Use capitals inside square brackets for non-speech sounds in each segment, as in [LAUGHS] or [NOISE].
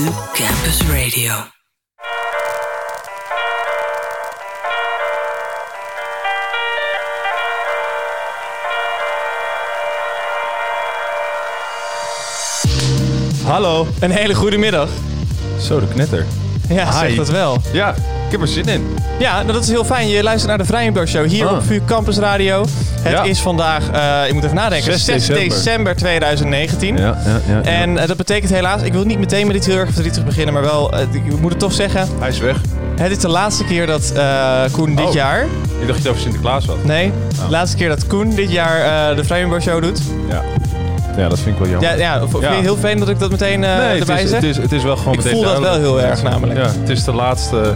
to Campus Radio. Hallo. Een hele goede middag. Zo, de knetter. Ja, zeg Hi. dat wel. Ja, heb er zin in. Ja, nou, dat is heel fijn. Je luistert naar de Vrijenberg Show hier Ah. op VU Campus Radio. Het Ja. is vandaag, eh ik moet even nadenken, 6 6, december. december. 2019. Ja, ja, ja. En eh, dat betekent helaas, ik wil niet meteen met iets heel erg verdrietig beginnen, maar wel, eh, ik moet het toch zeggen, Hij is weg. het is de laatste keer dat eh, Koen dit Oh. jaar, Ik dacht dat je het over Sinterklaas had. nee, de laatste keer dat Koen dit jaar eh, de Vrijenberg Show doet. Ja. Ja, dat vind ik wel jammer. Ja, ja, vind je het heel fijn dat ik dat meteen eh, nee, het erbij is, zeg? het, is, het is wel gewoon Ik meteen voel dat wel heel erg namelijk. Ja, het is de laatste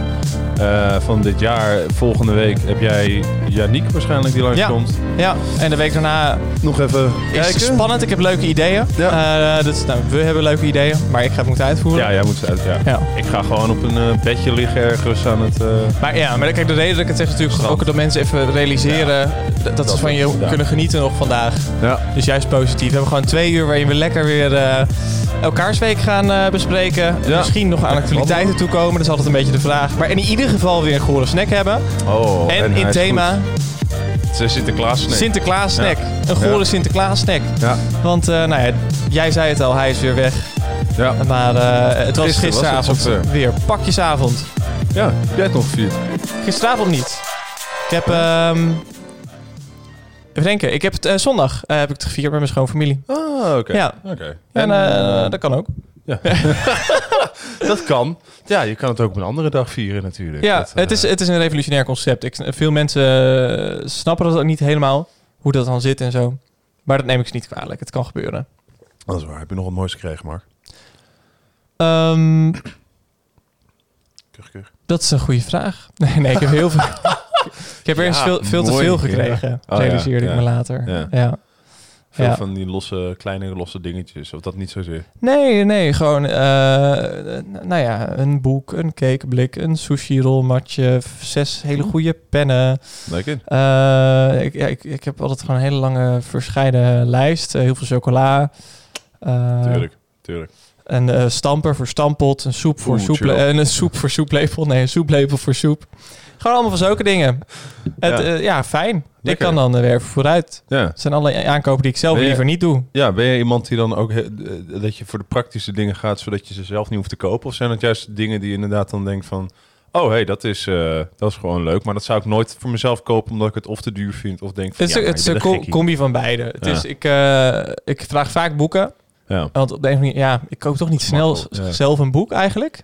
eh, van dit jaar. Volgende week heb jij Yannick waarschijnlijk die langskomt. Ja, en de week daarna Nog even is kijken. spannend. Ik heb leuke ideeën. Ja. Eh, dus, nou, we hebben leuke ideeën, maar ik ga het moeten uitvoeren. Ja, jij moet het uit. Ja. Ja. Ik ga gewoon op een eh, bedje liggen ergens aan het... eh, Maar ja, maar kijk, de reden dat ik het zeg is natuurlijk Strand. ook dat mensen even realiseren dat, dat ze van je ja. kunnen genieten nog vandaag. ja. Dus juist positief. We hebben gewoon twee uur waarin we lekker weer eh elkaarsweek gaan eh, bespreken. Ja. Misschien nog aan actualiteiten toekomen. Dat is altijd een beetje de vraag. Maar in ieder geval weer een gore snack hebben. Oh, en, in thema Sinterklaas snack. Sinterklaas snack. Een gore Ja. Sinterklaas snack. Ja. Want eh, nou ja, jij zei het al, hij is weer weg. Ja. Maar eh, het was Gisteren was het gisteravond zover. weer pakjesavond. ja, jij het nog gevierd? Gisteravond niet. Ik heb... ehm even denken. Ik heb het eh, zondag eh, heb ik het gevierd met mijn schoonfamilie. Ah, oké. Ja. En eh, dat kan ook. [LAUGHS] Dat kan. Ja, je kan het ook op een andere dag vieren natuurlijk. Ja, Dat, eh, het, is, het is een revolutionair concept. Ik, veel mensen eh, snappen dat ook niet helemaal. Hoe dat dan zit en zo. Maar dat neem ik ze niet kwalijk. Het kan gebeuren. Dat is waar. Heb je nog wat moois gekregen, Mark? Ehm, Kuch, kuch. dat is een goede vraag. [LAUGHS] Nee, nee ik heb heel veel... [LAUGHS] ik heb Ja, veel, veel te veel ja. gekregen. Oh, ja, realiseerde ik ja. me later. Ja. Veel Ja. van die losse, kleine losse dingetjes. Of dat niet zozeer. Nee, nee, gewoon, eh, nou ja, een boek, een cakeblik, een sushi-rolmatje, zes hele goede pennen. Lekker. Eh, ik, ja, ik, ik heb altijd gewoon een hele lange verscheiden lijst. Eh, heel veel chocola. Tuurlijk. Tuurlijk. Een stamper voor stampot, een soep voor Oeh, soeple en een soep voor soeplepel. Nee, een soeplepel voor soep. Gewoon allemaal van zulke dingen. Het, Ja. ja. ja, fijn. Lekker. Ik kan dan eh, weer vooruit. Ja. Het zijn alle aankopen die ik zelf je- liever niet doe. ja, ben je iemand die dan ook... eh, dat je voor de praktische dingen gaat... zodat je ze zelf niet hoeft te kopen? Of zijn het juist dingen die je inderdaad dan denkt van... Oh, hey, dat is, eh, dat is gewoon leuk. Maar dat zou ik nooit voor mezelf kopen... omdat ik het of te duur vind of denk van... Het is, ja, het is een combi van beide. Het Ja. is, ik, eh, ik vraag vaak boeken. Ja. Want op de een of andere manier, ja, ik koop toch niet snel zelf een boek eigenlijk.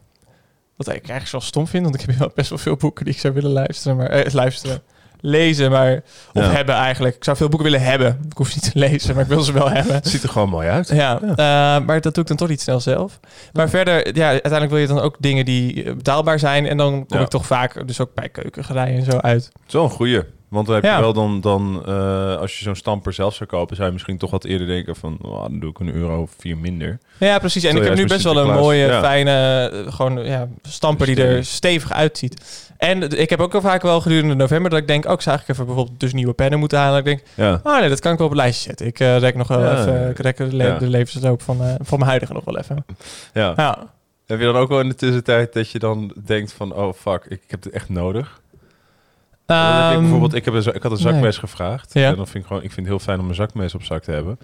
Wat ik eigenlijk wel stom vind, want ik heb wel best wel veel boeken die ik zou willen luisteren, maar eh, luisteren, lezen, maar of Ja. hebben eigenlijk. Ik zou veel boeken willen hebben. Ik hoef ze niet te [LAUGHS] lezen, maar ik wil ze wel hebben. Het ziet er gewoon mooi uit. Ja, eh, maar dat doe ik dan toch niet snel zelf. Maar verder, ja, uiteindelijk wil je dan ook dingen die eh, betaalbaar zijn. En dan kom ik toch vaak, dus ook bij keukengerijen en zo uit. Zo'n goeie. Want dan heb Ja. je wel dan, dan eh, als je zo'n stamper zelf zou kopen, zou je misschien toch wat eerder denken van, oh, dan doe ik een euro of vier minder. Ja, precies. En ik heb nu best wel een mooie, ja. fijne, eh, gewoon ja, stamper die er Stevig. uitziet. En ik heb ook al vaak wel gedurende november dat ik denk, ook zou ik even bijvoorbeeld dus nieuwe pennen moeten halen. Ik denk, Ja. oh nee, dat kan ik wel op het lijstje zetten. Ik eh rek nog wel even, ik rek de, le- Ja. de levensloop van, eh, van mijn huidige nog wel even. [LAUGHS] ja. Ja. Heb je dan ook wel in de tussentijd dat je dan denkt van, oh fuck, ik, ik heb het echt nodig? Ik Ehm, bijvoorbeeld, ik, heb een, ik had een zakmes nee. gevraagd. Ja. En dan vind ik gewoon, ik vind het heel fijn om een zakmes op zak te hebben.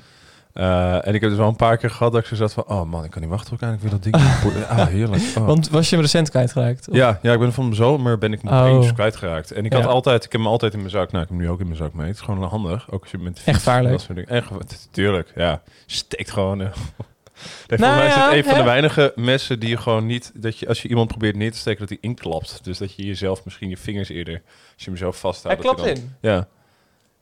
Eh, en ik heb dus wel een paar keer gehad dat ik zo zat van, oh man, ik kan niet wachten tot ik eindelijk weer dat ding [LAUGHS] Ah, heerlijk. Oh. Want was je hem recent kwijtgeraakt? Of- Ja, ja, ik ben van mijn zomer ben ik nog Oh. eens kwijtgeraakt. En ik had altijd, ik heb hem altijd in mijn zak. Nou, ik heb hem nu ook in mijn zak mee. Het is gewoon handig. Ook als je met de Echt fiets, gevaarlijk. Dat soort dingen. Echt, gevaar- tuurlijk, ja. Steekt gewoon. Nee, Nou volgens mij is het een van de weinige messen die je gewoon niet, dat je als je iemand probeert neer te steken, dat hij inklapt. Dus dat je jezelf misschien je vingers eerder, als je hem zo vasthoudt. Hij klapt dan- in. Ja.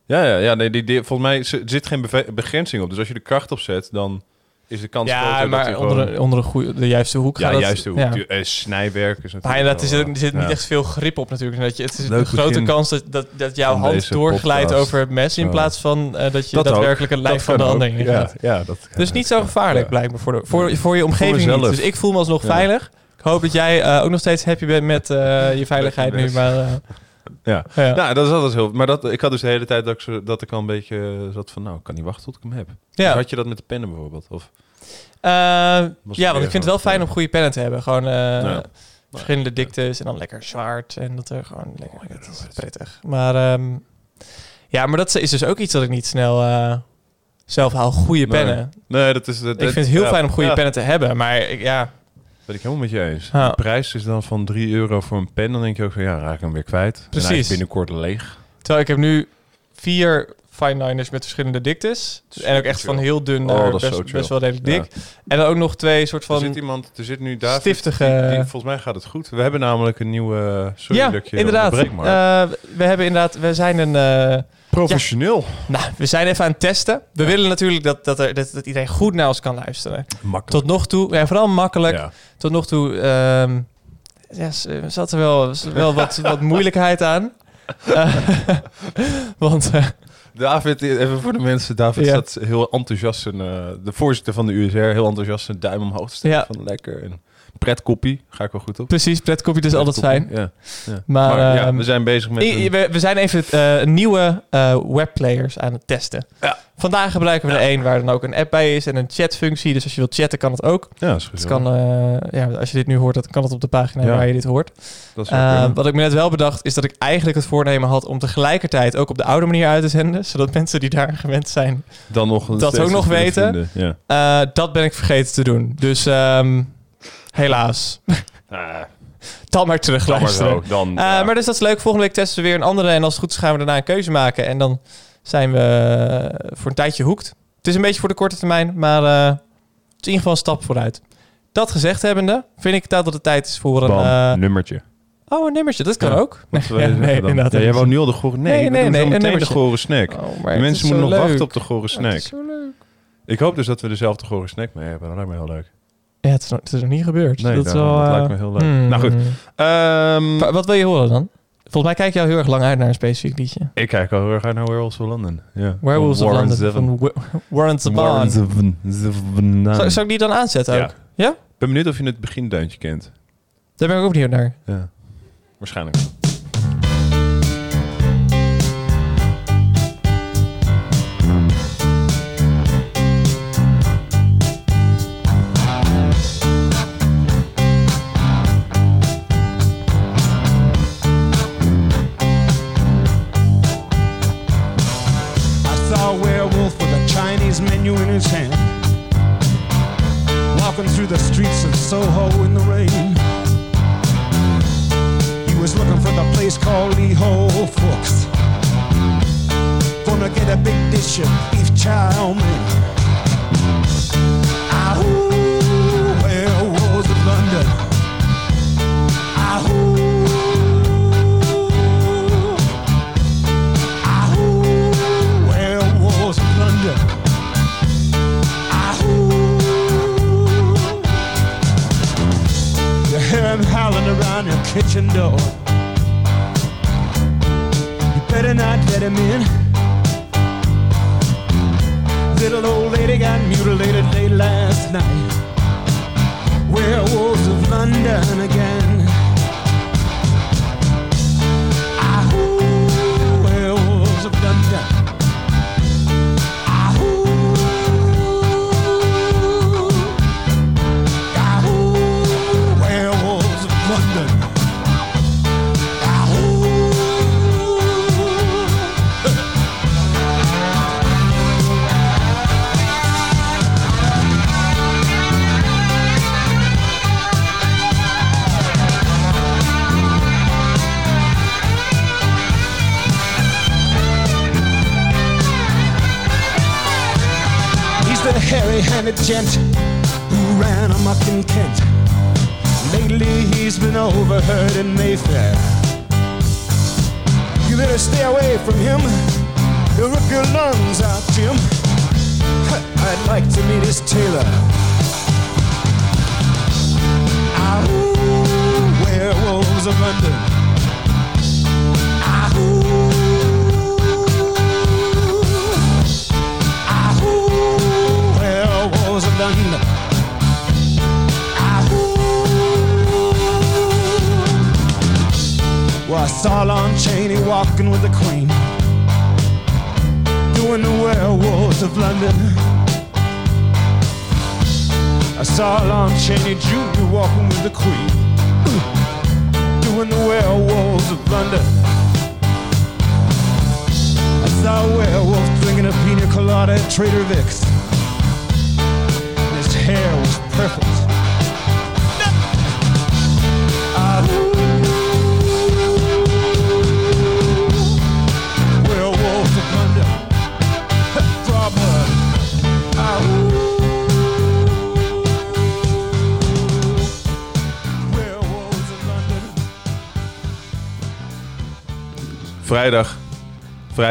Ja, ja, ja. Nee, die, die, volgens mij zit geen begrenzing op. Dus als je de kracht opzet, dan is de kans groter Ja, dat maar hij onder, gewoon... de, onder de, goeie, de juiste hoek ja, gaat dat- juist de hoek. ja. Eh, snijwerk is Maar natuurlijk er wel, zit, er zit ja. niet echt veel grip op natuurlijk. Dat je, het is Leuk een grote kans dat, dat, dat jouw hand doorglijdt podcast. over het mes... in plaats van eh, dat je Dat daadwerkelijk het lijf Dat van de ander in ja, gaat. ja, dat Dus niet zo gevaarlijk Ja. blijkbaar voor, de, voor, voor je omgeving niet. Dus ik voel me alsnog Ja. veilig. Ik hoop dat jij eh, ook nog steeds happy bent met eh, je veiligheid Met nu. Maar eh, Ja. Ja. ja, dat is altijd heel... Maar dat, ik had dus de hele tijd dat ik, zo, dat ik al een beetje zat van... Nou, ik kan niet wachten tot ik hem heb. Ja. Dus had je dat met de pennen bijvoorbeeld? Of, Eh, ja, want ik vind het wel fijn ja. om goede pennen te hebben. Gewoon eh, Ja. verschillende diktes en dan lekker zwaard. En dat er gewoon lekker... dat is prettig. Maar ehm, ja, maar dat is dus ook iets dat ik niet snel eh, zelf haal. Goede pennen. nee, dat is... Dat, Ik vind het heel fijn om goede pennen te hebben. Maar ik- ja, Ben ik helemaal met je eens. Ja. De prijs is dan van 3 euro voor een pen. Dan denk je ook van, ja, raak ik hem weer kwijt. Precies. Binnenkort leeg. terwijl ik heb nu vier fine liners met verschillende diktes. En ook echt van heel dun Oh, naar best, wel redelijk Ja. dik. En dan ook nog twee soort Er van... zit iemand, er zit nu David, stiftige- die- die- volgens mij gaat het goed. We hebben namelijk een nieuwe... Sorry ja, inderdaad. Eh, we hebben inderdaad... We zijn een... eh, Professioneel. nou, we zijn even aan het testen. We willen natuurlijk dat, dat, er, dat, dat iedereen goed naar ons kan luisteren. Makkelijk. Tot nog toe, en vooral makkelijk. Ja. Tot nog toe ja, s- zat er wel, wel wat, [LAUGHS] wat moeilijkheid aan. Eh, [LAUGHS] want eh, David, even voor de mensen. David Ja. staat heel enthousiast, de voorzitter van de USR, heel enthousiast zijn duim omhoog te steken. Ja. Van lekker. En pretkoppie, ga ik wel goed op. precies, pretkopje is altijd fijn. Pretkoppie, Ja. ja. Maar, Maar, ja, ehm, we zijn bezig met... I- we, we zijn even eh, nieuwe eh, webplayers aan het testen. Ja. Vandaag gebruiken we er één waar dan ook een app bij is en een chatfunctie. Dus als je wilt chatten kan het ook. ja, dat is Het gezellig. kan, eh, ja, als je dit nu hoort, dan kan het op de pagina waar je dit hoort. Dat wat ik me net wel bedacht, is dat ik eigenlijk het voornemen had om tegelijkertijd ook op de oude manier uit te zenden. [LAUGHS] Zodat mensen die daar gewend zijn, Dan nog dat ook nog weten. dat ben ik vergeten te doen. Dus ehm, helaas. Ah, [LAUGHS] Dan maar terug dan maar zo. Dan, Eh, ja. Maar dus dat is leuk. Volgende week testen we weer een andere. En als het goed is gaan we daarna een keuze maken. En dan zijn we eh, voor een tijdje hoekt. Het is een beetje voor de korte termijn. Maar eh, het is in ieder geval een stap vooruit. Dat gezegd hebbende, vind ik het dat het tijd is voor een... Bam, eh, nummertje. oh, een nummertje. Dat kan Ja. ook. Wat [LAUGHS] ja, nee, dan? inderdaad. Ja, jij wou nu al de gore... Nee, Nee, nee, doen nee, een meteen de nummertje. gore snack. Oh, De mensen moeten nog leuk. wachten op de gore Het snack. is zo leuk. Ik hoop dus dat we dezelfde gore snack mee hebben. Dat lijkt me heel leuk. Ja, het is, nog, het is nog niet gebeurd. Nee, dat, is daarom. wel, Dat eh, lijkt me heel leuk. hmm. Nou goed. Ehm, Wa- Wat wil je horen dan? Volgens mij kijk jou heel erg lang uit naar een specifiek liedje. ik kijk al heel erg uit naar Werewolves of London. Ja. Werewolves of London van Wa- [LAUGHS] Warren Zevon. Zou, zou ik die dan aanzetten Ja. ook? Ja? Ik ben benieuwd of je het begindeuntje kent. Daar ben ik ook benieuwd naar. Ja. Waarschijnlijk.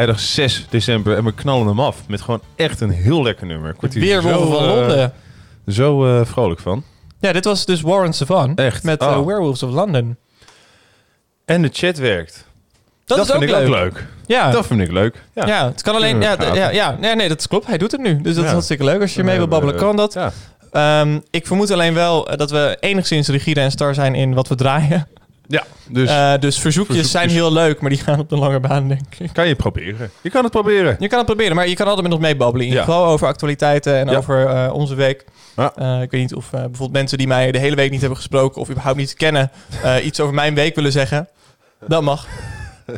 Vrijdag 6 december. En we knallen hem af. Met gewoon echt een heel lekker nummer. Ik Weerwolven zo, van eh, Londen. Zo eh, vrolijk van. Ja, dit was dus Warren Savan. Echt? Met eh, Oh. Werewolves of London. En de chat werkt. Dat, is vind ook ik leuk. ook leuk. Ja. Dat vind ik leuk. Ja. Ja. het kan alleen. Kunnen Ja, we d- ja, ja, nee, nee, dat klopt. Hij doet het nu. Dus dat is hartstikke leuk. Als je mee wil babbelen, kan dat. Ja. Ehm, ik vermoed alleen wel eh, dat we enigszins rigide en star zijn in wat we draaien. Ja, dus Eh, dus verzoekjes, zijn heel leuk, maar die gaan op de lange baan, denk ik. kan je proberen. Je kan het proberen. Je kan het proberen, maar je kan altijd met ons meebabbelen. Ja. geval over actualiteiten en Ja. over eh, onze week. Ja. Eh, ik weet niet of bijvoorbeeld mensen die mij de hele week niet hebben gesproken... of überhaupt niet kennen, iets over mijn week willen zeggen. Dat mag. [LAUGHS]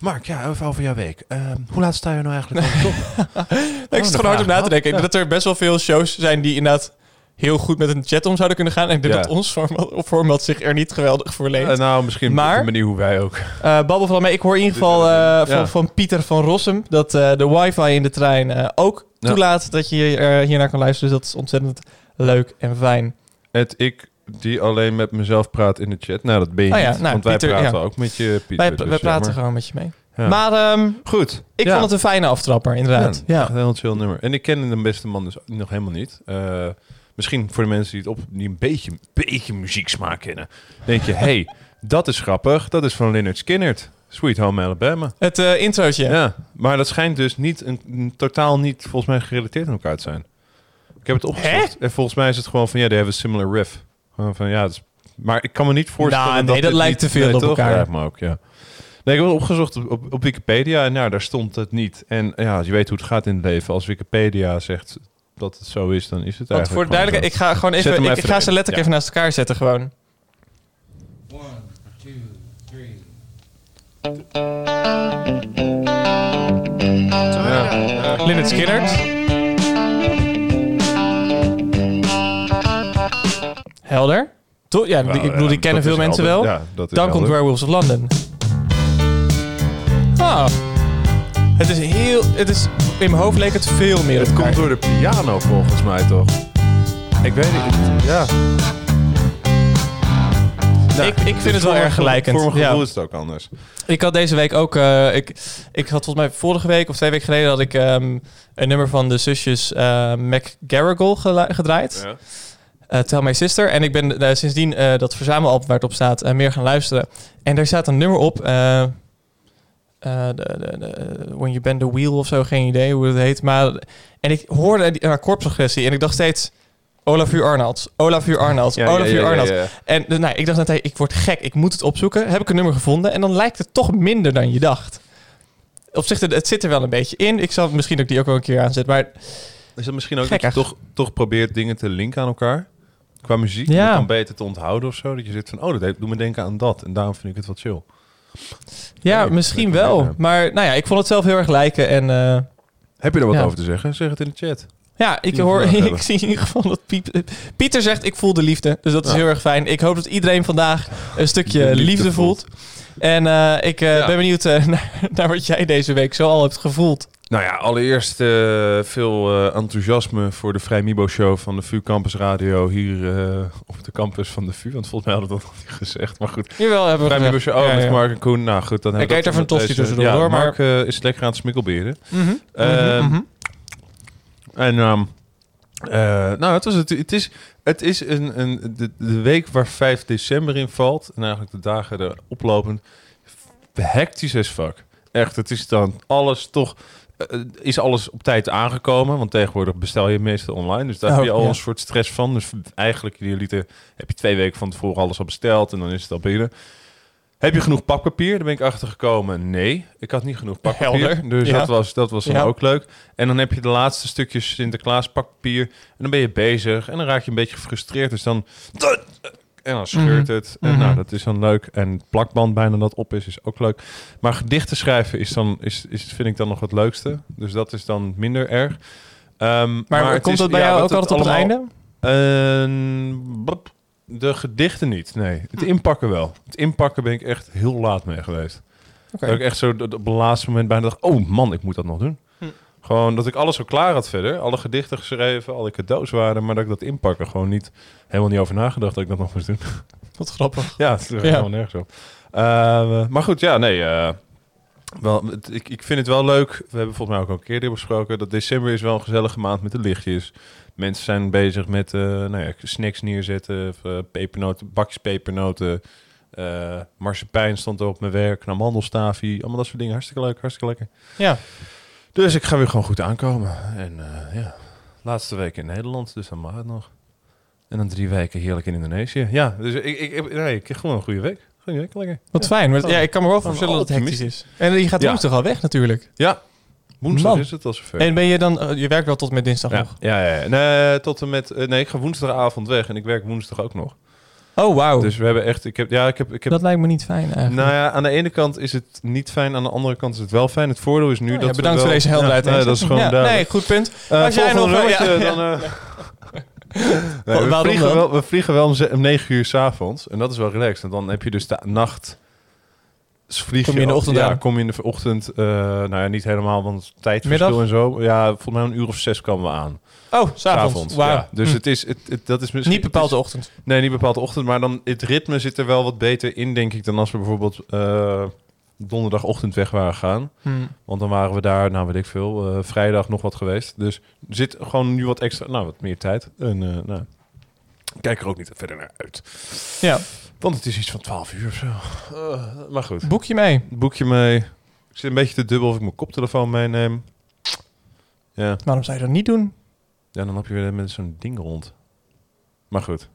Mark, ja, even over jouw week. Ehm, hoe laat sta je nou eigenlijk op? Top? [LAUGHS] ik zit gewoon hard op na te denken. Dat er best wel veel shows zijn die inderdaad heel goed met een chat om zouden kunnen gaan. En ik denk Ja. dat ons format, format zich er niet geweldig voor leent. Eh, nou, misschien Maar- op manier hoe wij ook. Eh babbel vooral mee. Ik hoor in ieder geval eh, Ja. van, van Pieter van Rossum dat de wifi in de trein ook Ja. toelaat dat je er hiernaar kan luisteren. Dus dat is ontzettend leuk en fijn. Het ik die alleen met mezelf praat in de chat. Nou, dat ben je Oh niet. nou, want wij Pieter, praten ook met je, Pieter. Wij, dus, wij praten maar- gewoon met je mee. Ja. Maar ehm, Goed. ik Ja. vond het een fijne aftrapper, inderdaad. Ja, Ja. een heel chill nummer. En ik ken de beste man dus nog helemaal niet. Misschien voor de mensen die, het op, die een beetje, beetje muzieksmaak kennen. Denk je, hey, dat is grappig. Dat is van Leonard Skinner. Sweet Home Alabama. Het eh introotje. Ja. maar dat schijnt dus niet een, een totaal niet volgens mij gerelateerd aan elkaar te zijn. Ik heb het opgezocht. En volgens mij is het gewoon van, ja, they have a similar riff. Gewoon van, ja, is- maar ik kan me niet voorstellen Nou, nee, dat dat dit lijkt te veel op toch? elkaar. Ja, maar ook, ja. Nee, ik heb het opgezocht op, op, op Wikipedia en nou, daar stond het niet. En ja, je weet hoe het gaat in het leven. Als Wikipedia zegt dat het zo is, dan is het Want eigenlijk voor de duidelijkheid, ik ga gewoon even, ik, even ga ze letterlijk Ja. even naast elkaar zetten gewoon. One, two, three. zo. Ja, ja. Lynyrd Skynyrd. Helder. To ja, die- ik bedoel, die Ja, kennen veel mensen helder. wel. Ja, dat is Dan komt. Werewolves of London. Ah. Het is heel... Het is, in mijn hoofd leek het veel meer Het komt door de piano volgens mij toch? Ik weet het niet. Ja. Nou, Ik- ik vind dus het wel erg gelijkend. Voor mijn Ja. gevoel is het ook anders. Ik had deze week ook... eh, ik, ik had volgens mij vorige week of twee weken geleden... had ik ehm, een nummer van de zusjes eh McGarrigle gedraaid. Ja. eh, Tell My Sister. En ik ben sindsdien dat verzamelalbum waar het op staat meer gaan luisteren. En daar staat een nummer op. eh, eh, de, de, de- When You Bend the Wheel of zo, geen idee hoe het heet. Maar, en ik hoorde die akkoordprogressie en ik dacht steeds... Olaf U. Arnolds, Olaf U. Arnolds, Ja, Olaf ja, U. ja, ja, Arnolds. En eh, nou, ik dacht net, hey, ik word gek, ik moet het opzoeken. Heb ik een nummer gevonden en dan lijkt het toch minder dan je dacht. Op zich, het, zit er wel een beetje in. Ik zal misschien ook die ook wel een keer aanzetten. Maar Is het misschien ook dat je toch, toch probeert dingen te linken aan elkaar? Qua muziek? Ja. Om beter te onthouden of zo? Dat je zit van, oh, dat doet me denken aan dat. En daarom vind ik het wat chill. Ja, Nee, misschien wel. Maar nou ja, ik vond het zelf heel erg lijken. En eh, Heb je er wat Ja. over te zeggen? Zeg het in de chat. ja, ik Die hoor, [LAUGHS] ik zie in ieder geval dat Pieter zegt, ik voel de liefde. Dus dat is Ja. heel erg fijn. Ik hoop dat iedereen vandaag een stukje De liefde, liefde voelt. En eh, ik eh, Ja. ben benieuwd [LAUGHS] naar, naar wat jij deze week zo al hebt gevoeld. Nou ja, allereerst eh, veel eh, enthousiasme voor de Vrij Mibo Show van de VU Campus Radio hier eh, op de campus van de VU. Want volgens mij hadden we dat nog niet gezegd. Maar goed, Jawel, hebben we Vrij Mibo. Show, oh, Ja, met ja. Mark en Koen. Nou goed, dan Ik eet een met tosti tussendoor, ja, hoor, maar- Mark is lekker aan het smikkelberen. Mhm, Ehm, mhm, mhm. En ehm, eh, nou, het, was het, het is, het is een, een, de, de week waar 5 december in valt. En eigenlijk de dagen er oplopend. Hectisch as fuck. Echt, het is dan alles toch... eh, is alles op tijd aangekomen? Want tegenwoordig bestel je meestal online. Dus daar Oh, heb je al ja. een soort stress van. Dus eigenlijk, jullie heb je twee weken van tevoren alles al besteld. En dan is het al binnen. Heb je genoeg pakpapier? Daar ben ik achter gekomen. Nee, ik had niet genoeg pakpapier. Helder, Dus ja. dat was, dat was dan Ja. ook leuk. En dan heb je de laatste stukjes Sinterklaas pakpapier. En dan ben je bezig. En dan raak je een beetje gefrustreerd. Dus dan... En dan scheurt Mhm. het. En Mhm. nou, dat is dan leuk. En plakband bijna dat op is, is ook leuk. Maar gedichten schrijven is dan, is, is, vind ik dan nog het leukste. Dus dat is dan minder erg. Ehm, Maar, het komt is- dat bij ja, jou ook altijd op het einde? Ehm, de gedichten niet, nee. Het inpakken wel. Het inpakken ben ik echt heel laat mee geweest. Oké. Dat ik echt zo op het laatste moment bijna dacht... oh man, ik moet dat nog doen. Gewoon dat ik alles zo klaar had verder. Alle gedichten geschreven, alle cadeaus waren... maar dat ik dat inpakken gewoon niet... helemaal niet over nagedacht dat ik dat nog moest doen. [LAUGHS] Wat grappig. [LAUGHS] ja, het is Ja. helemaal nergens op. Eh, maar goed, ja, nee... eh, wel, het- ik, ik vind het wel leuk. We hebben volgens mij ook al een keer dit besproken. Dat december is wel een gezellige maand met de lichtjes. Mensen zijn bezig met eh, nou ja, snacks neerzetten. Of, eh, pepernoten, bakjes pepernoten. eh marsepein stond er op mijn werk. Een amandelstafie. Allemaal dat soort dingen. Hartstikke leuk, hartstikke lekker. Ja. Dus ik ga weer gewoon goed aankomen. En eh, ja, laatste week in Nederland. Dus dan mag het nog. En dan drie weken heerlijk in Indonesië. Ja, dus ik, ik, ik, nee, ik heb gewoon een goede week. Goeie week, lekker. Wat ja. fijn. Maar, Oh. ja, ik kan me wel voorstellen dat het hectisch is. En je gaat Ja. woensdag al weg natuurlijk. Ja, woensdag Man. is het al zover. En ben je dan... eh, je werkt wel tot met dinsdag Ja, nog? ja, ja, ja. Nee, tot en met. eh, Nee, ik ga woensdagavond weg en ik werk woensdag ook nog. Oh, wauw. Dus we hebben echt. Ik heb, ja, ik heb. Ik heb dat lijkt me niet fijn eigenlijk. nou ja, aan de ene kant is het niet fijn, aan de andere kant is het wel fijn. Het voordeel is nu Oh ja, dat. we bedankt wel- voor deze helderheid. Ja, nee, dat is gewoon ja, duidelijk. Nee, goed punt. Eh, Als jij nog- ja, dan. eh, [LAUGHS] nee, we, vliegen wel, we vliegen wel om, ze- om 9 uur s'avonds. En dat is wel relaxed. En dan heb je dus de nacht. Vlieg Kom je in de ochtend Ja, aan? kom je in de ochtend. eh, nou ja, niet helemaal, want tijdverschil Middag? en zo. Ja, volgens mij een uur of zes komen we aan. Oh, s'avonds. Ja. Dus Hm. het is, het, het- dat is misschien... Niet bepaald de ochtend. Nee, niet bepaald de ochtend, maar dan het ritme zit er wel wat beter in, denk ik, dan als we bijvoorbeeld eh, donderdagochtend weg waren gaan. Hm. Want dan waren we daar, nou weet ik veel, eh, vrijdag nog wat geweest. Dus zit gewoon nu wat extra, nou wat meer tijd. En eh, nou, kijk er ook niet verder naar uit. Ja. Want het is iets van 12 uur of zo. Maar goed, Boek je mee? boekje mee. Ik zit een beetje te dubbel of ik mijn koptelefoon meeneem. Ja, Waarom zou je dat niet doen? Ja dan heb je weer met zo'n ding rond. Maar goed.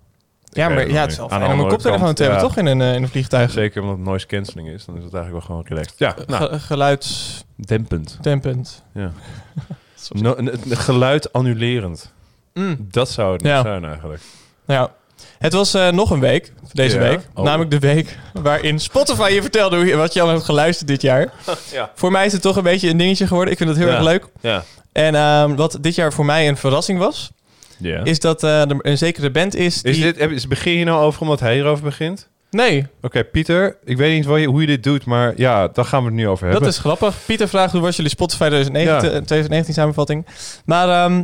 Ja, maar ja, het is wel fijn om een koptelefoon te hebben, ja. toch? In een, eh, in een vliegtuig. Zeker omdat het noise cancelling is, dan is het eigenlijk wel gewoon relaxed. Ja, nou, geluidsdempend. dempend. Ja. [LAUGHS] No, geluid annulerend. Mm. Dat zou het Ja. niet zijn eigenlijk. Ja. Het was eh, nog een week, deze Ja. week. Oh. Namelijk de week waarin Spotify je vertelde wat je allemaal hebt geluisterd dit jaar. [LAUGHS] Ja. Voor mij is het toch een beetje een dingetje geworden. Ik vind het heel erg leuk. Ja. En ehm, wat dit jaar voor mij een verrassing was, is dat eh, er een zekere band is die... Is dit, heb- is, begin je nou over omdat hij hierover begint? Nee, Oké, Pieter, ik weet niet je, hoe je dit doet, maar ja, daar gaan we het nu over hebben. dat is grappig. Pieter vraagt hoe was jullie Spotify 2019, Ja. 2019 samenvatting. Maar ehm,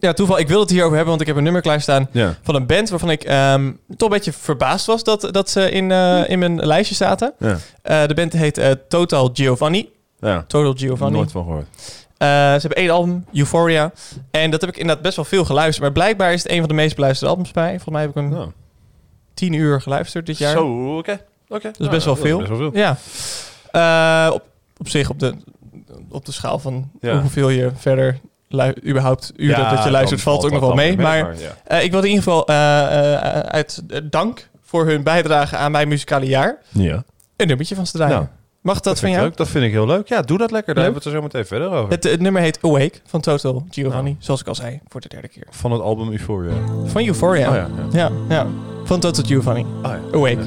ja, toeval, ik wil het hierover hebben, want ik heb een nummer klaarstaan Ja. van een band waarvan ik ehm, toch een beetje verbaasd was dat, dat ze in, eh, in mijn lijstje zaten. Ja. Eh, de band heet Total Giovanni. ja. Total Giovanni. Nooit van gehoord. Eh, ze hebben één album, Euphoria. En dat heb ik inderdaad best wel veel geluisterd. Maar blijkbaar is het een van de meest beluisterde albums bij. Volgens mij heb ik hem Nou. tien uur geluisterd dit jaar. Zo, oké. Oké. Dat is best wel veel. Best wel veel. Ja. Eh, op, op zich op de, op de schaal van Ja. hoeveel je verder überhaupt uren Ja, dat je luistert, valt ook nog wel mee. Maar ja. eh, ik wilde in ieder geval eh, uit dank voor hun bijdrage aan mijn muzikale jaar ja. een nummertje van ze draaien. Nou, Mag dat, Dat van jou? leuk. dat vind ik heel leuk. Ja, doe dat lekker. Daar Leuk. hebben we het er zo meteen verder over. Het, het nummer heet Awake van Total Giovanni. Nou. Zoals ik al zei, voor de derde keer. Van het album Euphoria. Van Euphoria. Oh ja. ja. Ja, ja. Van Total Giovanni. Ja. Awake.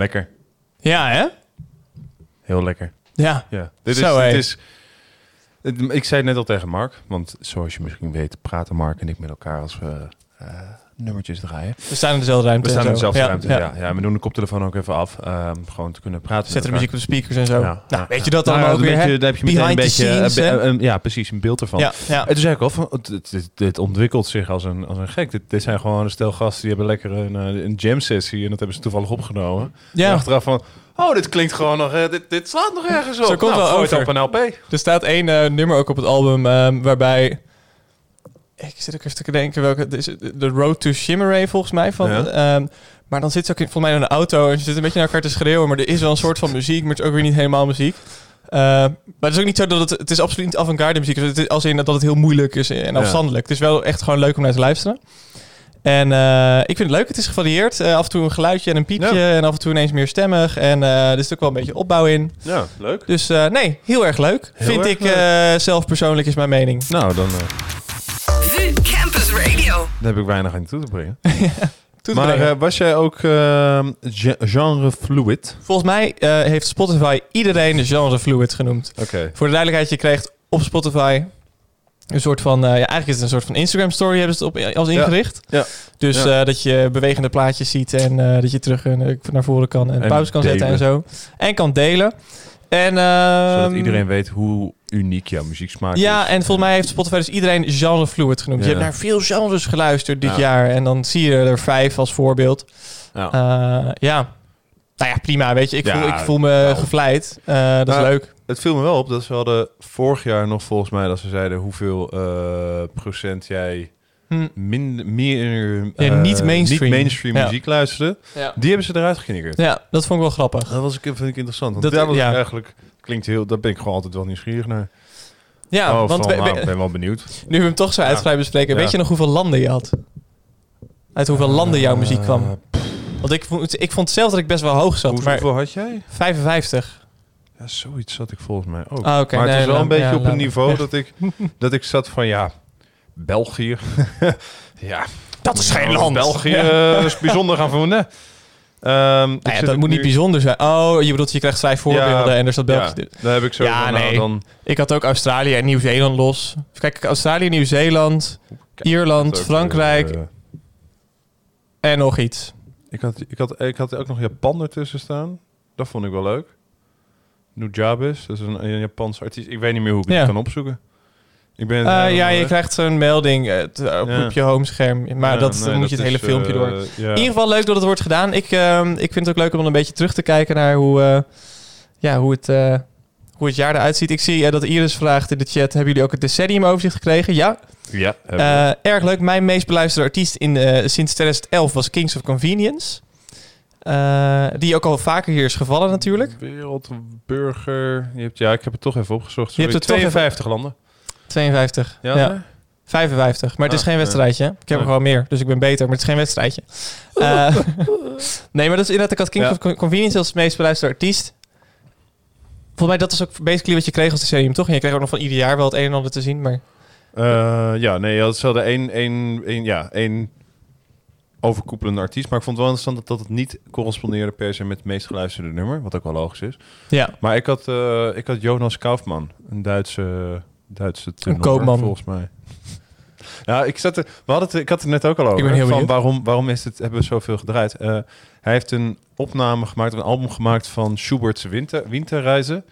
Lekker. Ja, hè? Heel lekker. Ja. Ja. Dit Zo, is, dit is, ik zei het net al tegen Mark, want zoals je misschien weet, praten Mark en ik met elkaar als we eh, nummertjes draaien. We staan in dezelfde ruimte. We staan en in dezelfde Ja, ruimte. ja. Ja. Ja, we doen de koptelefoon ook even af, ehm, gewoon te kunnen praten. Zet de muziek op de speakers en zo. Ja, nou, ja, weet je dat Nou, allemaal ook weer, heb hè? je- Dan heb je meteen een beetje... scenes, hè? be- ja, precies, een beeld ervan. Ja, ja. En toen zei ik al, van, het, het, het- dit ontwikkelt zich als een, als een gek. Dit, dit zijn gewoon een stel gasten die hebben lekker een, eh, een jam sessie en dat hebben ze toevallig opgenomen. En ja. achteraf van, oh, dit klinkt gewoon nog, eh, dit, dit slaat nog ergens op. Zo komt nou, wel het over. op een LP. Er staat één eh, nummer ook op het album ehm, waarbij... Ik zit ook even te denken welke... is De Road to Shimmeray volgens mij. Van, Ja. ehm, maar dan zit ze ook in, volgens mij in een auto en ze zit een beetje naar elkaar te schreeuwen. Maar er is wel een soort van muziek, maar het is ook weer niet helemaal muziek. Eh, maar het is ook niet zo dat het... Het is absoluut niet avant-garde muziek. Het is als in dat het heel moeilijk is en afstandelijk. Het is wel echt gewoon leuk om naar te luisteren. En eh, ik vind het leuk. Het is gevarieerd. Eh, af en toe een geluidje en een piepje. Ja. En af en toe ineens meer stemmig. En er zit ook wel een beetje opbouw in. Ja, leuk. Dus nee, heel erg leuk. Heel Vind erg ik eh, zelf persoonlijk is mijn mening. Nou, dan daar heb ik weinig aan toe te brengen. [LAUGHS] Toe te maar brengen. eh, was jij ook eh, ge- genre fluid? Volgens mij eh, heeft Spotify iedereen genre fluid genoemd. Oké. Voor de duidelijkheid, je krijgt op Spotify een soort van... eh, ja, eigenlijk is het een soort van Instagram story hebben ze het op, als ingericht. ja. Dus Ja. dat je bewegende plaatjes ziet en dat je terug naar voren kan en, En pauze kan zetten en zo. En kan delen. En, Zodat ehm, iedereen weet hoe uniek jouw muzieksmaak Ja, is. en volgens mij heeft Spotify dus iedereen genre fluid genoemd. Je Ja. hebt naar veel genres geluisterd dit Ja. jaar. En dan zie je er vijf als voorbeeld. Ja. Eh, ja. Nou ja, prima. Weet je, ik, Ja, voel, ik voel me nou. gevleid. Eh, dat is Nou, leuk. Het viel me wel op dat ze hadden vorig jaar nog volgens mij dat ze zeiden hoeveel eh, procent jij Hm. min, meer Ja, eh, niet mainstream. niet mainstream Ja. muziek luisterde. Ja. Die hebben ze eruit geknikkerd. ja, dat vond ik wel grappig. Dat was ik, vind ik interessant. Want Dat- daar was ik eigenlijk klinkt heel. Daar ben ik gewoon altijd wel nieuwsgierig naar. Ja, oh, want we- nou, we- ik ben wel benieuwd. nu we hem toch zo Ja. uitgebreid bespreken. Ja. Weet je nog hoeveel landen je had? Uit hoeveel landen jouw muziek kwam? Eh, Want ik vond, ik vond zelf dat ik best wel hoog zat. hoe- maar hoeveel had jij? 55. Ja, zoiets zat ik volgens mij ook. Ah, oké. maar het is wel een beetje ja, op een niveau dat ik, dat ik zat van ja, België. [LAUGHS] ja, Dat is geen nou, land. België eh, is bijzonder gaan wonen. Ehm, Nou ja, dat moet niet bijzonder zijn. Oh, je bedoelt, je krijgt vijf voorbeelden en er staat België. Ja, daar heb ik zo Ja, van, nou, nee. dan Ik had ook Australië en Nieuw-Zeeland los. Kijk, Australië, Nieuw-Zeeland, Ierland, ook, Frankrijk eh, en nog iets. ik, had, ik, had, ik had ook nog Japan ertussen staan. Dat vond ik wel leuk. Nujabes, dat is een, een Japanse artiest. Ik weet niet meer hoe ik het Ja. kan opzoeken. Ik ben, Eh, ja, je krijgt zo'n melding eh, op, Ja. op je homescherm. Maar Ja, dat, nee, dan moet je het hele is, filmpje eh, door. In ieder geval leuk dat het wordt gedaan. Ik, ehm, ik vind het ook leuk om een beetje terug te kijken naar hoe, eh, ja, hoe, het, eh, hoe het jaar eruit ziet. Ik zie dat Iris vraagt in de chat, hebben jullie ook het decennium overzicht gekregen? Ja, Ja. Eh, erg leuk. Mijn meest beluisterde artiest in, sinds 2011 was Kings of Convenience. Eh, die ook al vaker hier is gevallen natuurlijk. Wereldburger. Je hebt, ja, ik heb het toch even opgezocht. Je hebt het toch 52 landen. 52. Ja, Ja, nee? 55. Maar het is Ah, geen wedstrijdje. Ik heb er gewoon meer, dus ik ben beter. Maar het is geen wedstrijdje. Eh, [LAUGHS] nee, maar dat is inderdaad... Ik had Kings Ja. of Con- Convenience als meest beluisterde artiest. Volgens mij dat is ook basically wat je kreeg als decennium, toch? En je kreeg ook nog van ieder jaar wel het een en ander te zien. Maar Eh, ja, nee, je had hetzelfde één, één, één, ja, één overkoepelende artiest. Maar ik vond het wel interessant dat, dat het niet correspondeerde per se met het meest geluisterde nummer. Wat ook wel logisch is. ja, Maar ik had, eh, ik had Jonas Kaufman, een Duitse, Duitse tenor, koopman. volgens mij. [LAUGHS] Ja, ik, zat er, we hadden het, ik had het net ook al over. Ik ben heel van waarom, waarom is het, hebben we zoveel gedraaid? Eh, hij heeft een opname gemaakt, een album gemaakt van Schubert's Winter, Winterreizen.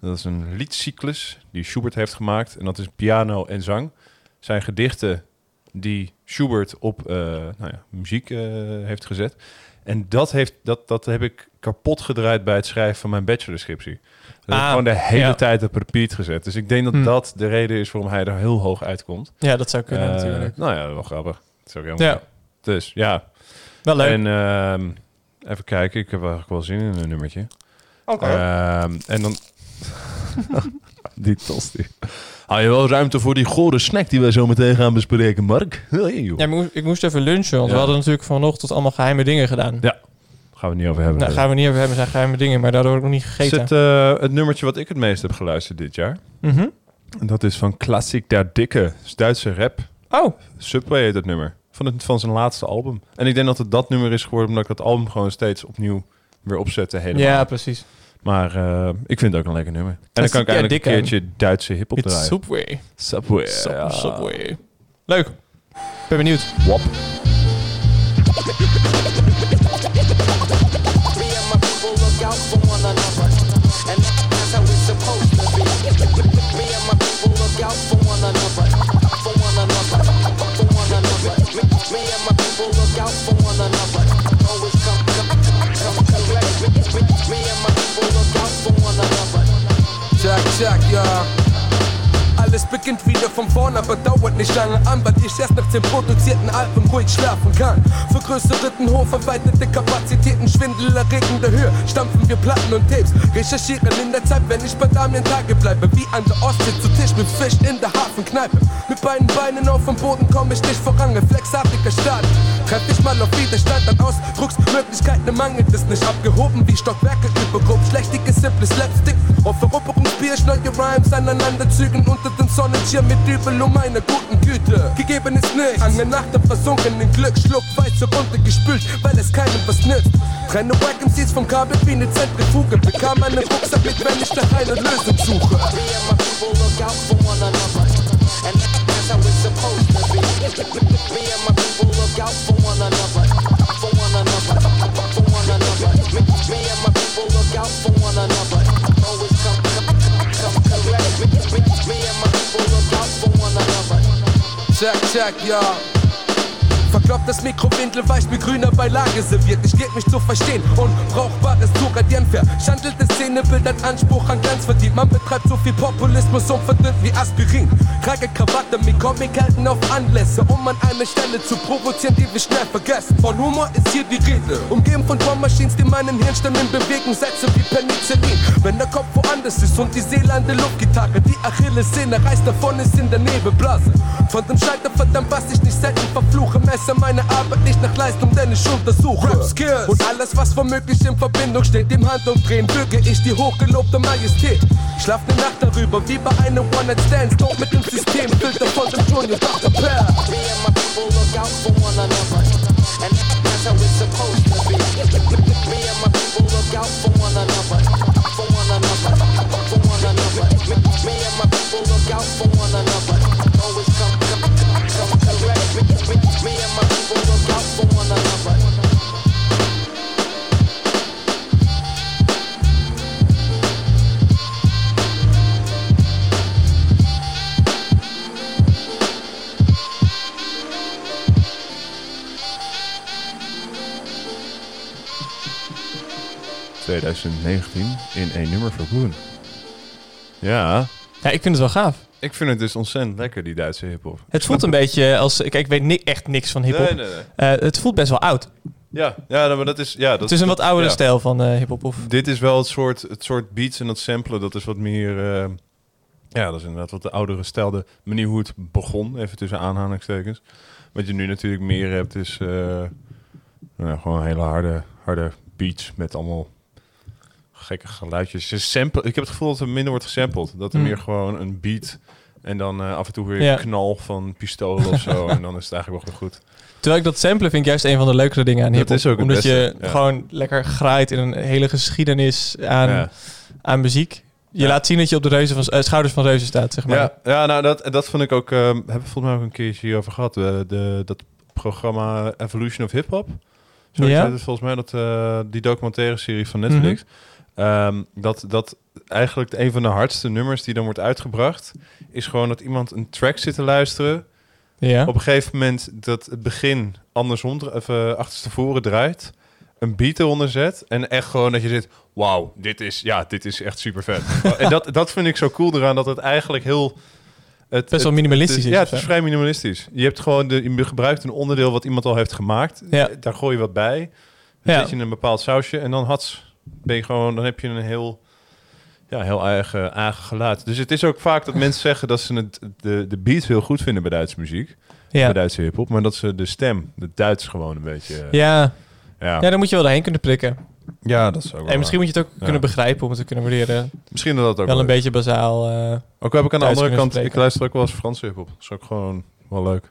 Dat is een liedcyclus die Schubert heeft gemaakt. En dat is piano en zang. Zijn gedichten die Schubert op eh, nou ja, muziek eh, heeft gezet. En dat, heeft, dat, dat heb ik kapot gedraaid bij het schrijven van mijn bachelorscriptie. Dat heb ik Ah, gewoon de hele ja. tijd op repeat gezet. Dus ik denk dat Hm. dat de reden is waarom hij er heel hoog uitkomt. ja, dat zou kunnen Eh, natuurlijk. Nou ja, wel grappig. Dat is ook helemaal Ja. ja. Dus ja. Wel leuk. En ehm, even kijken, ik heb eigenlijk wel zin in een nummertje. Oké. Ehm, en dan... [LAUGHS] die tosti. Hou je wel ruimte voor die gore snack die wij zo meteen gaan bespreken, Mark? Hey, joh. Ja, ik moest, ik moest even lunchen, want Ja. we hadden natuurlijk vanochtend allemaal geheime dingen gedaan. Ja. Gaan we niet over hebben. Nou, gaan we niet over hebben, zijn geheime dingen, maar daardoor heb ik nog niet gegeten. Zit eh, het nummertje wat ik het meest heb geluisterd dit jaar. Mhm. En dat is van Klassik der Dikke. Dat Duitse rap Oh, Subway heet het nummer. Van, het, van zijn laatste album. En ik denk dat het dat nummer is geworden... omdat ik dat album gewoon steeds opnieuw weer opzette helemaal. ja, precies. Maar eh, ik vind het ook een lekker nummer. En dan kan ik dik een keertje Duitse hip-hop It's draaien. Subway. Subway. Sub-. Subway. Leuk. Ben benieuwd. Wap. Me and my Check, check, y'all. Alles beginnt wieder von vorn, aber dauert nicht lange an, weil ich erst nach dem produzierten Album ruhig schlafen kann. Vergrößerten hoch erweiterte Kapazitäten, schwindelerregende Höhe, stampfen wir Platten und Tapes. Recherchieren in der Zeit, wenn ich bei Damien Tage bleibe, wie an der Ostsee zu Tisch mit Fisch in der Hafenkneipe. Mit beiden Beinen auf dem Boden komm ich nicht voran, reflexartiger Start. Treff ich mal auf Widerstand an Ausdrucksmöglichkeiten, mangelt es nicht abgehoben wie Stockwerke übergrob. Schlechtiges, simples Slapstick, auf Eroberungsbier, neue Rhymes aneinanderzügen unter den Sonnenschirm mit Übel um meine guten Güte. Gegeben ist nichts. An Nacht der versunkenen in Glück, schluckt weiße Runde gespült, weil es keinem was nützt. Trenne Wacken MCs vom Kabel wie eine Zentrifuge. Bekam einen Rucksack mit, wenn ich nach einer Lösung suche. Me and my people look out for one another. Always come. Check, check, ja. Verkloppt das Mikro windelweich mit grüner Beilage serviert. Ich geb mich zu verstehen. Unbrauchbares zu radieren. Szenebild hat Anspruch an Glanz verdient. Man betreibt so viel Populismus und verdünnt wie Aspirin. Trage Krawatte mit Comic-Helden auf Anlässe, um an eine Stelle zu provozieren, die wir schnell vergessen. Von Humor ist hier die Rede. Umgeben von Drum-Machines, die meinen Hirnstamm in Bewegung setzen wie Penicillin. Wenn der Kopf woanders ist und die Seele an der Luftgitarre, die Achillessehne reißt davon, ist in der Nebelblase. Von dem Scheiter verdammt, was ich nicht selten verfluche. Messe meine Arbeit nicht nach Leistung, denn ich untersuche. Rap Skills und alles, was womöglich in Verbindung steht. Im Handumdrehen bürge ich die hochgelobte Majestät. Schlaf ne Nacht darüber, wie bei einem One-Night-Stand. Doch mit dem System, Filter von dem Junior Dr. Pear. Me and my people look out for one another. And that's how it's supposed to be. Me and my people look out for one another. For one another. For one another. Me, me and my people look out for one another. Always come, come, come correct. Me, me, me and my people look out for one another. ...2019 in één nummer voor Boen. Ja, Ja, ik vind het wel gaaf. ik vind het dus ontzettend lekker, die Duitse hiphop. Het voelt een [LAUGHS] beetje als... Kijk, ik weet ni echt niks van hiphop. Nee, nee, nee. Eh, het voelt best wel oud. Ja, ja nou, maar dat is... Ja, dat, het is een wat oudere ja. stijl van eh hiphop. Of... Dit is wel het soort, het soort beats en dat samplen, dat is wat meer... eh, ja, dat is inderdaad wat de oudere stijl, de manier hoe het begon, even tussen aanhalingstekens. Wat je nu natuurlijk meer hebt is nou, gewoon hele harde, harde beats met allemaal gekke geluidjes. Je sample, ik heb het gevoel dat er minder wordt gesampled. Dat er Hmm. meer gewoon een beat en dan eh, af en toe weer Ja. een knal van pistolen of zo. en dan is het eigenlijk wel weer goed. Terwijl ik dat samplen vind ik juist een van de leukere dingen aan het Omdat beste, je ja. gewoon lekker graait in een hele geschiedenis aan, Ja. aan muziek. Je laat zien dat je op de reuzen van, eh, schouders van reuzen staat, zeg maar. Ja, ja nou dat, dat vond ik ook. ehm hebben we volgens mij ook een keertje hierover gehad. eh, de, dat programma Evolution of Hip Hop. Zo Ja. het volgens mij dat die documentaire serie van Netflix. Ehm, dat, dat eigenlijk een van de hardste nummers die dan wordt uitgebracht, is gewoon dat iemand een track zit te luisteren. Ja. Op een gegeven moment dat het begin andersom, of uh, achterstevoren draait, een beat eronder zet en echt gewoon dat je zit, wauw, dit is, ja, dit is echt super vet. [LAUGHS] en dat, dat vind ik zo cool eraan, dat het eigenlijk heel... Het, Best wel minimalistisch het is Ja, het is vrij minimalistisch. Je hebt gewoon de, je gebruikt een onderdeel wat iemand al heeft gemaakt. Ja. Daar gooi je wat bij. Dan Ja. zet je een bepaald sausje en dan hats. Ben je gewoon, dan heb je een heel, ja, heel eigen, eigen geluid. Dus het is ook vaak dat mensen zeggen dat ze het, de, de beat heel goed vinden bij Duitse muziek. Bij. Duitse hip-hop. Maar dat ze de stem, de Duits gewoon een beetje. eh, Ja. ja. ja, dan moet je wel doorheen kunnen prikken. Ja, dat is ook wel En misschien waar. moet je het ook Ja. kunnen begrijpen om het te kunnen waarderen. Misschien dat dat ook wel een beetje bazaal. eh, Ook heb ik aan de andere kant, spreken. ik luister ook wel eens Franse hip-hop. Dat is ook gewoon wel leuk.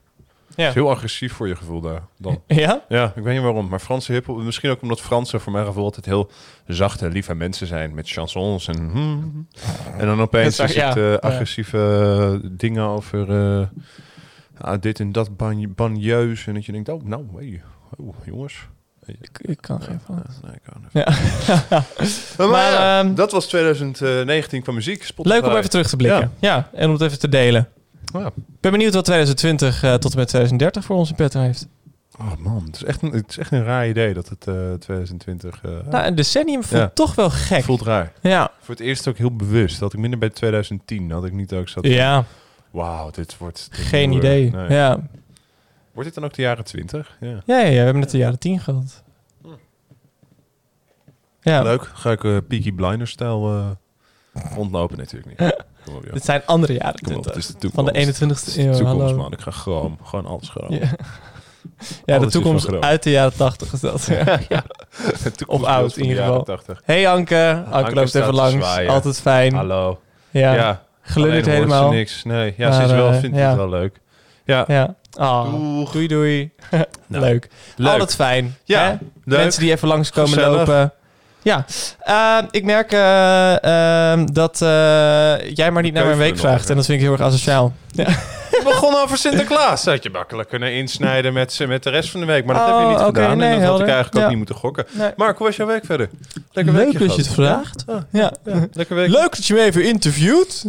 Is Ja. heel agressief voor je gevoel daar. Dan. [LAUGHS] Ja? Ja, ik weet niet waarom. Maar Franse hiphop, misschien ook omdat Fransen voor mijn gevoel altijd heel zachte, lieve mensen zijn. Met chansons en... hmm. En dan opeens Dat is is- het ja, eh, ja. agressieve eh, dingen over eh, ah, dit en dat ban banjeus. En dat je denkt, oh, nou, hey, oh, jongens. Ik, ik kan geen van. Nee, ik kan even. Ja. [LAUGHS] Maar, Maar, ja, dat was 2019 qua muziek. Spotify. Leuk om even terug te blikken. Ja. en om het even te delen. Ja. Ik ben benieuwd wat 2020 eh, tot en met 2030 voor ons in petto heeft. Oh man, het is, echt een, het is echt een raar idee dat het eh 2020 eh, Nou, een decennium voelt Ja. toch wel gek. voelt raar. Ja. Voor het eerst ook heel bewust. Dat had ik minder bij 2010. Dat had ik niet ook zat. Ja, Wauw, dit wordt. geen idee. Nee. Ja. Wordt dit dan ook de jaren 20? Ja. Ja, ja, ja, we hebben het de jaren 10 gehad. Ja, Leuk. Ga ik eh Peaky Blinders stijl eh ontlopen? Natuurlijk niet. [LAUGHS] Kom op, joh. dit zijn andere jaren Kom op, het 20. is de toekomst. Van de Het 21ste is de eeuw. toekomst, Hallo. man. Ik ga gewoon, gewoon alles gewoon. Ja, [LAUGHS] ja Alles de is toekomst groot. uit de jaren 80 is dat. [LAUGHS] Ja. [LAUGHS] Of oud, in ieder geval. 80. Hey Anke, Anke, loopt staat even te langs. zwaaien. Altijd fijn. Hallo. Ja, Ja. gelukkig alleen hoort ze helemaal. niks. Nee. Ja, ze Maar, is wel, eh, vindt ja. het wel leuk. Ja. Ja. Ah, Doeg. doei doei. Nou, leuk. leuk. Altijd fijn. Ja, hè? leuk. Mensen die even langskomen Gezellig. lopen. Ja, Eh, ik merk eh, ehm, dat eh, jij maar niet naar mijn week vraagt. En dat vind ik heel erg asociaal. [LAUGHS] Ik begon over Sinterklaas. Dat had je makkelijk kunnen insnijden met, met de rest van de week. Maar dat Oh, heb je niet oké, gedaan. nee, en dat had ik eigenlijk Ja. ook niet moeten gokken. Nee. Mark, hoe was jouw week verder? Lekker Leuk dat je het vraagt. Ja. Ja, lekker week. Leuk dat je me even interviewt.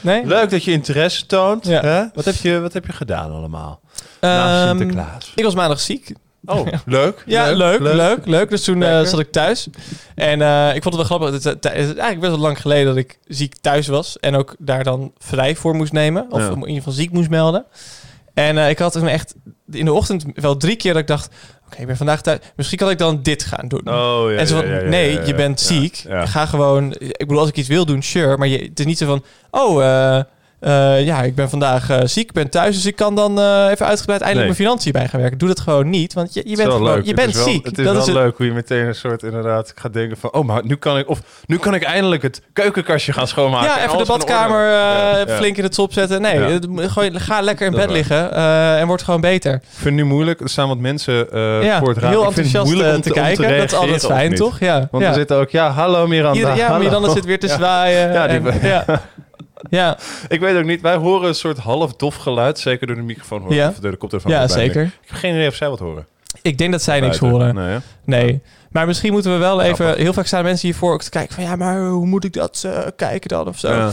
Nee? Leuk dat je interesse toont. Ja. Hè? Wat, heb je, wat heb je gedaan allemaal? Na Ehm, Sinterklaas. ik was maandag ziek. Oh, leuk. Ja, leuk, leuk, leuk. Dus toen eh, zat ik thuis. En eh, ik vond het wel grappig. Het, is- het is eigenlijk best wel lang geleden dat ik ziek thuis was. En ook daar dan vrij voor moest nemen. Of in ieder geval ziek moest melden. En eh, ik had toen echt in de ochtend wel drie keer dat ik dacht... Oké, ik ben vandaag thuis. Misschien kan ik dan dit gaan doen. Oh, ja, en zo van, ja, ja, ja, nee, je bent ziek. Ga gewoon... Ik bedoel, als ik iets wil doen, sure. Maar je, het is niet zo van... Oh, eh, ja, ik ben vandaag eh, ziek, ik ben thuis. Dus ik kan dan eh, even uitgebreid eindelijk Nee. mijn financiën bij gaan werken. Doe dat gewoon niet, want je, je Het bent, wel gewoon, leuk. je Het bent wel- ziek. Het is dat wel is het. leuk hoe je meteen een soort inderdaad gaat denken van... Oh, maar nu kan ik... Of nu kan ik eindelijk het keukenkastje gaan schoonmaken. Ja, en even de badkamer ordenen. Ja, ja. flink in het zop zetten. Nee, Ja. het moet gewoon, ga lekker in Dat bed liggen en word gewoon beter. Ik vind het nu moeilijk. Er staan wat mensen voor het raam. heel het enthousiast eh, om te, kijken. dat is altijd fijn, toch? Ja, Want er zit ook... Ja, hallo Miranda. Ieder- ja, hallo. Miranda zit weer te [LAUGHS] zwaaien. Ja, [LAUGHS] ja. Ik weet ook niet. Wij horen een soort half dof geluid. Zeker door de microfoon horen. Ja. Of door de koptelefoon. ja, zeker. Ik heb geen idee of zij wat horen. Ik denk dat zij niks horen. Nee. Maar misschien moeten we wel even... Heel vaak staan mensen hiervoor ook te kijken van... Ja, maar hoe moet ik dat eh, kijken dan of zo? Ja.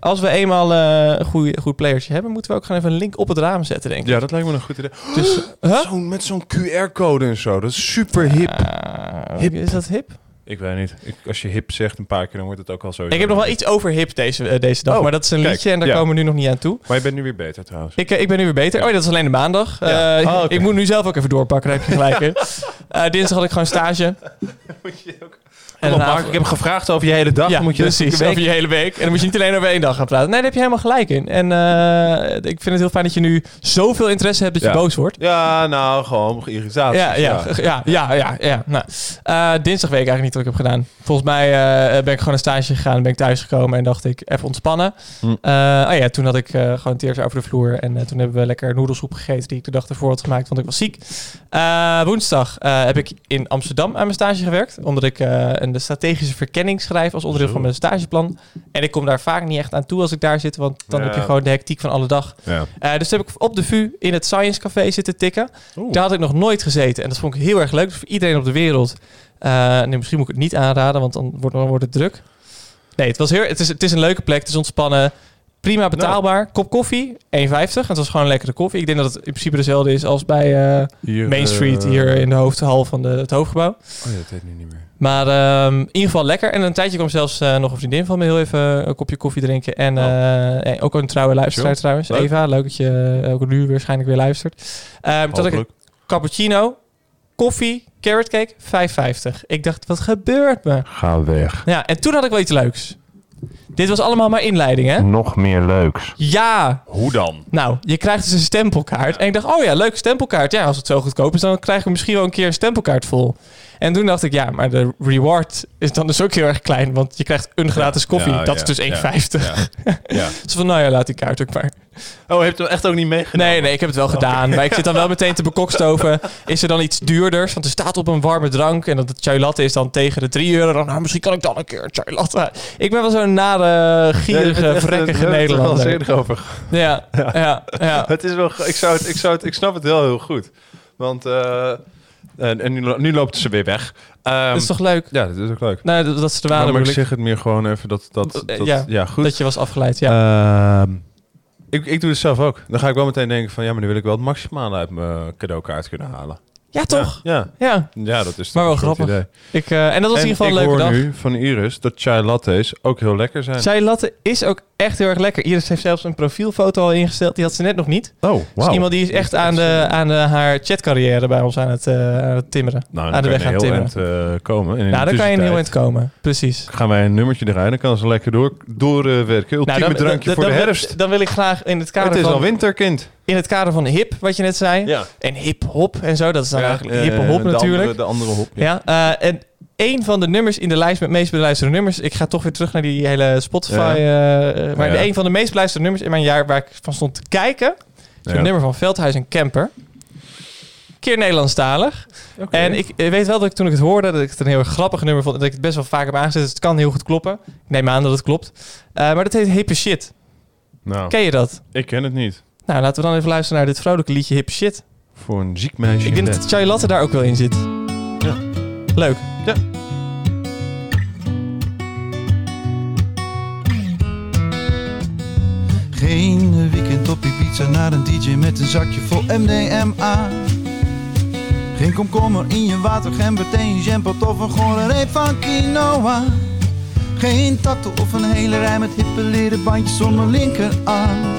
Als we eenmaal eh, een goed, goed playertje hebben... moeten we ook gewoon even een link op het raam zetten, denk ik. ja, dat lijkt me een goed idee. [GASPS] Dus, huh? Met zo'n QR-code en zo. Dat is super hip. Ah, Hip. Is dat hip? Ik weet niet. Ik, als je hip zegt een paar keer, dan wordt het ook al zo. Ik heb nog wel iets over hip deze, eh, deze dag. Oh, maar dat is een kijk, liedje en daar ja. komen we nu nog niet aan toe. Maar je bent nu weer beter trouwens. Ik, eh, ik ben nu weer beter. Oh, ja, dat is alleen de maandag. Ja. Eh, Oh. Ik moet nu zelf ook even doorpakken, daar heb je gelijk in. [LAUGHS] Dinsdag had ik gewoon stage. [LAUGHS] Op, Mark, ik heb gevraagd over je hele dag. Ja, Dan moet je precies. week- Over je hele week. En dan moet je niet alleen over één dag gaan praten. Nee, daar heb je helemaal gelijk in. En eh, ik vind het heel fijn dat je nu zoveel interesse hebt dat je Ja. boos wordt. Ja, nou, gewoon irritatie. Ja, ja, ja, ja, ja. ja, Nou, eh, dinsdag weet ik eigenlijk niet wat ik heb gedaan. Volgens mij eh, ben ik gewoon een stage gegaan, ben ik thuisgekomen en dacht ik even ontspannen. Hm. Oh ja, toen had ik gewoon een teertje over de vloer en toen hebben we lekker noedelsoep gegeten die ik de dag ervoor had gemaakt, want ik was ziek. Woensdag heb ik in Amsterdam aan mijn stage gewerkt, omdat ik eh, een strategische verkenning schrijf als onderdeel Zo. van mijn stageplan. En ik kom daar vaak niet echt aan toe als ik daar zit, want dan Ja. heb je gewoon de hectiek van alle dag. Ja. Eh, dus heb ik op de VU in het Science Café zitten tikken. Oeh. Daar had ik nog nooit gezeten. En dat vond ik heel erg leuk. Dus voor iedereen op de wereld. nee, misschien moet ik het niet aanraden, want dan wordt, dan wordt het druk. Nee, het, was heel, het, is, het is een leuke plek. Het is ontspannen. Prima betaalbaar. Kop koffie, 1,50. Het was gewoon lekkere koffie. Ik denk dat het in principe dezelfde is als bij eh, Hier, Main eh, Street hier in de hoofdhal van de, het hoofdgebouw. Oh ja, dat weet ik nu niet meer. Maar ehm, in ieder geval lekker. En een tijdje kwam zelfs eh, nog een vriendin van me heel even een kopje koffie drinken. En eh, ook een trouwe luisteraar trouwens. Leuk. Eva, leuk dat je ook nu waarschijnlijk weer luistert. Toen had ik cappuccino, koffie, carrot cake, 5,50. Ik dacht, wat gebeurt me? Ga weg. Ja, en toen had ik wel iets leuks. Dit was allemaal maar inleiding, hè? Nog meer leuks. Ja! Hoe dan? Nou, je krijgt dus een stempelkaart. En ik dacht, oh ja, leuke stempelkaart. Ja, als het zo goedkoop is, dan krijgen we misschien wel een keer een stempelkaart vol. En toen dacht ik, ja, maar de reward is dan dus ook heel erg klein. Want je krijgt een gratis koffie. Ja, dat ja, is dus ja, 1,50. Ja. ja. [LAUGHS] Dus van, nou ja, laat die kaart ook maar. Oh, heb je hem echt ook niet meegenomen? Nee, nee, ik heb het wel gedaan. Maar ik zit dan wel [LAUGHS] meteen te bekokstoven. Is er dan iets duurders? Want er staat op een warme drank. En dat de chai latte is dan tegen de 3 euro. Dan, nou, misschien kan ik dan een keer een chai latte. Ik ben wel zo'n nare, gierige, vrekkige Nederlander. eerder over. Ja, ja, ja. [LAUGHS] Het is wel, ik, zou het, ik, zou het, ik snap het wel heel goed. Want eh, en, en nu, nu loopt ze weer weg. Ehm, Dat is toch leuk? Ja, dat is ook leuk. Nou, dat, dat ze er Maar, waren, maar ik. zeg het meer gewoon even dat... dat, Eh, dat ja, ja, goed. Dat je was afgeleid, ja. Ehm, ik, ik doe het zelf ook. Dan ga ik wel meteen denken van... Ja, maar nu wil ik wel het maximale uit mijn cadeaukaart kunnen halen. Ja, toch? Ja, Ja. ja, dat is Maar wel grappig. idee. Ik, eh, en dat was in ieder geval een ik leuke hoor dag. nu van Iris dat chai lattes ook heel lekker zijn. Chai latte is ook echt heel erg lekker. Iris heeft zelfs een profielfoto al ingesteld. Die had ze net nog niet. Oh, Dus wauw. iemand die is echt aan, de, aan de, haar chatcarrière bij ons aan het, eh, aan het timmeren. Nou, aan dan de kan weg je aan het timmeren. eind eh, komen. En in Ja, de daar kan je een heel eind komen. Precies. Gaan wij een nummertje draaien, dan kan ze lekker door, doorwerken. Ultieme Nou, dan, drankje dan- voor de dan- herfst. Dan wil ik graag in het kader Het is van... al winterkind. in het kader van hip, wat je net zei. Ja. En hip-hop en zo. Dat is dan eigenlijk eh, hippe hop de natuurlijk. Andere, de andere hop. ja, eh, en een van de nummers in de lijst met meest beluisterde nummers. Ik ga toch weer terug naar die hele Spotify. Ja. eh, maar Ja. de een van de meest beluisterde nummers in mijn jaar waar ik van stond te kijken. is Ja. een nummer van Veldhuis en Kemper. Keer Nederlandstalig. En ik eh, weet wel dat ik toen ik het hoorde, dat ik het een heel erg grappig nummer vond. En dat ik het best wel vaak heb aangezet. Dus het kan heel goed kloppen. Ik neem aan dat het klopt. Eh, maar dat heet Hippe Shit. Nou, Ken je dat? ik ken het niet. Nou, laten we dan even luisteren naar dit vrolijke liedje Hippe Shit. Voor een ziek meisje. Ik denk dat Latte daar ook wel in zit. Leuk. Ja. Geen weekend op Ibiza naar een DJ met een zakje vol MDMA. Geen komkommer in je water, gember, thee, je jampot of een gore reep van quinoa. Geen tattoo of een hele rij met hippe leren bandjes om mijn linkerarm.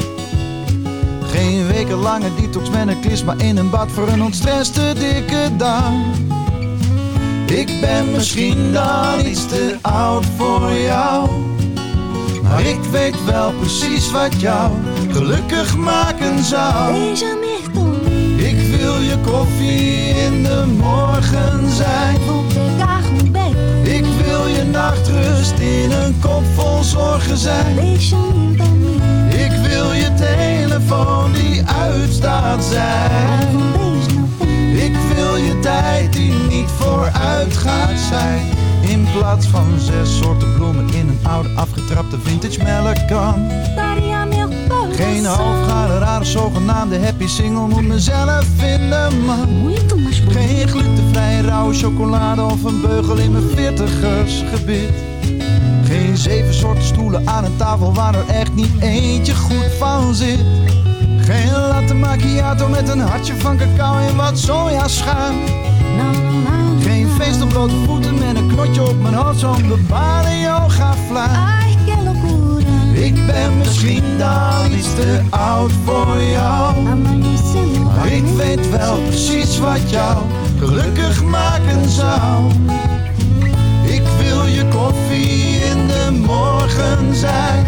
Geen wekenlange detox met een klisma in een bad voor een ontstresste dikke darm. Ik ben misschien dan iets te oud voor jou. Maar ik weet wel precies wat jou gelukkig maken zou. Ik wil je koffie in de morgen zijn. Ik wil je nachtrust in een kop vol zorgen zijn. Ik wil je telefoon die uitstaat zijn. Tijd die niet vooruit gaat zijn. In plaats van zes soorten bloemen in een oude afgetrapte vintage melkkan. Geen halfgare rare zogenaamde happy single moet mezelf vinden man. Geen glutenvrije rauwe chocolade of een beugel in mijn veertigers gebit. Geen zeven soorten stoelen aan een tafel waar er echt niet eentje goed van zit. Geen latte macchiato met een hartje van cacao en wat sojaschuim. Geen feest op blote voeten met een knotje op mijn hoofd zo'n bepaalde yoga fly. Ik ben misschien dan iets te oud voor jou. Maar ik weet wel precies wat jou gelukkig maken zou. Ik wil je koffie in de morgen zijn.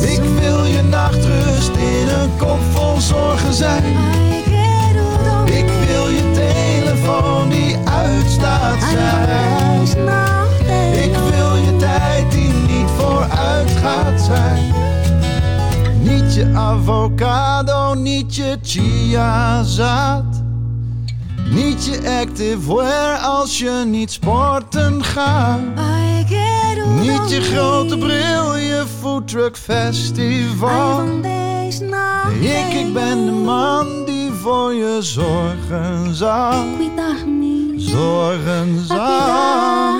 Ik wil je nachtrust in een kop vol zorgen zijn. Ik wil je telefoon die uitstaat zijn. Ik wil je tijd die niet vooruit gaat zijn. Niet je avocado, niet je chiazaad. Niet je activewear als je niet sporten gaat. Niet je grote bril, je foodtruck festival. Nee, ik, ik ben de man die voor je zorgen zal. Zorgen zal.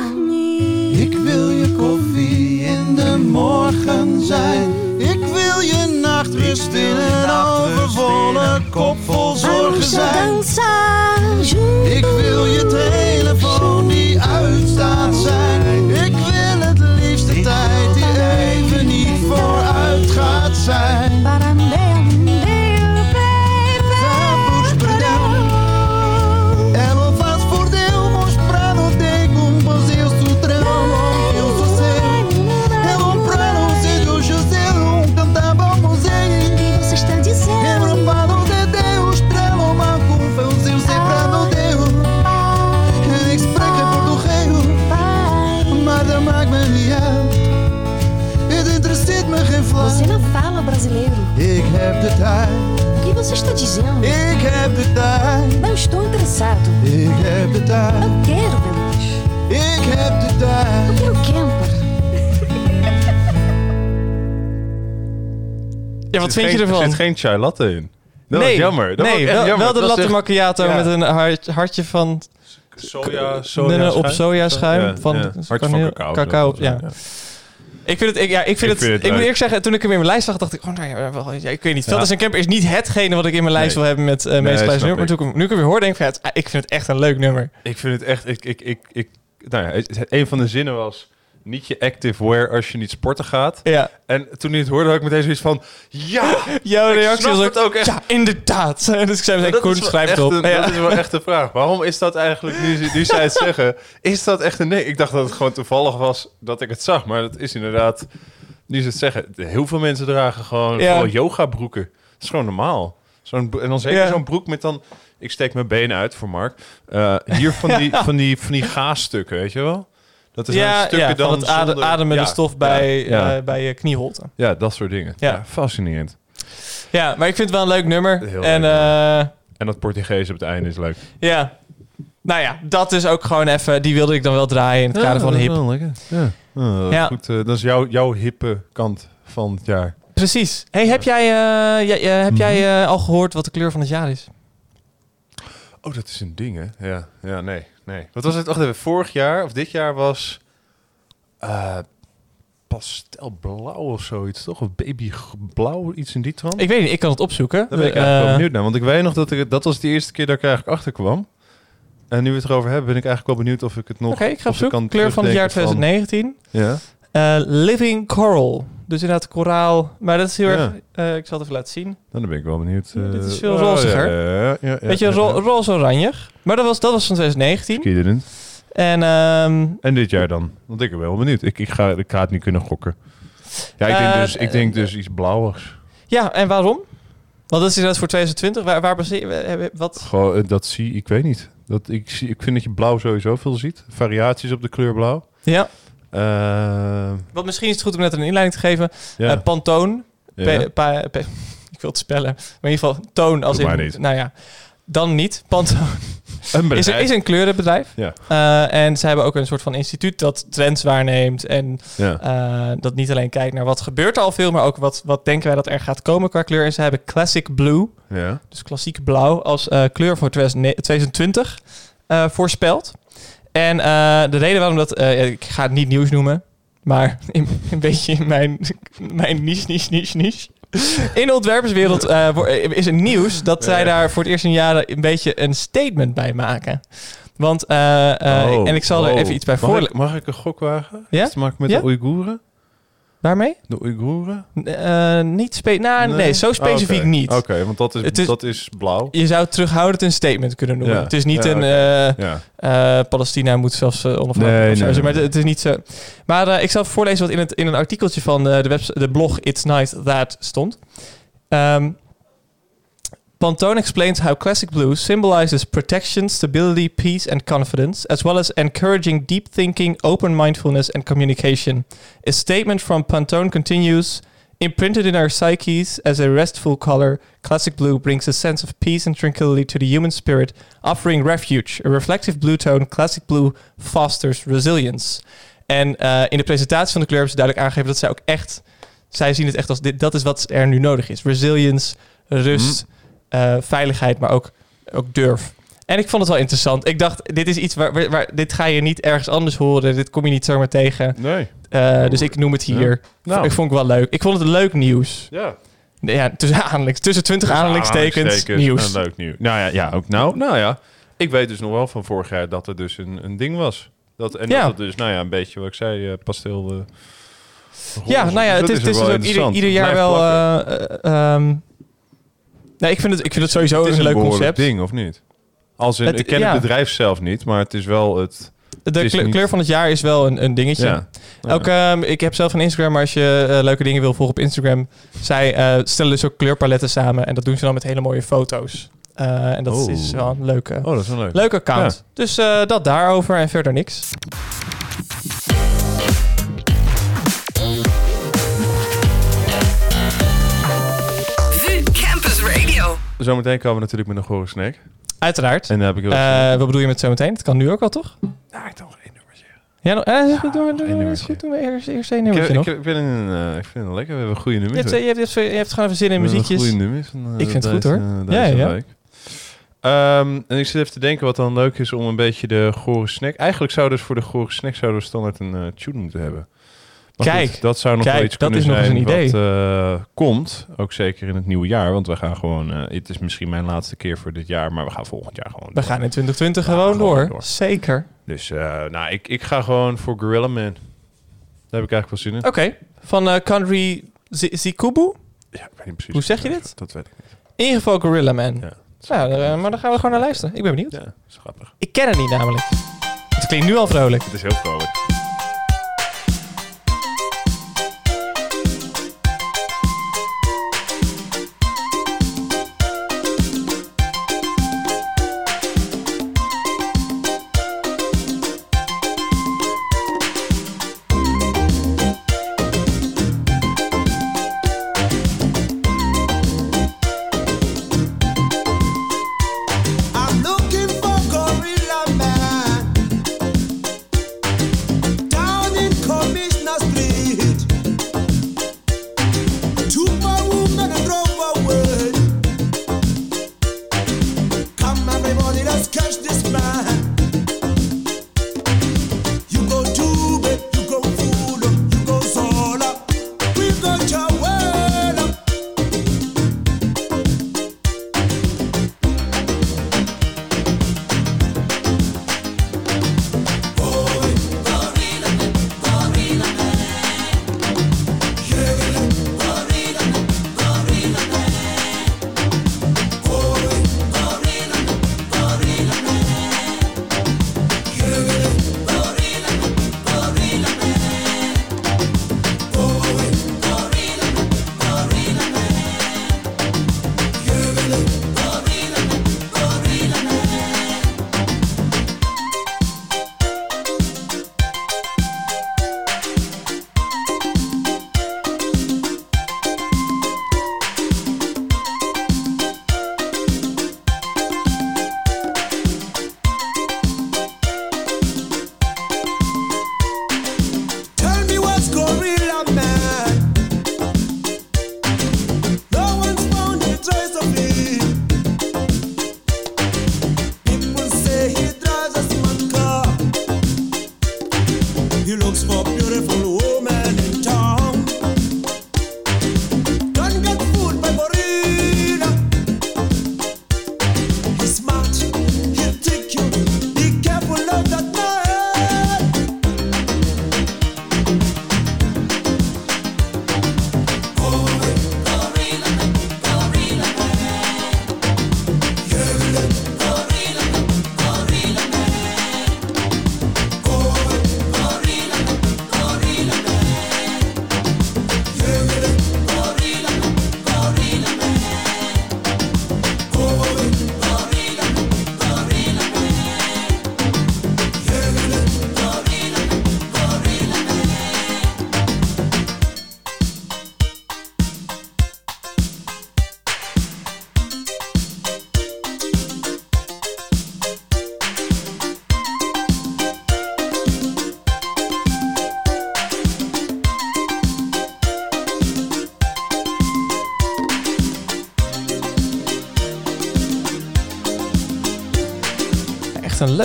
Ik wil je koffie in de morgen zijn. Ik wil je nachtrust in een overvolle kop vol zorgen zijn. Ik wil je telefoon die uitstaat zijn. Ik wil het liefste tijd die even niet vooruit gaat zijn. Ik heb de tijd. Não estou interessado. Ik heb de tijd. Eu quero. Ik heb de Eu tijd. quero camper. Ja, wat vind je geen- Er ervan? zit geen chai latte in. Dat nee, jammer. Dat nee, was wel, jammer. wel de latte echt macchiato ja. met een hart- hartje van soja, soja Nee, op sojaschuim Ja, van ja. Hartje van cacao. cacao, zo. ja. Ik vind het, ik, ja, ik vind Ik het, vind het ik moet eerlijk zeggen, toen ik hem in mijn lijst zag, dacht ik, oh nou ja, wel, ja ik weet niet. Ja. Velders en Camper is niet hetgene wat ik in mijn lijst Nee. wil hebben met uh, Nee, nummer. Maar toen ik, hem- nu ik hem weer hoor, denk ik, van, ja, het- ik vind het echt een leuk nummer. Ik vind het echt... Ik, ik, ik, ik, nou ja, het- een van de zinnen was... Niet je active wear als je niet sporten gaat. Ja, En toen hij het hoorde, had ik meteen zoiets van... Ja! [LAUGHS] jouw Ik reactie was het ook echt. ja, inderdaad. [LAUGHS] Dus ik zei meteen, Koen, schrijf het op. een- Ja. dat is wel echt de vraag. Waarom is dat eigenlijk, nu, nu zij het [LAUGHS] zeggen, is dat echt een nee? Ik dacht dat het gewoon toevallig was dat ik het zag. Maar dat is inderdaad, nu ze het zeggen, heel veel mensen dragen gewoon Ja. yoga broeken. Dat is gewoon normaal. Zo'n, en dan zeker Ja. zo'n broek met dan, ik steek mijn benen uit voor Mark. Eh, hier van die, van die, van die gaasstukken, weet je wel? Dat is Ja, stukken ja, dan het zonder- ademende stof bij, eh, bij je knieholte. Ja, dat soort dingen. Ja. Fascinerend. Ja, maar ik vind het wel een leuk nummer. Heel en leuk eh, En dat Portugees op het einde is leuk. ja, nou ja, dat is ook gewoon even, die wilde ik dan wel draaien in het kader van hip. lekker. Ja. Ah, Ja. Goed, eh, dat is jouw, jouw hippe kant van het jaar. Precies. Hey, heb jij, eh, jij- eh, heb Mhm. jij eh, al gehoord wat de kleur van het jaar is? Oh, dat is een ding, hè? Ja, ja nee, nee. Wat was het? Wacht even, vorig jaar of dit jaar was eh pastelblauw of zoiets, toch? Of babyblauw, iets in die trant? Ik weet niet, ik kan het opzoeken. Daar ben ik eigenlijk wel eh, benieuwd naar. Want ik weet nog dat ik, dat was de eerste keer dat ik eigenlijk achter kwam. En nu we het erover hebben, ben ik eigenlijk wel benieuwd of ik het nog... Oké, ik ga op zoek. Kleur van het jaar terugdenken 2019. Ja? Eh, Living Coral. Dus inderdaad koraal. Maar dat is heel erg... eh, ik zal het even laten zien. Dan ben ik wel benieuwd. Dit is eh, veel oh, roziger. Ja, ja, ja, ja, Weet je, ja, ro ja. roze-oranje. Maar dat was, dat was van 2019. Skidderend. En ehm, En dit jaar dan? Want ik ben wel benieuwd. Ik, ik, ga, ik ga het niet kunnen gokken. Ja, ik denk Eh, dus, ik denk dus iets blauwigs. ja, en waarom? Want dat is inderdaad voor 2020. Waar, waar baseer je... Wat? Gewoon, dat zie ik, weet niet. Dat, ik, zie, ik vind dat je blauw sowieso veel ziet. Variaties op de kleur blauw. Ja. Eh, Want misschien is het goed om net een inleiding te geven. ja. Eh, Pantone. ja. Pe- pa- pe- [LAUGHS] ik wil het spellen. Maar in ieder geval toon als Doe in... maar niet. Nou ja, dan niet. Pantone [LAUGHS] Een is, is een kleurenbedrijf. Ja. Eh, en ze hebben ook een soort van instituut dat trends waarneemt. En Ja. dat niet alleen kijkt naar wat gebeurt er al veel, maar ook wat, wat denken wij dat er gaat komen qua kleur. En ze hebben Classic Blue, ja. dus klassiek blauw, als kleur voor 2020 eh, voorspeld. En eh, de reden waarom dat... eh, ik ga het niet nieuws noemen, maar [LAUGHS] in, een beetje in mijn, mijn niche, niche, niche, niche. In de ontwerperswereld eh, is het nieuws dat zij daar voor het eerst in jaren een beetje een statement bij maken. Want, Oh, en ik zal er oh. even iets bij voorlezen. mag ik een gok wagen? Ja? Iets te maken met Ja? de Oeigoeren? Waarmee? De Oeigoeren? Eh, niet spe nou, nee. zo specifiek Oké. niet. Oké, want dat is, Het is- dat is blauw. Je zou terughoudend een statement kunnen noemen. Ja. Het is niet Ja, een... eh, Ja. eh, Palestina moet zelfs onafhankelijk Nee, nee. Maar het, het is niet zo. Maar eh, ik zal voorlezen wat in, het, in een artikeltje van de, de, webs- de blog It's Nice That stond. Ehm, Pantone explains how classic blue symbolizes protection, stability, peace, and confidence, as well as encouraging deep thinking, open mindfulness, and communication. A statement from Pantone continues Imprinted in our psyches as a restful color, classic blue brings a sense of peace and tranquility to the human spirit, offering refuge. A reflective blue tone, classic blue fosters resilience. En eh, in de presentatie van de kleur hebben ze duidelijk aangegeven dat zij ook echt, zij zien het echt als dit, dat is wat er nu nodig is. Resilience, rust, eh, veiligheid, maar ook, ook durf. En ik vond het wel interessant. Ik dacht, dit is iets waar, waar, waar- dit ga je niet ergens anders horen. Dit kom je niet zomaar tegen. Nee. Eh, dus ik noem het hier. Nou. Ik vond het wel leuk. Ik vond het leuk nieuws. Ja. Ja, tussen, aanhalingstekens, tussen 20 aanhalingstekens nieuws. leuk nieuws. Nou ja, ja, ook nou, nou ja. Ik weet dus nog wel van vorig jaar dat er dus een, een ding was. Dat, en Ja. dat dus, nou ja, een beetje wat ik zei, pastel... eh, Ja, nou ja, Dus het is, het is dus ook ieder, jaar wel... nee, ik vind het, ik vind het sowieso het is een een leuk concept. ding, of niet? Als in, Het- ik ken ja. het bedrijf zelf niet, maar het is wel het... De is kleur, niet- kleur van het jaar is wel een, een dingetje. Ja. Ook, ehm, ik heb zelf een Instagram, maar als je eh, leuke dingen wil volgen op Instagram... zij eh, stellen dus ook kleurpaletten samen en dat doen ze dan met hele mooie foto's. Eh, en dat Oh. is wel een leuke, Oh, dat is wel leuk. leuk account. Dus dat daarover en verder niks. Zometeen komen we natuurlijk met een gore snack. Uiteraard. En dan heb ik wel... Eh, wat bedoel je met zometeen? Dat kan nu ook wel, toch? nou, ik nog één nummertje. Ja, nog, eh, goed, doen we, doen we- één is nummertje. goed, doen we eerst, eerst één Ik, nummertje ik, nog. ik, vind het, eh, ik vind het lekker. We hebben goede Je nummers. hebt, je, hebt, je hebt gewoon even zin in muziekjes. Goede nummers. eh, Ik vind het goed, hoor. Ja, ja. Ehm, en ik zit even te denken wat dan leuk is om een beetje de gore snack... Eigenlijk zouden dus voor de gore snack zouden we standaard een tune moeten hebben. Maar Kijk, goed, dat zou nog kijk, wel iets dat kunnen is nog eens zijn een wat eh, komt. Ook zeker in het nieuwe jaar. Want we gaan gewoon... eh, het is misschien mijn laatste keer voor dit jaar. Maar we gaan volgend jaar gewoon We door. gaan in 2020 Ja, gewoon, door. door. Zeker. Dus eh, nou, ik, ik ga gewoon voor Gorilla Man. Daar heb ik eigenlijk wel zin in. Oké, van eh Country Zikubu. Ja, ik weet niet precies. Hoe zeg je dit? Dat weet ik niet. In ieder geval Gorilla Man. Ja. Nou, eh, maar dan gaan we gewoon naar luisteren. Ik ben benieuwd. Ja, dat is grappig. Ik ken het niet namelijk. Het klinkt nu al vrolijk. Het is heel vrolijk.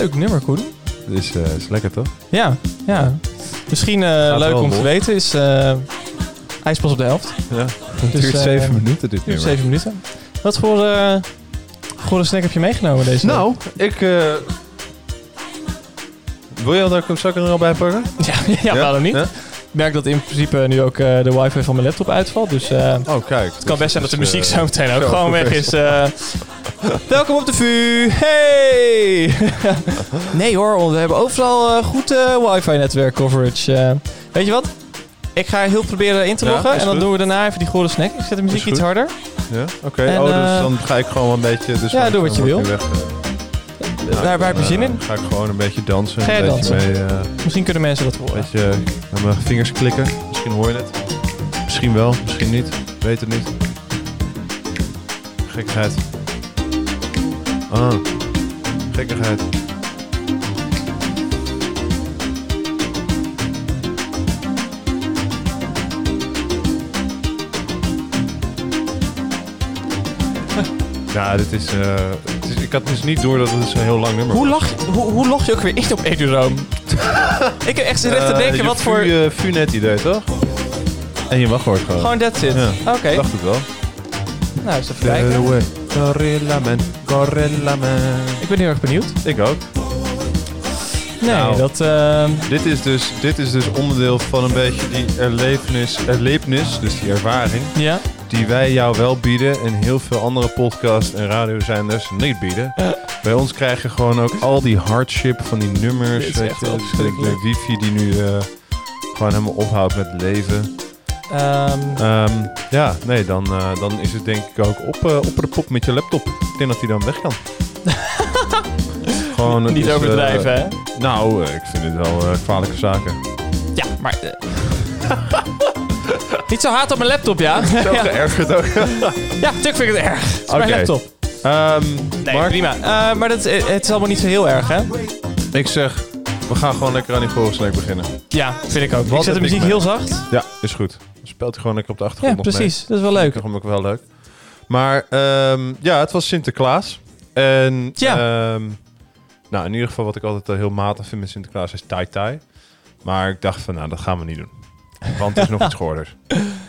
Leuk nummer, Koen. Dus eh is lekker toch? Ja, ja. Misschien eh, leuk om te weten is... eh hij is pas op de helft. Ja. Het Dus, duurt zeven minuten dit nummer. zeven minuten. Wat voor eh gore snack heb je meegenomen deze Nou, ik... eh, wil je al dat ik hem zakken er al bij pakken? week? [LAUGHS] Ja, ja, waarom niet? Ja? Ik merk dat in principe nu ook de wifi van mijn laptop uitvalt. Dus het Oh, kijk. kan best zijn dat de muziek zo meteen ook gewoon weg is. Welkom op de VU. Hey! [LAUGHS] nee hoor, want we hebben overal eh, goed eh, wifi-netwerk coverage. Eh, weet je wat? Ik ga heel proberen in te loggen. en dan goed. doen we daarna even die gore snack. Ik zet de muziek iets harder. Ja, oké. En, oh, dus dan ga ik gewoon een beetje... Dus ja, doe wat je wil. weg. Nou, Waar- waar heb je dan, zin in? Ga ik gewoon een beetje dansen. Ga een beetje dansen? Mee, Misschien kunnen mensen dat een horen. beetje met mijn vingers klikken. Misschien hoor je het. Misschien wel, misschien niet. Weet het niet. Gekkigheid. Ah, gekkigheid. [LAUGHS] Ja, dit is, eh, het is... Ik had dus niet door dat het een heel lang nummer Hoe, je- hoe, hoe log je ook weer in op Eduroam? ik heb echt zitten te Eh, denken, je wat voor... Fu, eh, Funet idee, toch? En je wachtwoord gewoon. Gewoon that's it. Ja. Oké, Ik dacht het wel. nou eens even kijken. Man. Ik ben heel erg benieuwd. Ik ook. Nee, Nou. dat... ehm, Dit is, dus, dit is dus onderdeel van een beetje die erlevenis, erlevenis, dus die ervaring, ja. die wij jou wel bieden en heel veel andere podcasts en radiozenders niet bieden. Bij ons krijg je gewoon ook al die hardship van die nummers, Dit is weet echt je, de, verschrikkelijk. de wifi die nu eh, gewoon helemaal ophoudt met leven. Ehm, Ehm, ja, nee, dan, eh, dan is het denk ik ook op, eh, op de pop met je laptop. Ik denk dat hij dan weg kan. [LAUGHS] Gewoon, het niet is, overdrijven, eh, hè? nou, eh, ik vind het wel eh, kwalijke zaken. Ja, maar... eh, [LAUGHS] niet zo hard op mijn laptop, ja? Zo [LAUGHS] ja. geërgerd ook. ja, natuurlijk vind ik het erg. Het is mijn laptop. Ehm, Nee, Mark, prima. Eh, maar dat, eh, het is allemaal niet zo heel erg, hè? ik zeg, we gaan gewoon lekker aan die Gorensnack beginnen. Ja, vind ik ook. Wat ik zet de muziek heel zacht. Ja, is goed. Speelt hij gewoon lekker op de Ja, achtergrond mee. precies. Dat is wel leuk. Dat is ook wel leuk. Maar ehm, ja, het was Sinterklaas. En Ja. ehm, nou, in ieder geval wat ik altijd heel matig vind met Sinterklaas is Tai Tai. Maar ik dacht van, nou, dat gaan we niet doen. Want het is nog [LAUGHS] iets schoorders.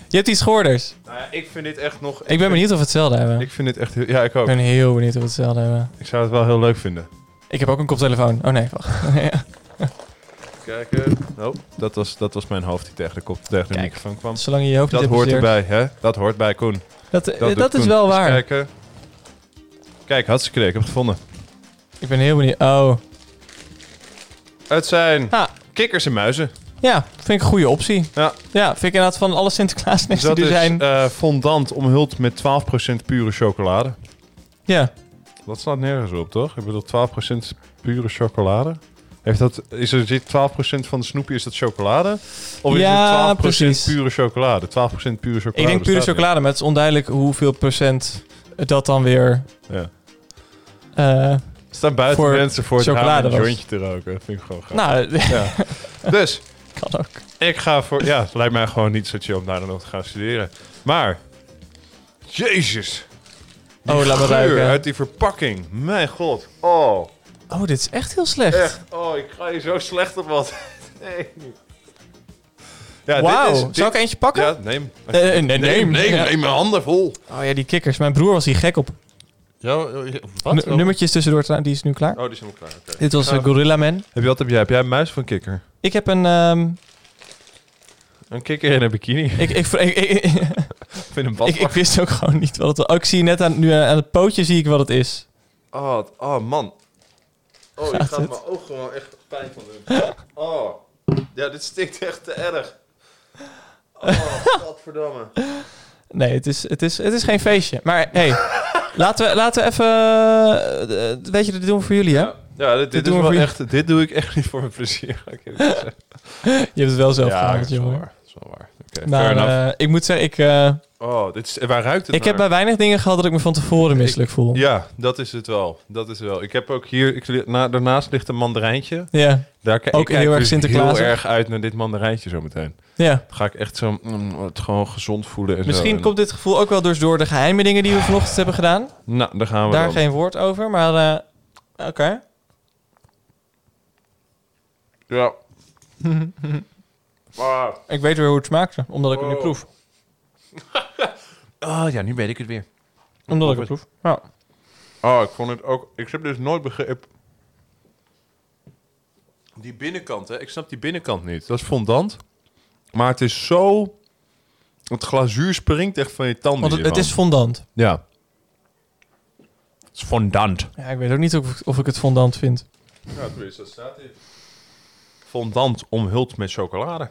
Je hebt iets schoorders. Nou ja, ik vind dit echt nog... Ik ben benieuwd of we hetzelfde hebben. Ik vind dit echt heel... Ja, ik Ik ook. ben heel benieuwd of we hetzelfde hebben. Ik zou het wel heel leuk vinden. Ik heb ook een koptelefoon. Oh nee, wacht. [LAUGHS] Kijken. Oh, dat was, dat was mijn hoofd die tegen de kop tegen de Kijk. microfoon kwam. Zolang je je hoofd Dat niet hoort erbij, hè? Dat hoort bij Koen. Dat, eh, dat is Koen. wel Eens waar. kijken. Kijk, hartstikke leuk. Ik heb het gevonden. Ik ben heel benieuwd. Oh. Het zijn Ah. kikkers en muizen. Ja, vind ik een goede optie. Ja. Ja, vind ik inderdaad van alle Sinterklaasnest Dus dat die er is zijn. eh, fondant omhuld met 12% pure chocolade. ja. Dat staat nergens op, toch? Ik bedoel, 12% pure chocolade. Heeft dat, is er zit 12% van de snoepje, is dat chocolade? Of is Ja, het 12% precies. pure chocolade? 12% pure chocolade. Ik denk pure chocolade, maar het is onduidelijk hoeveel procent dat dan weer... Ja. eh, staan buiten Voor mensen voor het raam een jointje te roken. Dat vind ik gewoon gaaf. nou, Ja. [LAUGHS] Dus, kan ook. ik ga voor... Ja, het lijkt mij gewoon niet zo chill om daar dan nog te gaan studeren. Maar, jezus. Die Oh, laat me ruiken. uit die verpakking. Mijn god. Oh, Oh, dit is echt heel slecht. echt. Oh, ik ga je zo slecht op wat. [LAUGHS] Nee. Ja, dit Wauw. is- Zou dit- ik eentje pakken? Ja, neem. Eh, nee, neem. neem, neem, Ja. neem mijn handen vol. Oh ja, die kikkers. Mijn broer was hier gek op. Ja, wat? Nu- nummertjes tussendoor, die is nu klaar. Oh, die is helemaal klaar. oké. Dit was eh, Gorilla Man. Heb je wat heb jij? Heb jij een muis een kikker? Ik heb een... ehm, Een kikker in een bikini. ik, ik, ik, ik, Ik [LAUGHS] vind een ik, ik wist ook gewoon niet wat het was. Oh, ik zie net aan, nu aan het pootje zie ik wat het is. Oh, oh man. Oh, je Gaat mijn oog gewoon echt pijn van doen. [LAUGHS] Oh. Ja, dit stinkt echt te erg. Oh, godverdamme. Nee, het is, het is, het is geen feestje. Maar hey, [LAUGHS] laten, we, laten we even... eh, weet je, dit doen we voor jullie, hè? Ja, ja dit, dit, is wel je. echt, dit doe ik echt niet voor mijn plezier. [LAUGHS] Je hebt het wel zelf ja, wel jongen. Dat is wel waar. Maar eh, ik moet zeggen, ik, eh, oh, dit is, waar ruikt het ik heb bij weinig dingen gehad dat ik me van tevoren misselijk voel. Ja, dat is het wel. Dat is wel. Ik heb ook hier, ik, na, daarnaast ligt een mandarijntje. Ja, Daar kijk Ook ik heel erg dus Sinterklaasig. heel erg uit naar dit mandarijntje zometeen. ja. Dan ga ik echt zo mm, het gewoon gezond voelen en Misschien zo. Komt dit gevoel ook wel dus door de geheime dingen die we vanochtend hebben gedaan. Nou, daar gaan we Daar dan. geen woord over, maar eh, oké. Ja. [LAUGHS] Ah. Ik weet weer hoe het smaakte, omdat ik het nu Oh. proef. Oh [LAUGHS] ja, nu weet ik het weer. Omdat ik het proef. Ja. Oh, ik vond het ook... Ik heb dus nooit begrepen... Die binnenkant, hè. Ik snap die binnenkant niet. Dat is fondant. Maar het is zo... Het glazuur springt echt van je tanden Want het, het hiervan. is fondant. Ja. Het is fondant. Ja, ik weet ook niet of, of ik het fondant vind. Ja, tenminste, dat staat hier. Fondant omhuld met chocolade.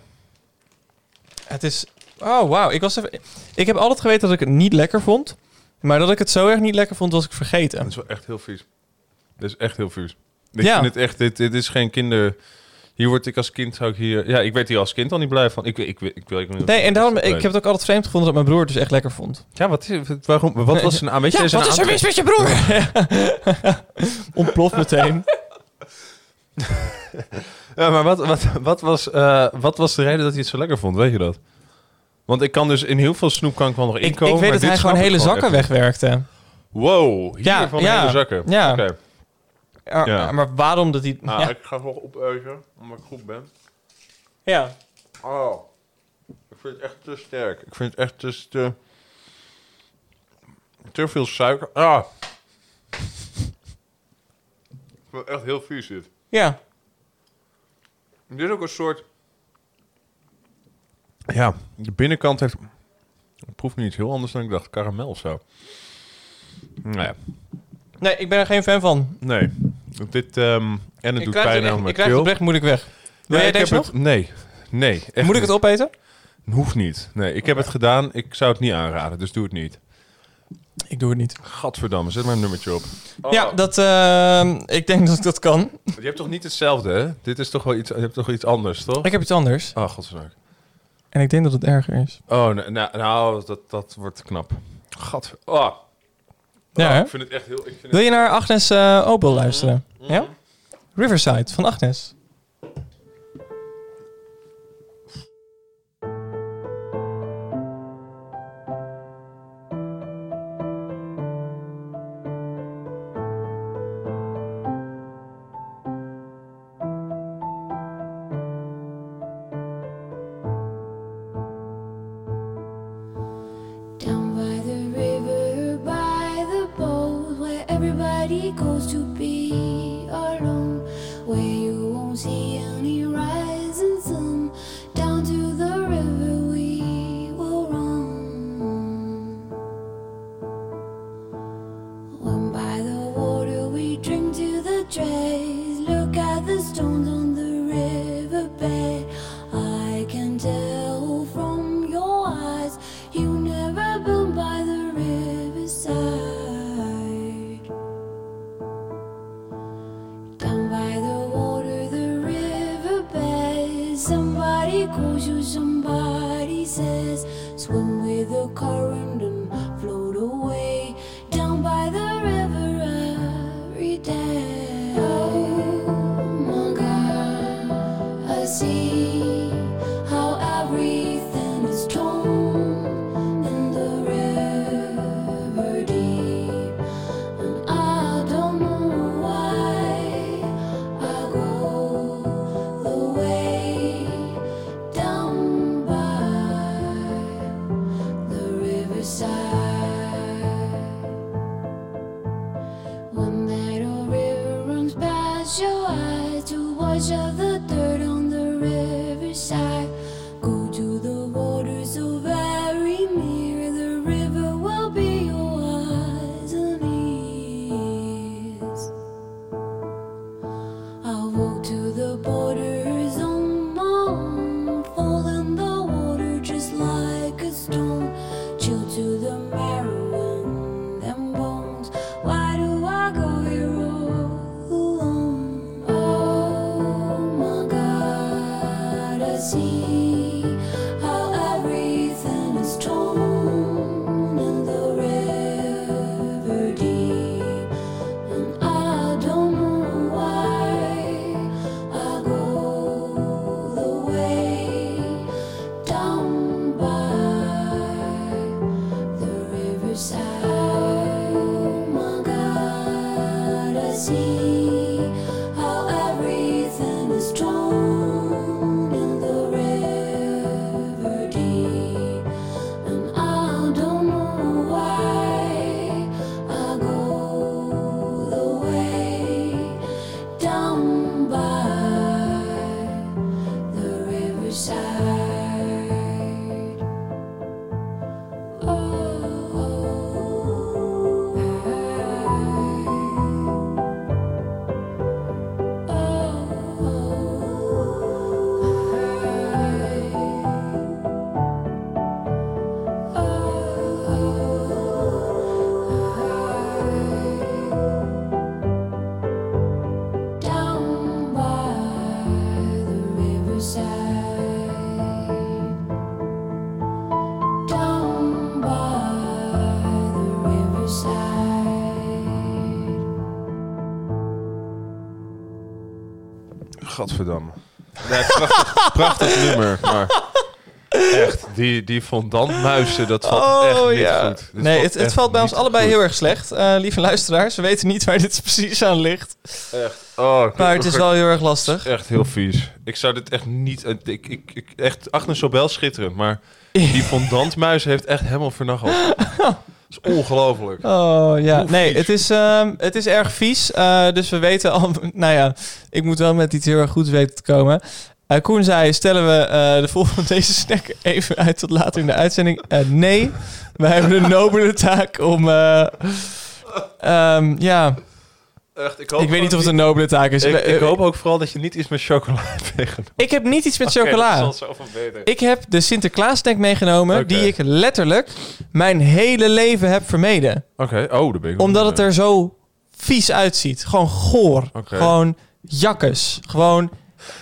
Het is... Oh, wauw. Ik, was even... ik heb altijd geweten dat ik het niet lekker vond. Maar dat ik het zo erg niet lekker vond, was ik vergeten. Dat is wel echt heel vies. Dit is echt heel vies. Ik Ja. vind het echt... Dit, dit is geen kinder... Hier word ik als kind, zou ik hier... Ja, ik werd hier als kind al niet blij van. Ik, ik, ik, ik, wil Nee, en daarom, ik heb het ook altijd vreemd gevonden dat mijn broer het dus echt lekker vond. Ja, wat, is, waarom, wat was een aan? Weet je, Ja, wat is er mis met je broer? [LAUGHS] Ontploft meteen. [LAUGHS] [LAUGHS] Ja, maar wat, wat, wat, was, eh, wat was de reden dat hij het zo lekker vond? Weet je dat? Want ik kan dus in heel veel snoep kan ik wel nog inkomen. ik weet maar dat hij gewoon hele zakken wegwerkte. Wow, hier Ja, van ja, hele zakken. ja. Oké. Ja, Ja. Maar waarom dat hij... Nou, ja. ik ga wel opeten, omdat ik goed ben. ja. Oh, ik vind het echt te sterk. Ik vind het echt te... Te, te veel suiker. Ah. Ik vind het echt heel vies dit. Ja. Dit is ook een soort... Ja, de binnenkant heeft... Het proeft niet iets heel anders dan ik dacht. Karamel of zo. Nou ja, Nee, ik ben er geen fan van. nee. Dit, ehm, en het Ik doet pijn aan mijn ik krijg het oprecht moeilijk weg. Wil Ja, jij ik deze nog? het- Nee, nee. echt Moet ik het opeten? Hoeft niet. Nee, ik heb het gedaan. Ik zou het niet aanraden, dus doe het niet. Ik doe het niet. Gadverdamme, zet maar een nummertje op. Ja, dat, ehm, ik denk dat ik dat kan. Je hebt toch niet hetzelfde, hè? Dit is toch wel iets, je hebt toch wel iets anders, toch? Ik heb iets anders. Oh, godzijdank. En ik denk dat het erger is. Oh, nou, nou, nou, dat, dat wordt knap. Gat. Oh. Ja, Oh, hè? ik vind het echt heel... Ik vind Wil je naar Agnes eh Opel luisteren? Mhm. Ja? Riverside van Agnes. Gadverdamme. Nee, prachtig, [LAUGHS] prachtig nummer, maar echt, die, die fondantmuizen, dat valt echt Oh niet ja. goed. Dit Nee, het, het echt valt bij ons niet allebei goed. heel erg slecht. Eh, lieve luisteraars, we weten niet waar dit [LAUGHS] precies aan ligt. Echt. Oh, Maar het is wel heel erg lastig. Echt heel vies. Ik zou dit echt niet... eh, Ik, ik, ik, echt, Agnes Sobel schitterend, maar die [LAUGHS] fondantmuis heeft echt helemaal vernacheld. Is ongelooflijk. [LAUGHS] Oh ja, Hoe nee, vies. het is, ehm, het is erg vies. Eh, dus we weten al, [LAUGHS] nou ja, ik moet wel met iets heel erg goeds weten te komen. Eh, Koen zei, stellen we eh, de volgende deze snack even uit tot later in de uitzending? Nee, wij hebben de nobele taak om, eh, ehm, ja, Echt, ik hoop ik weet niet of het een nobele taak is. Ik, hoop ook vooral dat je niet iets met chocola [LAUGHS] hebt meegenomen. ik heb niet iets met Oké, chocola. dat is al zoveel beter. Ik heb de Sinterklaas snack meegenomen, die ik letterlijk mijn hele leven heb vermeden. Oké, oh, ben ik Omdat het er zo vies uitziet. Gewoon goor. Gewoon jakkes. Gewoon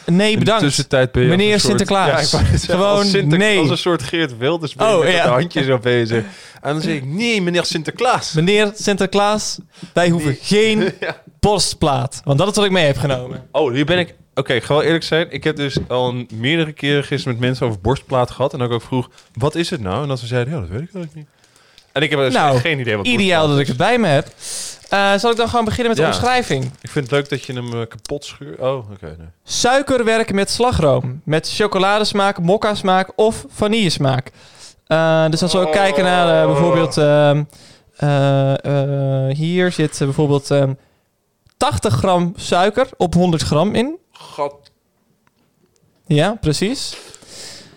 nee In bedankt. de tussentijd ben je Meneer soort- Sinterklaas. Ja, ik zeggen, Gewoon als Sinter- nee. Als een soort Geert Wilders ben je Oh, met ja. de handjes zo bezig. En dan zeg ik, nee, meneer Sinterklaas. Meneer Sinterklaas, wij hoeven geen [LAUGHS] Ja. Borstplaat. Want dat is wat ik mee heb genomen. Oh, hier ben ik... Oké, ik ga wel eerlijk zijn. Ik heb dus al meerdere keren gisteren met mensen over borstplaat gehad. En ook ook vroeg, wat is het nou? En dat ze zeiden, ja, dat weet ik eigenlijk niet. En ik heb dus Nou, geen idee wat Ideaal dat ik het bij me heb. Eh, zal ik dan gewoon beginnen met de omschrijving? Ik vind het leuk dat je hem eh, kapot schuurt. Oh, oké. nee. Suikerwerk met slagroom. Met chocoladesmaak, mokka-smaak of vanillesmaak. Eh, dus als we ook kijken naar bijvoorbeeld... ehm, eh, eh, hier zit bijvoorbeeld ehm, 80 gram suiker op 100 gram in. God. Ja, precies.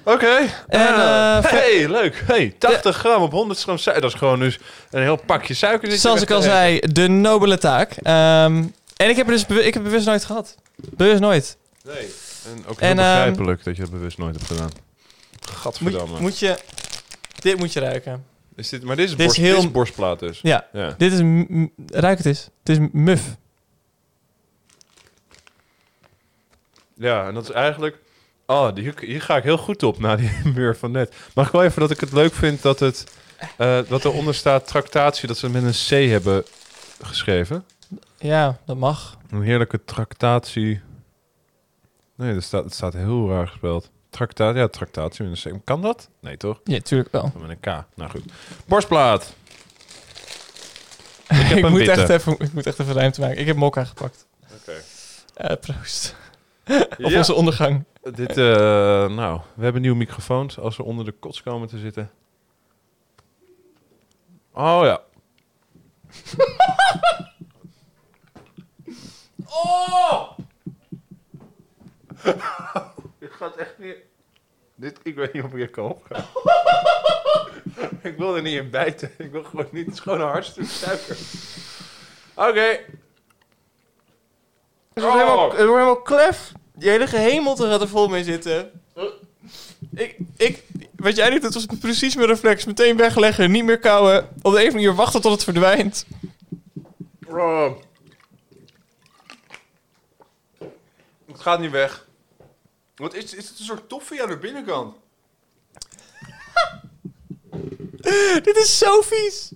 Oké. Ah. eh, hey, leuk. Hey, 80 gram op 100 gram suiker. Dat is gewoon dus een heel pakje suiker. Zoals ik al te zei, de nobele taak. Ehm, en ik heb dus ik heb bewust nooit gehad. Bewust nooit. Nee. En ook heel En, ehm, begrijpelijk dat je dat bewust nooit hebt gedaan. Moet, Gadverdamme. moet je... Dit moet je ruiken. Is dit, maar dit is, Dit is borst, heel- dit is borstplaat dus. Ja, Ja. dit is... Ruik het eens. Het is muf. Ja, en dat is eigenlijk... Oh, hier, hier ga ik heel goed op na die [LAUGHS] muur van net. Mag ik wel even dat ik het leuk vind dat het... eh dat eronder staat tractatie, dat ze met een C hebben geschreven. Ja, dat mag. Een heerlijke tractatie. Nee, dat staat, het staat heel raar gespeld. Tractaat, ja, tractatie met een C. Kan dat? Nee, toch? Ja, tuurlijk wel. Met een K. Nou goed. Borstplaat. [LAUGHS] Ik, moet witte. echt even, ik moet echt even ruimte maken. Ik heb mokka gepakt. Oké. Eh, proost. [LAUGHS] Op Ja. onze ondergang. Dit, eh, nou, we hebben nieuwe microfoons als we onder de kots komen te zitten. Oh ja. [LAUGHS] oh! [LAUGHS] Dit gaat echt niet... Dit, ik weet niet of ik hier kan opgaan. ik wil er niet in bijten. Ik wil gewoon niet... Het is gewoon een hartstikke suiker. Oké. Het wordt helemaal, het wordt helemaal klef. Die hele gehemelte gaat er vol mee zitten. Ik, ik, wat jij doet, was precies mijn reflex. Meteen wegleggen, niet meer kauwen. Op de een of andere manier wachten tot het verdwijnt. Oh. Het gaat niet weg. Wat is, is het een soort toffee aan de binnenkant? [LAUGHS] Dit is zo vies.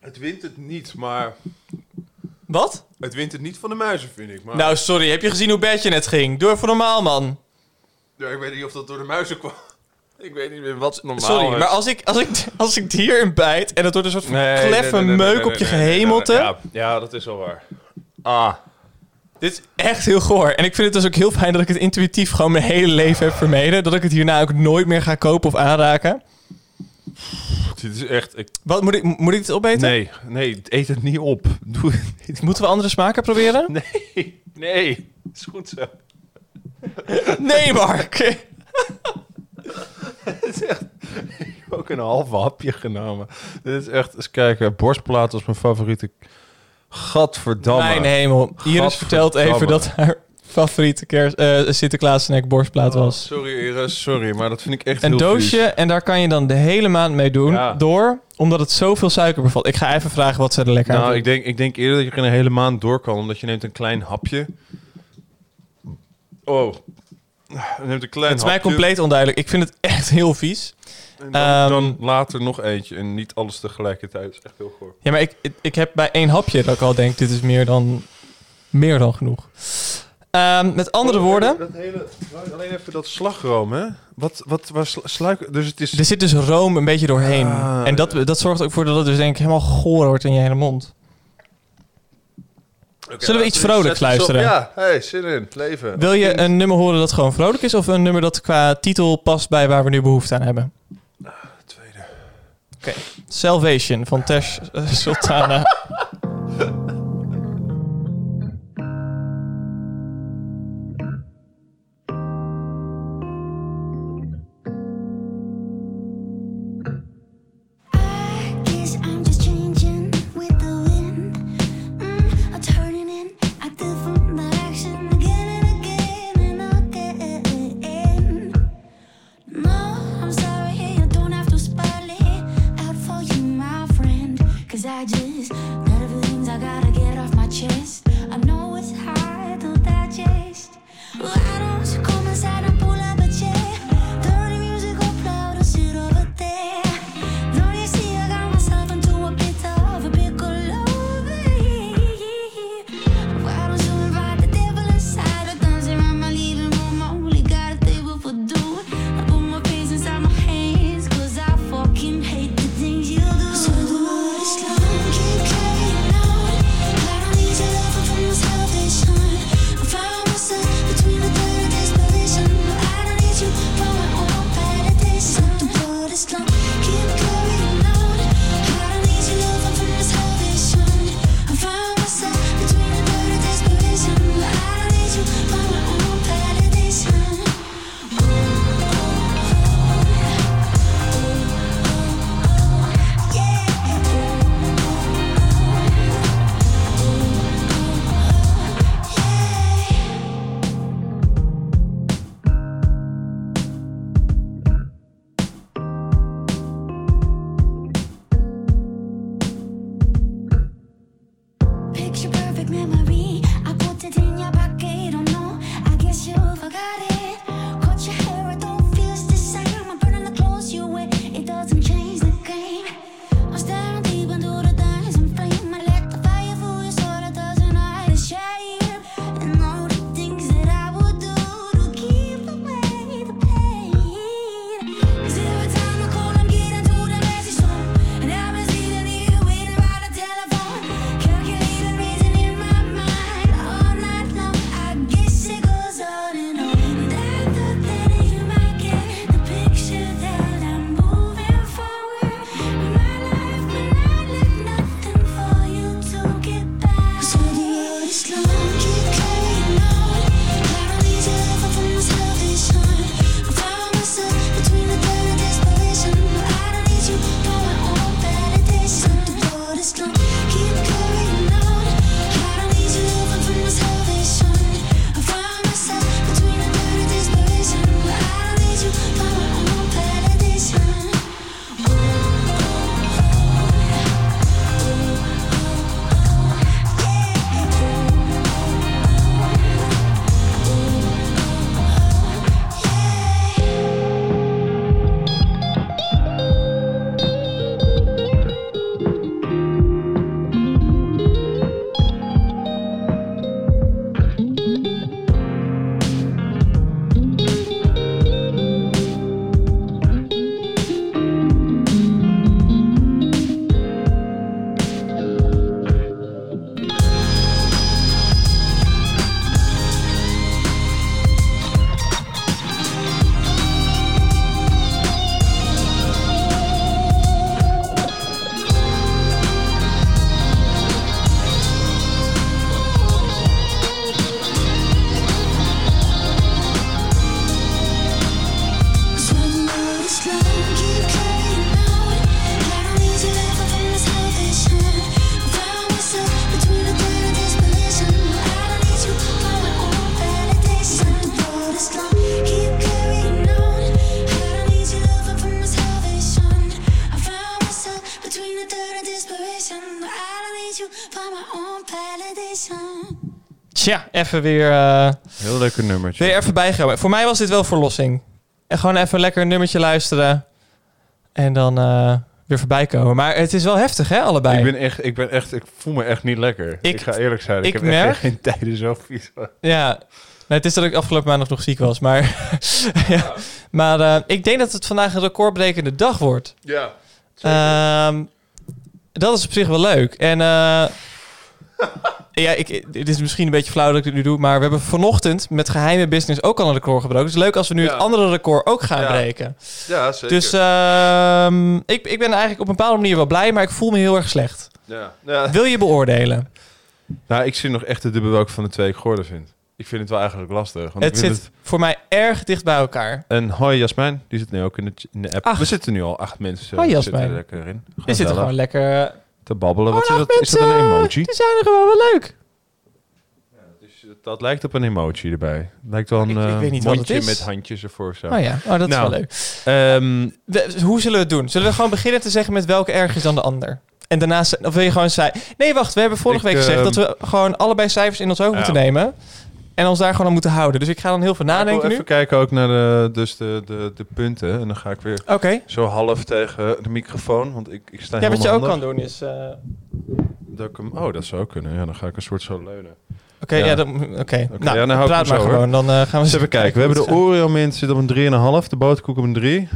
Het wint het niet, maar... Wat? Het wint het niet van de muizen, vind ik. Maar... Nou, sorry. Heb je gezien hoe bed je net ging? Doe even normaal, man. Ja, ik weet niet of dat door de muizen kwam. [LAUGHS] Ik weet niet meer wat normaal Sorry, is. maar als ik, als, ik, als ik hierin bijt en het wordt een soort van Nee, kleffe nee, nee, nee, meuk nee, op je nee, nee, nee, gehemelte. nee, Ja, ja, dat is wel waar. Ah. Dit is echt heel goor. En ik vind het dus ook heel fijn dat ik het intuïtief gewoon mijn hele leven heb vermeden. Dat ik het hierna ook nooit meer ga kopen of aanraken. Dit is echt... Ik... Wat, moet, ik, moet ik dit opeten? Nee, nee, eet het niet op. [LAUGHS] Doe het niet. [LAUGHS] Moeten we andere smaken proberen? [LAUGHS] Nee, nee. Is goed zo. Nee, Mark. Het is echt... Ik heb ook een half hapje genomen. Dit is echt... Eens kijken. Borstplaat was mijn favoriete... Gadverdamme. Mijn hemel. Iris vertelt even dat haar favoriete kerst, uh, eh, Sinterklaas snack borstplaat oh, was. Sorry Iris, sorry, maar dat vind ik echt een heel doosje vies. en daar kan je dan de hele maand mee doen door omdat het zoveel suiker bevat. Ik ga even vragen wat ze er lekker nou, aan ik denk, ik denk eerder dat je er een hele maand door kan, omdat je neemt een klein hapje. Oh, neemt een klein Het is mij compleet onduidelijk. Ik vind het echt heel vies. En ehm, dan, later nog eentje en niet alles tegelijkertijd. Is echt heel goor. Ja, maar ik, ik, ik heb bij één hapje dat ik al denk, dit is meer dan, meer dan genoeg. Ehm, met andere oh, woorden. Dat hele, alleen even dat slagroom, hè? Wat, wat, waar sluik. Dus het is... Er zit dus room een beetje doorheen. Ah, en dat, dat zorgt ook voor dat het dus denk ik helemaal goor wordt in je hele mond. Zullen we iets vrolijks luisteren? Ja, hey, zin in, leven. Wil je een nummer horen dat gewoon vrolijk is? Of een nummer dat qua titel past bij waar we nu behoefte aan hebben? Ah, tweede. Oké. Salvation van Tesh eh, Sultana. [LAUGHS] even weer... Uh, Heel leuke nummertje. Weer even bijgehouden. Voor mij was dit wel verlossing. En gewoon even lekker een nummertje luisteren. En dan eh, weer voorbij komen. Maar het is wel heftig, hè, allebei. Ik ben echt, ik ben echt, ik voel me echt niet lekker. Ik, ga eerlijk zijn, ik, heb merk, echt geen tijden zo vies. Ja, het is dat ik afgelopen maandag nog ziek was, maar... [LAUGHS] ja. Maar eh, ik denk dat het vandaag een recordbrekende dag wordt. Ja. Ehm, dat is op zich wel leuk. En [LAUGHS] ja, ik, het is misschien een beetje flauw dat ik dit nu doe, maar we hebben vanochtend met geheime business ook al een record gebroken. Het is leuk als we nu Ja. het andere record ook gaan Ja. breken. Ja, zeker. Dus ehm, ik, ik ben eigenlijk op een bepaalde manier wel blij, maar ik voel me heel erg slecht. ja. Ja. Wil je beoordelen? Nou, ik zie nog echt de dubbel welke van de twee ik vind. Ik vind het wel eigenlijk lastig. Want Het ik vind zit voor mij erg dicht bij elkaar. En hoi Jasmijn, die zit nu ook in de, in de app. Ach. We zitten nu al acht mensen. Hoi, zitten Jasmijn. er lekker in. Je zit er Gezellig. gewoon lekker... eh, te babbelen. Wat is Gewoon dat? Is dat een mensen. emoji? Die zijn er gewoon wel leuk. Dus dat lijkt op een emoji erbij. Lijkt wel een Ik- ik eh, weet niet wat mondje is. met handjes ervoor zo. Oh ja, oh, dat is Nou, wel leuk. Ehm, We- hoe zullen we het doen? Zullen we gewoon beginnen te zeggen met welke erger is dan de ander? En daarnaast, of wil je gewoon cijfers? Nee, wacht, we hebben vorige Ik, week gezegd ehm, dat we gewoon allebei cijfers in ons hoofd Ja. moeten nemen. En ons daar gewoon aan moeten houden. Dus ik ga dan heel veel ik wil nadenken nu. even kijken ook naar de, dus de, de, de punten. En dan ga ik weer Oké. zo half tegen de microfoon. Want ik, ik sta Ja, wat je ook kan doen is... eh, Oké, Dat ik hem, oh, dat zou kunnen. Ja, dan ga ik een soort zo leunen. ja, Ja. dan- oké. Nou, ja, dan hou ik praat maar zo, gewoon. Dan eh, gaan we Dus even kijken. We hebben de hoe het Oreo mint zit op een 3,5. De boterkoek op een 3.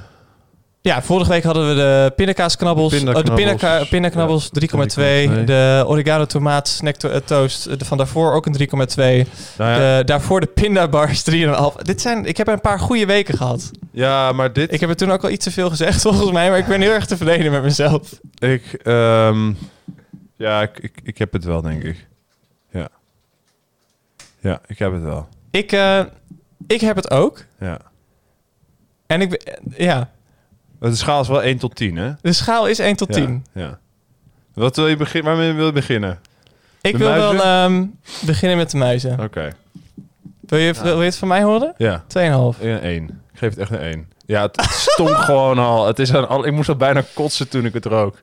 Ja, vorige week hadden we de pindakaasknabbels. oh, de Pindaknabbels. pindaka- pindaknabbels 3,2. 3,2. De oregano tomaat snack to- eh, toast. De van daarvoor ook een 3,2. Nou ja, daarvoor de pindabars 3,5. Dit zijn, ik heb een paar goede weken gehad. ja, maar dit... Ik heb er toen ook al iets te veel gezegd, [LAUGHS] volgens mij. Maar ik ben heel erg tevreden met mezelf. Ik, ehm, ja, ik, ik, ik heb het wel, denk ik. Ja. Ja, ik heb het wel. Ik, eh, ik heb het ook. Ja. En ik... Ja, De schaal is wel 1 tot 10, hè? de schaal is 1 tot 10. Ja. ja. Wat wil je beginnen? Waarmee wil je beginnen? Ik De wil muizen? wel ehm, beginnen met de muizen. Oké. Wil, je, wil je het van mij horen? 2,5. Ja. Een 1. Ik geef het echt een 1. Ja, het, stonk [LAUGHS] gewoon al. Het is aan al. Ik moest al bijna kotsen toen ik het rook.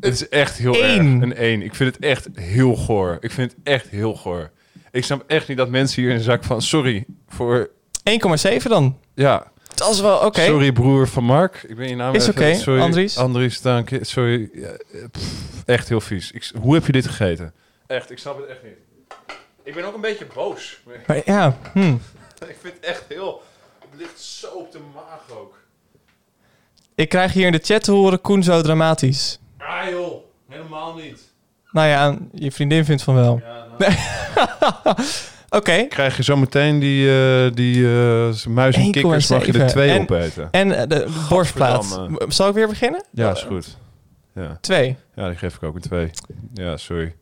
Het is echt heel Eén. erg. Een 1. Ik vind het echt heel goor. Ik vind het echt heel goor. Ik snap echt niet dat mensen hier een zak van... Sorry voor... 1,7 dan. Ja, Dat is wel oké. Sorry, broer van Mark. Ik ben je naam Is oké, Sorry, Andries. Andries, dank je. Sorry. Ja, pff, echt heel vies. Ik, hoe heb je dit gegeten? Echt, ik snap het echt niet. Ik ben ook een beetje boos. Maar ja, hm. [LAUGHS] Ik vind het echt heel... Het ligt zo op de maag ook. ik krijg hier in de chat te horen Koen zo dramatisch. Ah joh, helemaal niet. Nou ja, je vriendin vindt van wel. Ja, nou, [LAUGHS] Oké. Krijg je zometeen die, eh die eh muis en kikkers, mag je er 1,7. twee En- opeten. En eh, de borstplaat. Zal ik weer beginnen? Ja, is goed. Ja. Twee. ja, die geef ik ook een twee. Ja, sorry.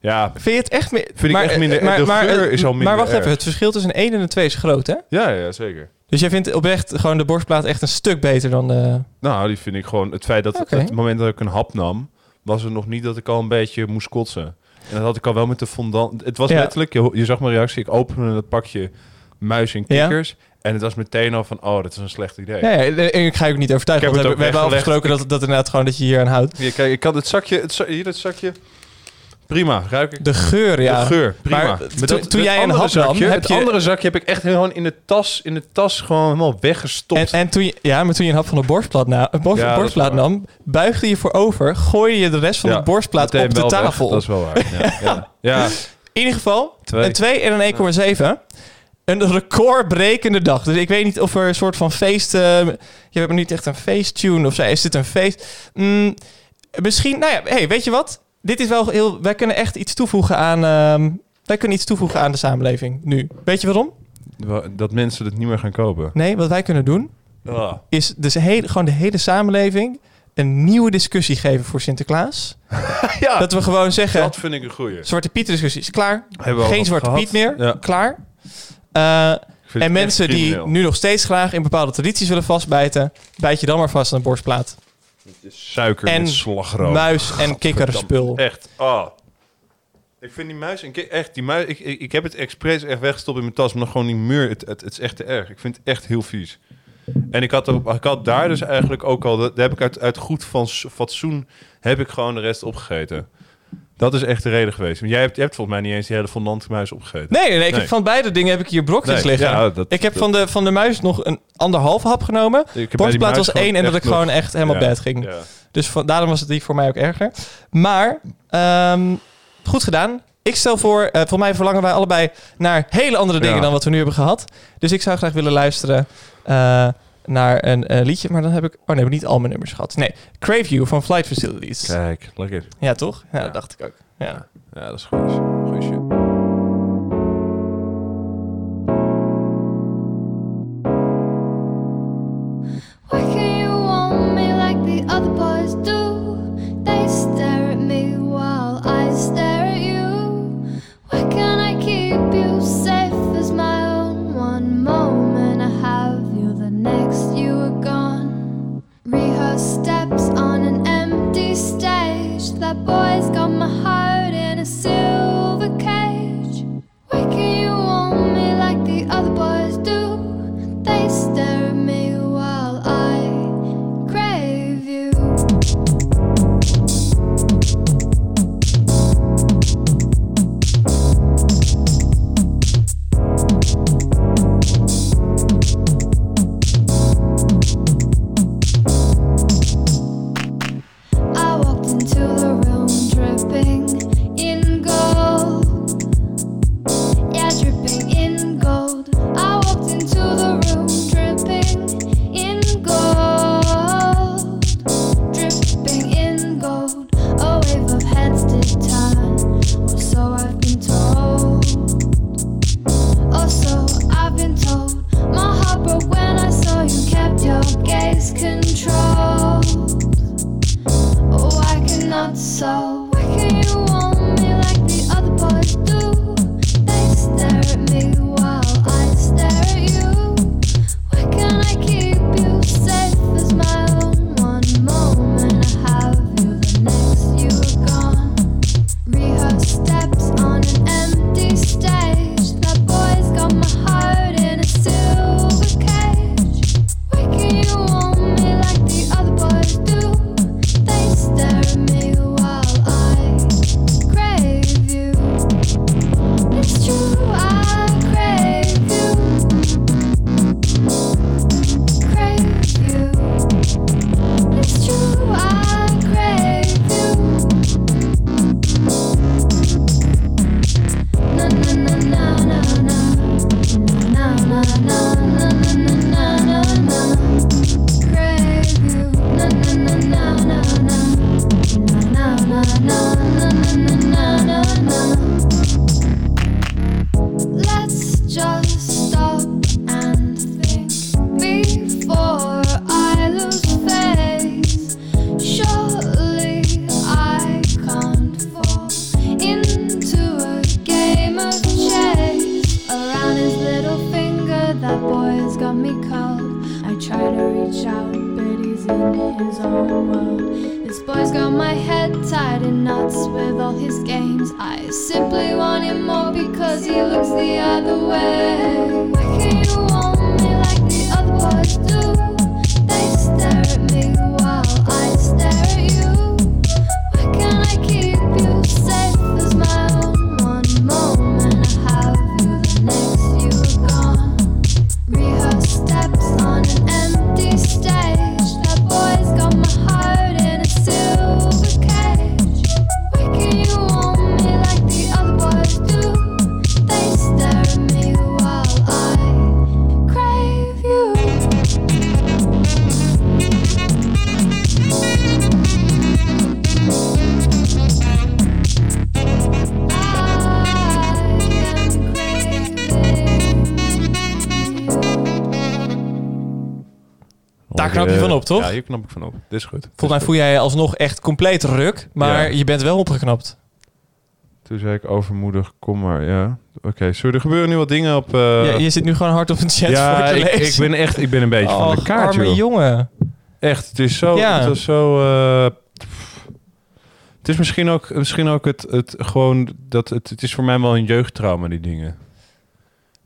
Ja, Vind je het echt meer... Vind ik echt minder- de geur is al minder Maar wacht erg. even, het verschil tussen een 1 en een 2 is groot, hè? ja, ja, zeker. Dus jij vindt oprecht gewoon de borstplaat echt een stuk beter dan de... Nou, die vind ik gewoon... Het feit dat Oké. het moment dat ik een hap nam... was het nog niet dat ik al een beetje moest kotsen. En dat had ik al wel met de fondant... Het was Ja. letterlijk... Je, je zag mijn reactie. Ik opende het pakje muis en Ja. kikkers. En het was meteen al van... Oh, dat is een slecht idee. Ja, ja, en ik ga je ook niet overtuigen. Ik Want heb we, het we hebben ook afgesproken dat, dat inderdaad gewoon dat je hier aan houdt. Hier, kijk, ik had het zakje... Het, hier, het zakje... Prima, ruik ik. De geur, ja. De geur, prima. Maar Met toen- dat- toen het jij een nam, zakje, heb het je- andere zakje heb ik echt gewoon in de tas, in de tas gewoon helemaal weggestopt. En, en toen je, ja, maar toen je een hap van de borstplaat, na, een borst, Ja, borstplaat nam, buigde je voorover, gooide je de rest van Ja, de borstplaat op de weg. tafel. Dat is wel waar. Ja, [LAUGHS] ja. In ieder geval, Twee. een 2 en een 1,7. Een recordbrekende dag. Dus ik weet niet of er een soort van feest... eh, je hebt niet echt een feesttune of zo. Is dit een feest? Mm, misschien, nou ja, hey, weet je wat? Dit is wel heel... Wij kunnen echt iets toevoegen aan... ehm, wij kunnen iets toevoegen aan de samenleving nu. Weet je waarom? Wa- Dat mensen het niet meer gaan kopen. Nee, wat wij kunnen doen... Is dus hele, gewoon de hele samenleving een nieuwe discussie geven voor Sinterklaas. [LAUGHS] Ja, Dat we gewoon zeggen, dat vind ik een goeie. Zwarte Piet discussie is klaar. Hebben we al Geen Zwarte gehad. Piet meer, Ja. klaar. Eh, en mensen die nu nog steeds graag in bepaalde tradities willen vastbijten, bijt je dan maar vast aan een borstplaat. Suiker en met slagroom. muis en kikkerspul. Echt, ah. Ik vind die muis en kik- echt, die muis, ik, ik, ik heb het expres echt weggestopt in mijn tas, maar nog gewoon die muur, het, het, het is echt te erg. Ik vind het echt heel vies. En ik had, ook- ik had daar dus eigenlijk ook al, daar heb ik uit, uit goed van fatsoen, heb ik gewoon de rest opgegeten. Dat is echt de reden geweest. Want jij hebt, je hebt volgens mij niet eens die hele fondante muis opgegeten. Nee, nee, nee, ik heb van beide dingen heb ik hier brokjes Nee, liggen. ja, dat- ik heb dat- van, de, van de muis nog een anderhalf hap genomen. Borstplaat was één en dat ik gewoon echt helemaal Ja, bad ging. ja. Dus van, daarom was het die voor mij ook erger. Maar, ehm, goed gedaan. Ik stel voor, eh voor mij verlangen wij allebei naar hele andere dingen dan wat we nu hebben gehad. Dus ik zou graag willen luisteren eh, naar een eh, liedje. Maar dan heb ik... Oh nee, we hebben niet al mijn nummers gehad. Nee, Crave You van Flight Facilities. Kijk, lekker. Ja, toch? Ja, dat dacht ik ook. Ja. Ja, dat is goed. Toch? Ja, hier knap ik van op. Dit is goed. Volgens mij voel jij je alsnog echt compleet ruk. Maar Ja. je bent wel opgeknapt. Toen zei ik overmoedig, kom maar, ja. Oké, sorry, er gebeuren nu wat dingen op... eh, Ja, je zit nu gewoon hard op een chat ja, voor te ik, lezen. ik ben echt, ik ben een beetje van de kaart, arme joh. jongen. Echt, het is zo... Ja. Het is zo... eh, het is misschien ook, misschien ook het, het gewoon... Dat, het, het is voor mij wel een jeugdtrauma, die dingen.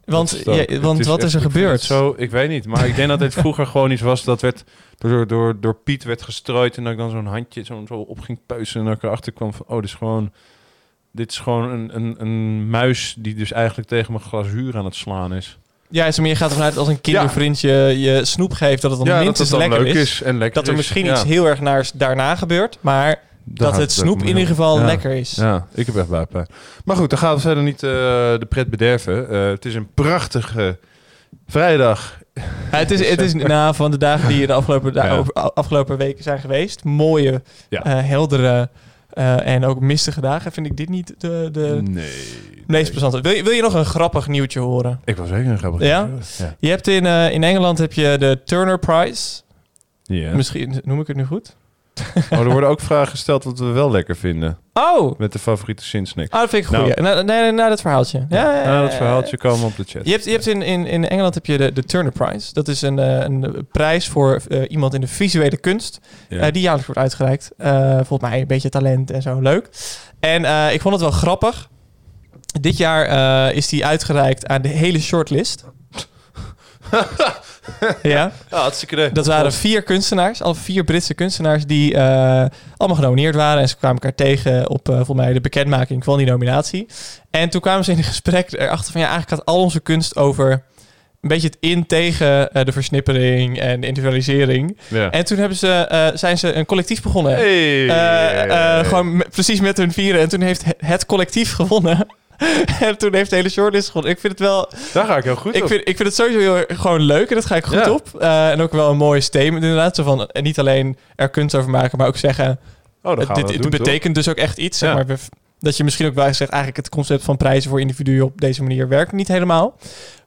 Want, ja, want wat echt- is er gebeurd? Zo, ik weet niet, maar ik denk dat het [LAUGHS] vroeger gewoon iets was dat werd door, door, door Piet werd gestrooid en dat ik dan zo'n handje zo, zo op ging peuzen en dat ik erachter kwam van, oh, dit is gewoon dit is gewoon een, een, een muis die dus eigenlijk tegen mijn glazuur aan het slaan is. Ja, is meer gaat ervan uit als een kindervriendje je snoep geeft dat het dan ja, dat minstens het dan lekker leuk is. en lekker Dat er is. misschien Ja. iets heel erg naars daarna gebeurt, maar dat het snoep in ieder geval ja. lekker is. Ja, ik heb echt buikpijn. Maar goed, dan gaan we verder niet eh, de pret bederven. Eh, het is een prachtige vrijdag. Ja, het is, het is nou, van de dagen die de afgelopen, da- Ja. over- afgelopen weken zijn geweest. Mooie, eh, heldere eh, en ook mistige dagen. Vind ik dit niet de, de Nee. meest plezante. Wil je, wil je nog een grappig nieuwtje horen? Ik was zeker een grappig. Ja? Ja. Je hebt in, eh, in Engeland heb je de Turner Prize. Ja. Misschien noem ik het nu goed. [LAUGHS] Oh, er worden ook vragen gesteld wat we wel lekker vinden. Oh, Met de favoriete zinsnack. oh dat vind ik een Nou. Na, nee, na dat verhaaltje. Ja, ja, Na ja, dat ja. verhaaltje komen we op de chat. Je hebt, je hebt in, in, in Engeland heb je de, de Turner Prize. Dat is een, eh, een prijs voor eh, iemand in de visuele kunst. Ja. eh, die jaarlijks wordt uitgereikt. Eh, volgens mij een beetje talent en zo. Leuk. En ik vond het wel grappig. Dit jaar is die uitgereikt aan de hele shortlist. [LAUGHS] [LAUGHS] ja, Ja, hartstikke idee. dat waren vier kunstenaars. Al vier Britse kunstenaars die eh, allemaal genomineerd waren. En ze kwamen elkaar tegen op eh, volgens mij de bekendmaking van die nominatie. En toen kwamen ze in een gesprek erachter van... ja, eigenlijk gaat al onze kunst over... een beetje het in tegen eh, de versnippering en de individualisering. Ja. En toen hebben ze, zijn ze een collectief begonnen. Hey. Gewoon precies met hun vieren. En toen heeft het collectief gewonnen. [LAUGHS] en toen heeft de hele shortlist gewonnen. Ik vind het wel... Daar ga ik heel goed Ik op. vind, ik vind het sowieso heel gewoon leuk. En dat ga ik goed Ja. op. Eh, en ook wel een mooie statement inderdaad. Zo van, en niet alleen er kunst over maken, maar ook zeggen... Oh, dit dat dit doen, toch? betekent dus ook echt iets. Zeg Ja. maar, We- dat je misschien ook wel zegt... eigenlijk het concept van prijzen voor individuen op deze manier werkt niet helemaal.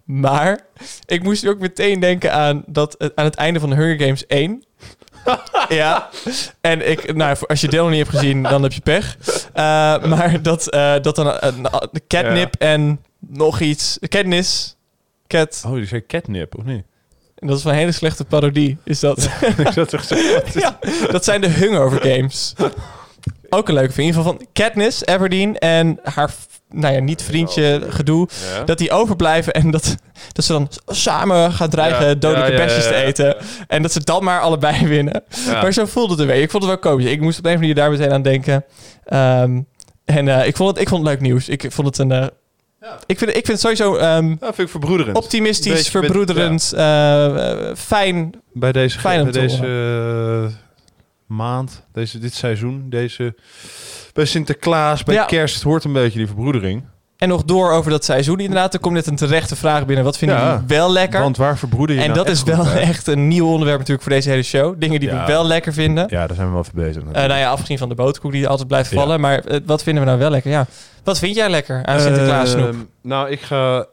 Maar ik moest ook meteen denken aan dat aan het einde van de Hunger Games 1. [LAUGHS] ja, en ik, nou, als je deel nog niet hebt gezien, dan heb je pech. Eh, maar dat, eh, dat dan een, een catnip en nog iets, Katniss, cat, Oh, die zei catnip, of niet? en dat is een hele slechte parodie, is dat. ik zat toch zeggen. [LAUGHS] ja, dat zijn de Hungover Games. Ook een leuke vind. In ieder geval van Katniss, Everdeen en haar, nou ja, niet vriendje gedoe. Ja. Dat die overblijven en dat, dat ze dan samen gaan dreigen Ja, dodelijke ja, ja, te eten. En dat ze dan maar allebei [LAUGHS] winnen. Maar zo voelde het een beetje. Ik vond het wel komisch. Ik moest op een of andere manier daar meteen aan denken. Ehm, en eh, ik, vond het, ik vond het leuk nieuws. Ik vond het een... eh, ik, vind, ik vind het sowieso vind ik verbroederend. optimistisch, Beetje verbroederend, eh, fijn. bij deze, Fijn bij deze maand, deze, dit seizoen, deze, bij Sinterklaas, bij Ja. kerst hoort een beetje die verbroedering. En nog door over dat seizoen inderdaad. Er komt net een terechte vraag binnen. Wat vinden Ja, jullie wel lekker? Want waar verbroeder je en nou dat is wel bij? echt een nieuw onderwerp natuurlijk voor deze hele show. Dingen die Ja. we wel lekker vinden. Ja, daar zijn we wel voor bezig. Eh, nou ja, afgezien van de boterkoek die altijd blijft Ja. vallen. Maar eh, wat vinden we nou wel lekker? Ja. Wat vind jij lekker aan Sinterklaas snoep? Ehm, nou, ik ga,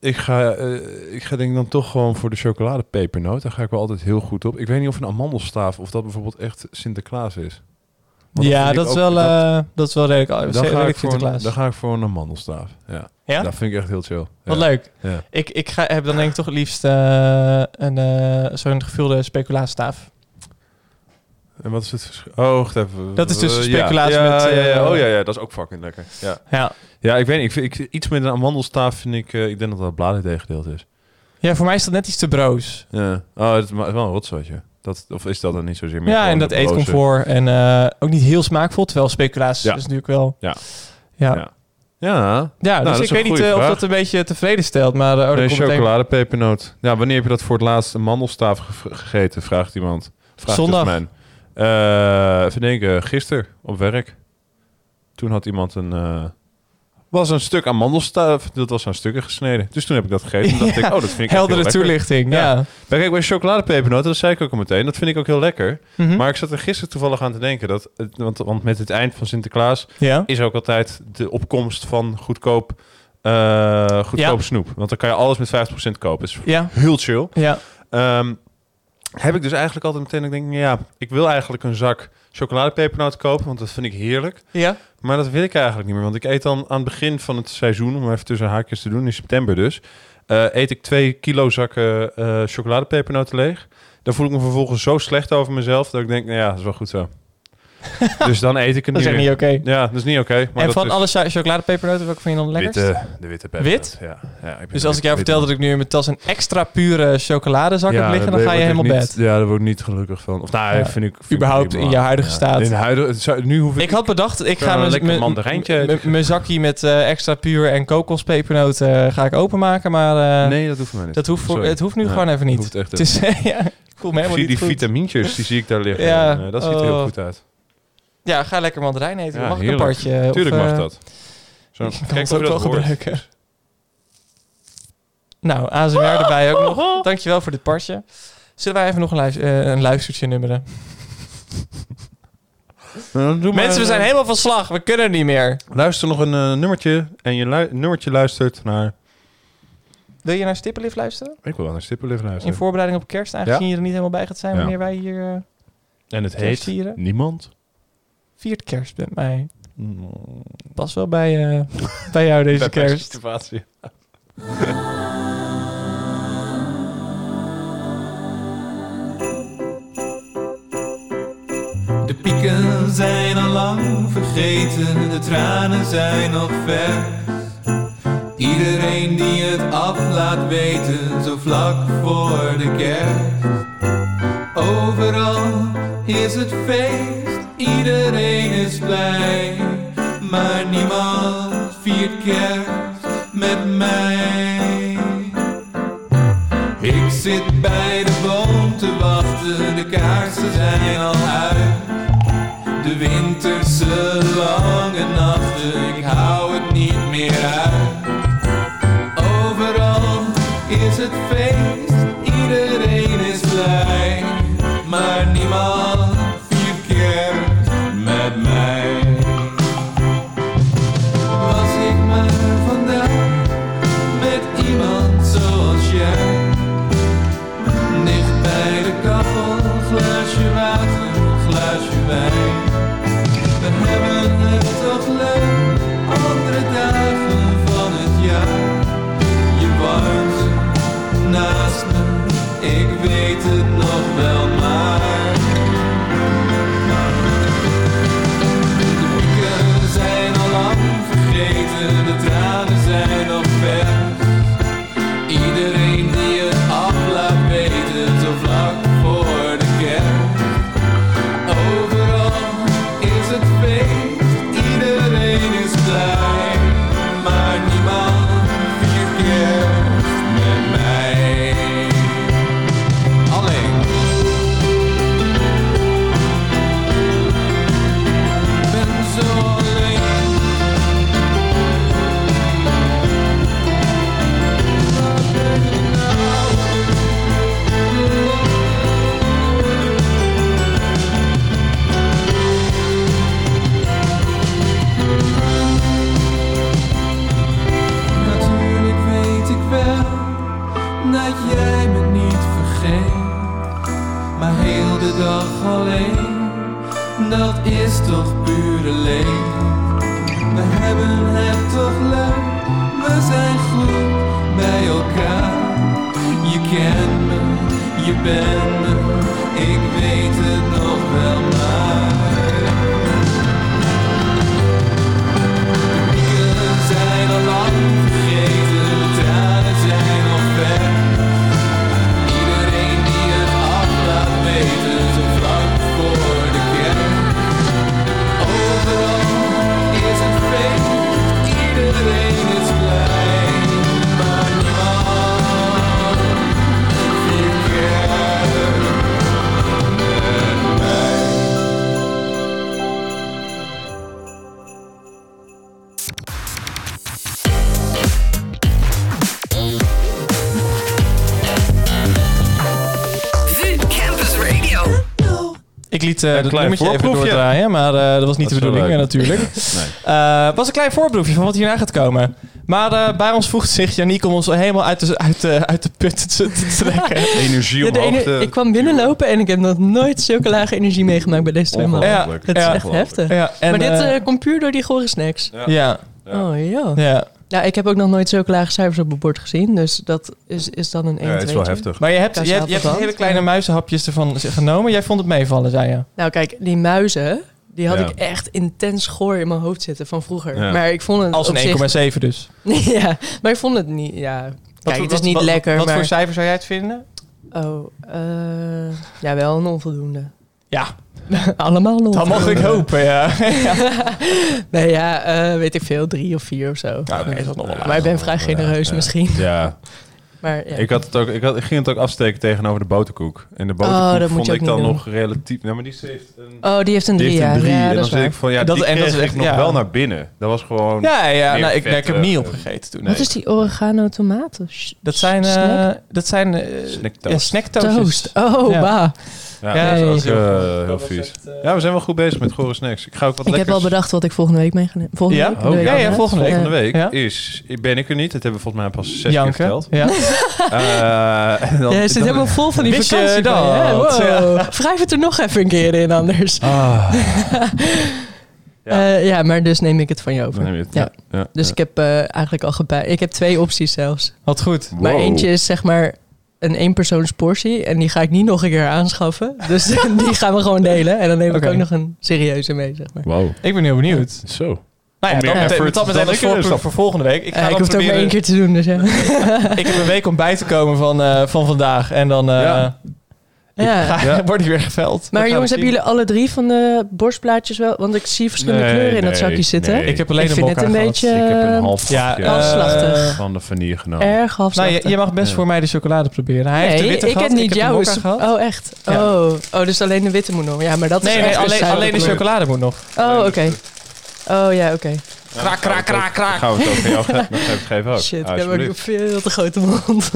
ik, ga, eh, ik ga denk ik dan toch gewoon voor de chocoladepepernoot. Daar ga ik wel altijd heel goed op. Ik weet niet of een amandelstaaf, of dat bijvoorbeeld echt Sinterklaas is. Ja, dat is, ook- wel, dat- eh, dat is wel redelijk, dan, redelijk ga ik voor een, dan ga ik voor een amandelstaaf. Ja. ja? Dat vind ik echt heel chill. Wat Ja. leuk. Ja. Ik, ik ga, heb dan denk ik toch het liefst eh, een, eh, zo'n gevulde speculaastaaf. En wat is het verschil? Oh, wacht even. Dat is dus speculatie ja. met, Ja, ja, ja. Oh ja, ja, dat is ook fucking lekker. Ja, Ja. ja ik weet niet. Ik vind, ik, iets met een amandelstaaf vind ik... ik denk dat dat bladerdeeggedeeld is. ja, voor mij is dat net iets te broos. Ja. Oh, het is wel een rotzootje. Dat, of is dat dan niet zozeer meer Ja, en dat de eetcomfort. En eh, ook niet heel smaakvol. Terwijl speculatie Ja. is natuurlijk wel... Ja. Ja, Ja. Ja. ja Nou, dus dat ik weet niet eh, of dat een beetje tevreden stelt. Maar uh, oh, Nee, dat komt meteen- chocoladepepernoot. Ja, wanneer heb je dat voor het laatst een mandelstaaf ge- gegeten? Vraagt iemand. Vraagt Zondag. Jasmijn. Eh even denken, gisteren op werk. Toen had iemand een... eh, was een stuk amandelstaaf. Dat was aan stukken gesneden. Dus toen heb ik dat gegeten. En dacht ik, oh, dat vind ik Heldere toelichting, Ja. ja. Maar kijk, bij chocoladepepernoten, dat zei ik ook al meteen. Dat vind ik ook heel lekker. Mhm. Maar ik zat er gisteren toevallig aan te denken. Dat, want, want met het eind van Sinterklaas Ja. is ook altijd de opkomst van goedkoop, eh goedkoop snoep. Want dan kan je alles met 50% kopen. Dat is Ja. heel chill. Ja. Ehm, heb ik dus eigenlijk altijd meteen, ik denk, ja, ik wil eigenlijk een zak chocoladepepernoten kopen, want dat vind ik heerlijk. Ja. Maar dat wil ik eigenlijk niet meer, want ik eet dan aan het begin van het seizoen, om even tussen haakjes te doen, in september dus, eh, eet ik twee kilo zakken eh chocoladepepernoten leeg. Dan voel ik me vervolgens zo slecht over mezelf, dat ik denk, nou ja, dat is wel goed zo. [LAUGHS] dus dan eet ik het Dat is niet niet oké. Ja, dat is niet oké. En van is alle cho- chocoladepepernoten, welke vind je dan lekkerst? witte, de witte peper. Wit? Ja. ja ik Dus als ik jou vertel dat ik nu in mijn tas een extra pure chocoladezak heb liggen, dan ga je helemaal niet- bed. Ja, daar word ik niet gelukkig van. Of nou, Ja. vind ik... vind Überhaupt ik in je huidige staat. In de huidige, nu hoef ik... Ik had bedacht, ik ga mijn- lekker zakje met eh, extra puur en kokospepernoten eh, ga ik openmaken, maar eh, nee, dat hoeft mij niet. dat hoeft voor, het hoeft nu gewoon even niet. hoeft echt het is, [LAUGHS] ja, ik voel me helemaal niet die vitamintjes, die zie ik daar liggen. Dat ziet er heel oh. goed uit. Ja, ga lekker mandarijn eten. Ja, mag ik een partje? Tuurlijk of, mag eh, dat. Zo, [LAUGHS] kijk ook wel gebruiken. Nou, ASMR [LAUGHS] erbij ook nog. Dankjewel voor dit partje. Zullen wij even nog een, eh, een luistertje nummeren? [LAUGHS] Nou, Mensen, we zijn eh, helemaal van slag. We kunnen niet meer. Luister nog een nummertje en je lu- nummertje luistert naar... Wil je naar Stippenlift luisteren? Ik wil wel naar Stippenlift In luisteren. voorbereiding op kerst, aangezien Ja. je er niet helemaal bij gaat zijn Ja. wanneer wij hier En het heet. Niemand. Viert kerst met mij. Mm. Pas wel bij, eh, [LAUGHS] bij jou deze Bij kerst. situatie. De pieken zijn al lang vergeten, de tranen zijn nog ver. Iedereen die het af laat weten, zo vlak voor de kerst. Overal is het feest, iedereen is blij. Maar niemand viert kerst met mij. Ik zit bij de boom te wachten, de kaarsen zijn al uit. De winterse lange nachten, ik hou het niet meer uit. Eh Een het klein nummertje even voorproefje. doordraaien, maar eh, dat was niet Dat de bedoeling eh, natuurlijk. [LAUGHS] Nee. Het was een klein voorproefje van wat hierna gaat komen. Maar eh, bij ons voegt zich Janiek om ons helemaal uit de, uit de, uit de put te, trekken. [LAUGHS] Energie Ja, ene- te- ik kwam binnenlopen en ik heb nog nooit zulke lage energie meegemaakt bij deze twee mannen. Ja. Dat is ja, echt heftig. ja, en, maar dit komt puur door die gore snacks. Ja. ja, Ja. Oh ja. ja. Ja, ik heb ook nog nooit zulke lage cijfers op het bord gezien. Dus dat is, is dan een 1 Ja, het is wel heftig. Maar je hebt, je hebt, je hebt verband, hele kleine muizenhapjes ervan genomen. Jij vond het meevallen, zei je. Nou kijk, die muizen, Die had Ja. ik echt intens goor in mijn hoofd zitten van vroeger. Ja. Maar ik vond het Als een zich- 1,7 dus. [LAUGHS] ja, maar ik vond het niet... Ja, Wat- kijk, het is wat- niet wat- lekker, Wat maar... voor cijfer zou jij het vinden? Oh, eh, ja, wel een onvoldoende. Ja, [LAUGHS] Allemaal een dat mag ik hopen, ja. [LAUGHS] Nee, ja, eh, weet ik veel, drie of vier of zo. Ja, oké, dat is nog wel maar ik ben vrij genereus Ja. misschien. Ja, [LAUGHS] Maar ja. ik, had het ook, ik, had, ik ging het ook afsteken tegenover de boterkoek. En de Oh, boterkoek moet vond ik dan doen. nog relatief... Nou, maar die heeft een... Oh, die heeft een Die drie, heeft een ja. drie. ja. en dat dan is zit ik van, ja, Dat- die en dat kreeg is ik echt- nog ja. wel naar binnen. Dat was gewoon... Ja, ja nou, ik, nee, ik heb hem niet opgegeten toen. Wat is die oregano tomaten? Dat zijn... eh, Snack? dat zijn... eh, Snacktoast. Ja, snacktoastjes. Toast. Oh, Ja. bah. Ja, Ja, dat is ook eh, heel vies. eh, Ja, we zijn wel goed bezig met gore snacks. Ik ga ook wat Ik heb al bedacht wat ik volgende week mee ga nemen. Volgende Ja? week? Oh, ja, ja, volgende week. Volgende week Ja. is... Ben ik er niet. Dat hebben we volgens mij pas zes keer verteld. Ja. [LAUGHS] Eh, en dan- Ja, je zit dan- helemaal vol van die vakantie. dat? Wow. Wrijf het er nog even een keer in anders. Ah. Ja. [LAUGHS] ja, maar dus neem ik het van je over. Dan neem je het. Ja. Ja. Dus ja. ik heb eh, eigenlijk al gebij. Ik heb twee opties zelfs. Wat goed. Maar eentje is zeg maar een eenpersoonsportie. En die ga ik niet nog een keer aanschaffen. Dus [LAUGHS] die gaan we gewoon delen. En dan neem ik ook nog een serieuze mee, zeg maar. Wow. Ik ben heel benieuwd. Zo. Nou ja, dat effort dat meteen als voorproef voor volgende week. Ik ga ik hoef het ook maar proberen... één keer te doen, dus ja. [LAUGHS] Ik heb een week om bij te komen van, eh, van vandaag. En dan eh, Ja. Ja. ga, Ja. [LAUGHS] word ik weer geveld. Maar jongens, hebben jullie alle drie van de borstplaatjes wel? Want ik zie verschillende Nee, kleuren in dat nee, zakje zitten. nee. Ik heb alleen ik een vind het een gehad. beetje Ik heb een half Ja, eh, halfslachtig. van de vanille genomen. erg Nou, halfslachtig. je, je mag best Ja. voor mij de chocolade proberen. Hij heeft de nee, witte ik gehad. heb niet ik jouw. heb de mokka gehad. Oh, echt? Ja. Oh. oh, dus alleen de witte moet nog. Ja, maar dat nee, is nee, echt alleen, alleen de chocolade moet nog. Oh, oké. Oh, ja, oké. Kraak, kraak, kraak, kraak. Gaan we het ook aan jou [LAUGHS] geven ook. Shit, ik heb ook veel te grote mond.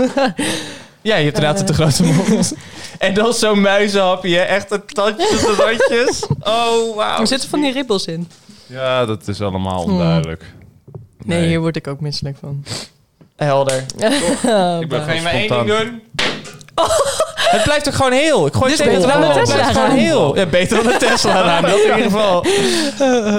Ja, je hebt inderdaad een te grote mond. [LAUGHS] en dan zo'n muizenhapje, hè. echt een tandjes en randjes. [LAUGHS] Oh, wauw. er zitten van die ribbels in. Ja, dat is allemaal onduidelijk. Nee, hier word ik ook misselijk van. Helder. [LAUGHS] Ik ben je gewoon maar één ding doen? [LAUGHS] Het blijft ook gewoon heel. Ik gooi het is tegen beter het de Het Tesla gewoon heel. Ja, beter dan de Tesla raam. [LAUGHS] Dat in ieder geval.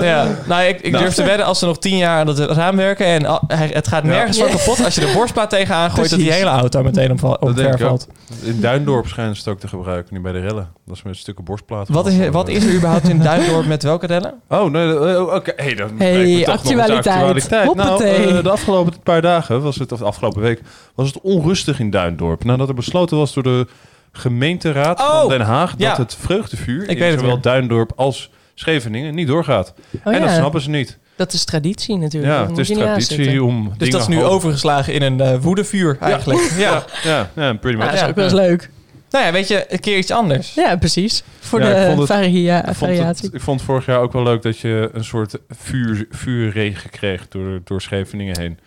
Ja. Nou, ik, ik Nou. durf te wedden als ze nog tien jaar aan het raam werken en al- het gaat nergens Ja. van kapot. Als je de borstplaat tegenaan gooit, dat die hele auto meteen omver denk ik ook. valt. In Duindorp schijnen ze het ook te gebruiken, nu bij de rellen. Dat is met stukken borstplaat. Wat is, er- wat is er überhaupt in [LAUGHS] Duindorp met welke rellen? Oh, nee, eh, oké. Hey, dan Hey, actualiteit. actualiteit. Nou, eh, de afgelopen paar dagen, was het, of de afgelopen week, was het onrustig in Duindorp. Nadat er besloten was door de gemeenteraad Oh, van Den Haag... dat ja. het vreugdevuur Ik in zowel weer. Duindorp als Scheveningen niet doorgaat. Oh, en dat ja. snappen ze niet. Dat is traditie natuurlijk. Ja, het is traditie om Dus dingen dat is nu hoog- overgeslagen in een eh, woedevuur eigenlijk. Ja. Ja, ja, ja, pretty Ja, much. dat is Ja. ook wel eens leuk. Nou ja, weet je, een keer iets anders. Ja, precies. Voor Ja, de het- varia- Ik vond, variatie. het, ik vond vorig jaar ook wel leuk dat je een soort vuur, vuurregen kreeg door, door Scheveningen heen.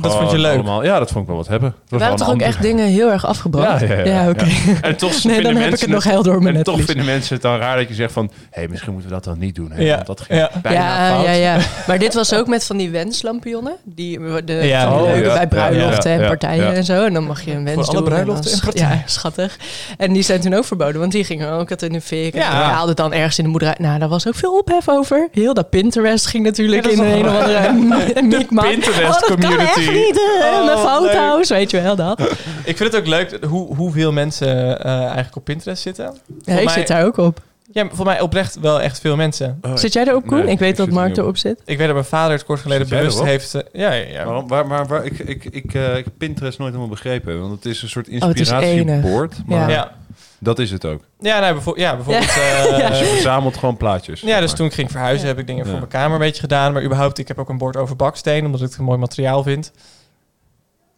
Dat vond je leuk? Allemaal, ja, dat vond ik wel wat hebben. Er waren wel toch ook echt dingen heel erg afgebrand? Ja, ja, ja, oké. En toch [LAUGHS] Nee, vinden dan heb ik mensen het nog heel door mijn En toch vinden mensen het dan raar dat je zegt van... hé, misschien moeten we dat dan niet doen. Hè? Ja, Want dat ging ja. bijna Ja, fout. ja, ja. [LAUGHS] Maar dit was ook met van die wenslampionnen. Die, de, Ja. van die Oh, leuke ja. bij bruiloften Ja, en partijen ja. en zo. En dan mag je een wens alle doen. bruiloften dan en partijen. Ja, schattig. En die zijn toen ook verboden, want die gingen ook altijd in de fik. En Ja. je haalde het dan ergens in de moederij. Nou, daar was ook veel ophef over. Heel dat Pinterest ging natuurlijk in een, of andere. [LAUGHS] Pinterest oh, community. Oh, leuk. foto's, weet je wel dat. Ik vind het ook leuk hoe, hoeveel mensen eh, eigenlijk op Pinterest zitten. Ja, ik mij- zit daar ook op. Ja, voor mij oprecht wel echt veel mensen. Oh, Zit jij erop, Koen? nee, ik weet dat er Mark erop zit. Ik weet dat mijn vader het kort geleden Zit bewust heeft... eh, ja, ja, ja. Waarom? Waar, maar waar, ik, ik, ik, eh, ik heb Pinterest nooit helemaal begrepen. Want het is een soort Oh, inspiratiebord. maar Ja, dat is het ook. ja, nou, bijvo- ja bijvoorbeeld... Ja. eh, [LAUGHS] Dus je verzamelt gewoon plaatjes. Ja, dus toen ik ging verhuizen Ja. heb ik dingen Ja. voor mijn kamer een beetje gedaan. Maar überhaupt, ik heb ook een bord over baksteen, omdat ik het een mooi materiaal vind.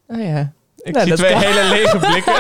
Oh ja. Ik Nou, zie twee kan. hele lege [LAUGHS] blikken.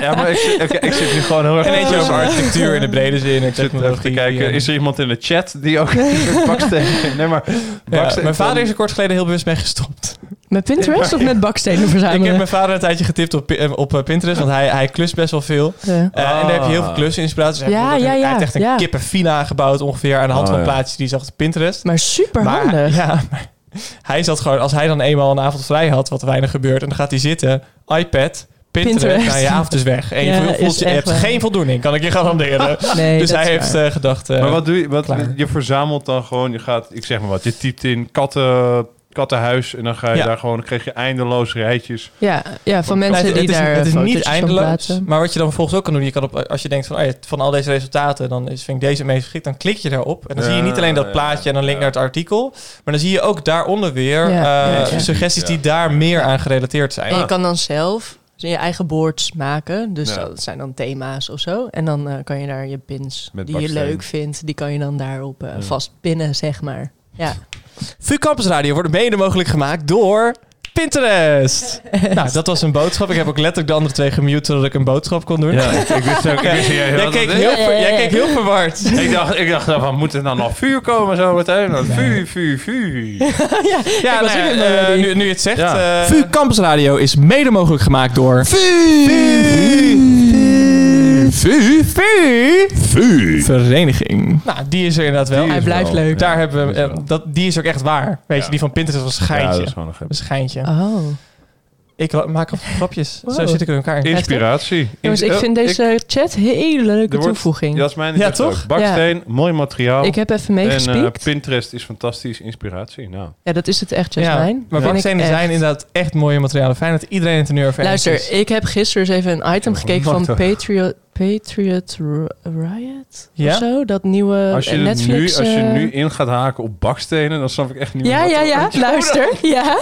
Ja, maar ik, zit- ik zit nu gewoon heel erg... en eentje over architectuur in de brede zin en Ik zit even te kijken, en- is er iemand in de chat die ook [LAUGHS] baksteen... [LAUGHS] Nee, maar Ja, baksteen... mijn vader is er kort geleden heel bewust mee gestopt. Met Pinterest of met bakstenen Ik verzamelen? heb mijn vader een tijdje getipt op, eh, op eh, Pinterest, want hij, hij klust best wel veel. Ja. Eh, En daar heb je heel veel Ah. klusinspiraties. Hij, Ja, heeft ja, ja, hij heeft echt een ja. kippenvilla gebouwd ongeveer aan de hand Oh, van ja. plaatjes die hij zag op Pinterest. Maar super Maar handig. ja, maar [LAUGHS] hij zat gewoon, als hij dan eenmaal een avond vrij had, wat weinig gebeurt, en dan gaat hij zitten, iPad, Pinterest, nou je avond is weg. En je, [LAUGHS] Ja, voelt- je echt hebt waar. geen voldoening, kan ik je garanderen. [LAUGHS] Nee, dus hij heeft waar. eh, gedacht, eh, Maar wat doe je? Wat, klaar. je verzamelt dan gewoon, je gaat, ik zeg maar wat, je typt in katten, kattenhuis. En dan ga je Ja. daar gewoon, dan krijg je eindeloos rijtjes. Ja, ja van Nee, mensen het, die het is, daar het is niet eindeloos. Maar wat je dan vervolgens ook kan doen, je kan op, als je denkt van, oh ja, van al deze resultaten, dan is, vind ik deze het meest geschikt, dan klik je daarop. En dan Ja, zie je niet alleen dat ja, plaatje en dan link naar het artikel, maar dan zie je ook daaronder weer Ja, eh, ja, ja. suggesties Ja. die daar meer aan gerelateerd zijn. En je kan dan zelf je eigen boards maken. Dus Ja. dat zijn dan thema's of zo. En dan eh, kan je daar je pins Met die je leuk vindt, die kan je dan daarop eh, Ja. vast pinnen, zeg maar. Ja. VU Campus Radio wordt mede mogelijk gemaakt door Pinterest. [LAUGHS] nou, dat was een boodschap. Ik heb ook letterlijk de andere twee gemute zodat ik een boodschap kon doen. Ja, ik, ik wist ook, ik wist [LAUGHS] Jij wat keek, het heel, ver- jij keek heel verward. [LAUGHS] Ik dacht, ik dacht van, moet er dan nog vuur komen zo meteen? Dan Vuur, vuur, vuur. Ja, nou ja, eh, nu, nu je het zegt. Ja. eh, VU Campus Radio is mede mogelijk gemaakt door... VU. VU. VU. Vereniging. Nou, die is er inderdaad wel. Die Hij is blijft wel- leuk. Daar Ja, hebben we, die is eh, wel. dat, die is ook echt waar. Weet Ja. je, die van Pinterest was een Ja, schijntje. dat is gewoon een grap. een schijntje. Oh. Ik maak altijd grapjes. Zo zit ik in elkaar. Inspiratie. Jongens, ik vind oh, deze chat een hele leuke er wordt- toevoeging. Dat is mijn Ja, toch? Baksteen, mooi materiaal. Ik heb even en eh, meegespiekt. Pinterest is fantastisch. Inspiratie. Nou. ja, dat is het echt, Ja, Jasmijn. maar Vind ik bakstenen echt. zijn inderdaad echt mooie materialen. Fijn dat iedereen het er nu over eens Luister, is. ik heb gisteren eens even een item gekeken van. Patriot, Patriot Riot Ja? of zo. Dat nieuwe Als je, Netflix... nu, als je eh, nu in gaat haken op bakstenen, dan snap ik echt niet Ja, meer ja, er- ja, luister. [LAUGHS] Ja,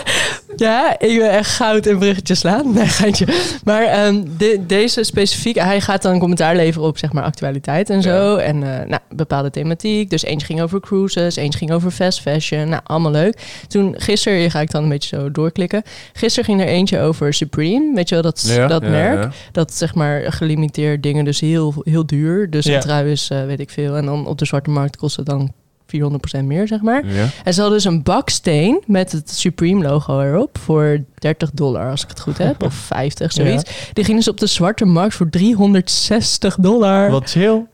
ja, ik wil echt goud in bruggetjes slaan. Nee, geintje. Maar ehm, de- deze specifiek, hij gaat dan commentaar leveren op zeg maar actualiteit en zo. En eh, nou, bepaalde thematiek. Dus eentje ging over cruises, eentje ging over fast fashion. Nou, allemaal leuk. Toen gisteren, hier ga ik dan een beetje zo doorklikken. Gisteren ging er eentje over Supreme. Weet je wel, dat, Ja, dat ja, merk. ja. Dat zeg maar gelimiteerd dingen, dus heel, heel duur. Dus Ja. een trui is, eh, weet ik veel. En dan op de zwarte markt kost het dan 400% meer, zeg maar. Ja. En ze hadden dus een baksteen met het Supreme logo erop voor 30 dollar, als ik het goed heb. [LAUGHS] Of 50, zoiets. Die ging dus op de zwarte markt voor 360 dollar. Wat chill.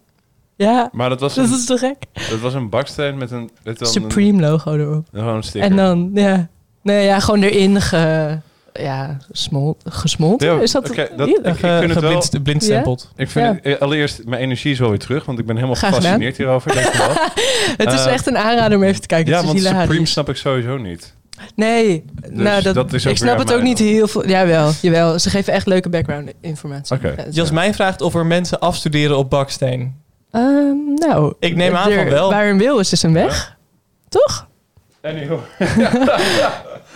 Ja, Maar dat was, dat een, is toch gek? dat was een baksteen met een... Met dan Supreme logo erop. Gewoon een sticker. En dan, ja. Nee, ja, gewoon erin ge, ja, smol, gesmolten. Ja, is dat... niet? ik- ik vind het wel-. Ik vind Ja. het- eh, allereerst, mijn energie is wel weer terug, want ik ben helemaal Graag gefascineerd hierover. Denk je wel. [LAUGHS] het is eh, echt een aanrader om even te kijken. ja, het is want hilarisch. Supreme snap ik sowieso niet. Nee, nou, dat, dat is ook ik snap het ook niet heel veel. Jawel, jawel, ze geven echt leuke background informatie. Oké. Ja. Jasmijn vraagt of er mensen afstuderen op baksteen. Ehm, nou, Ik neem aan er- van wel. Waar een wil is, is een weg. Toch? Anyhow. [LAUGHS]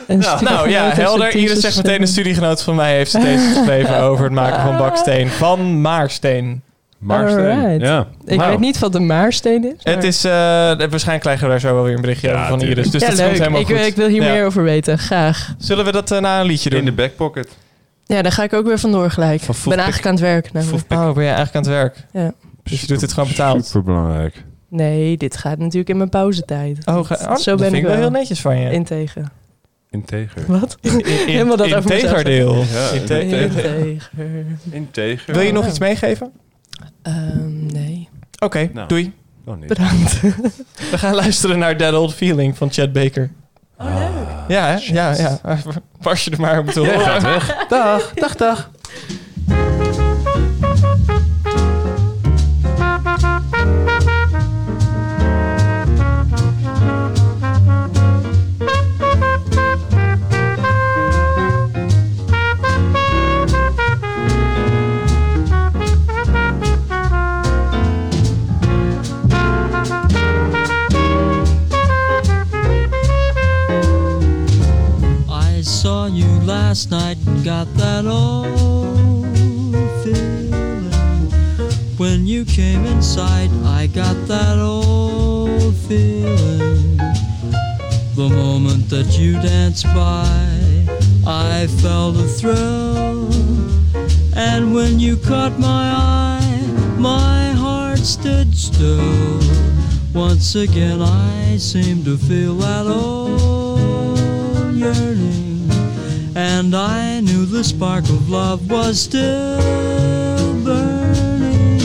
Ja. Nou ja, helder. Iris zegt meteen een studiegenoot van mij heeft ze deze geschreven [LAUGHS] over het maken van baksteen. Van Maarsteen. Maarsteen. Ja. Ik Nou, weet niet wat een maarsteen is. Het is, eh, waarschijnlijk krijgen we daar zo wel weer een berichtje Ja, over van. Iris. Dus ja, dat leuk. komt helemaal ik, goed. ik wil hier Ja. meer over weten. Graag. Zullen we dat eh, na een liedje doen? In de backpocket. Ja, daar ga ik ook weer vandoor gelijk. Van Ik ben eigenlijk aan het werk. namelijk. Oh, ben je eigenlijk aan het werk? Ja. Dus je doet dit gewoon betaald? Super belangrijk. Nee, dit gaat natuurlijk in mijn pauzetijd. Oh, ga- oh, Zo dat ben vind ik wel heel netjes van je. Integer. Integer. Wat? In- in- Helemaal dat over mezelf Integerdeel. Ja, [LAUGHS] Integer. Integer. Integer. Wil je nog Ja. iets meegeven? Ehm, nee. Oké, Nou. doei. Oh, niet. Bedankt. [LAUGHS] We gaan luisteren naar That Old Feeling van Chad Baker. Oh, leuk. Ja, hè? ja, ja. [LAUGHS] Pas je er maar op te Jij horen. gaat weg. Dag, dag, dag. Last night and got that old feeling. When you came inside, I got that old feeling. The moment that you danced by, I felt a thrill. And when you caught my eye, my heart stood still. Once again, I seemed to feel that old yearning. And I knew the spark of love was still burning.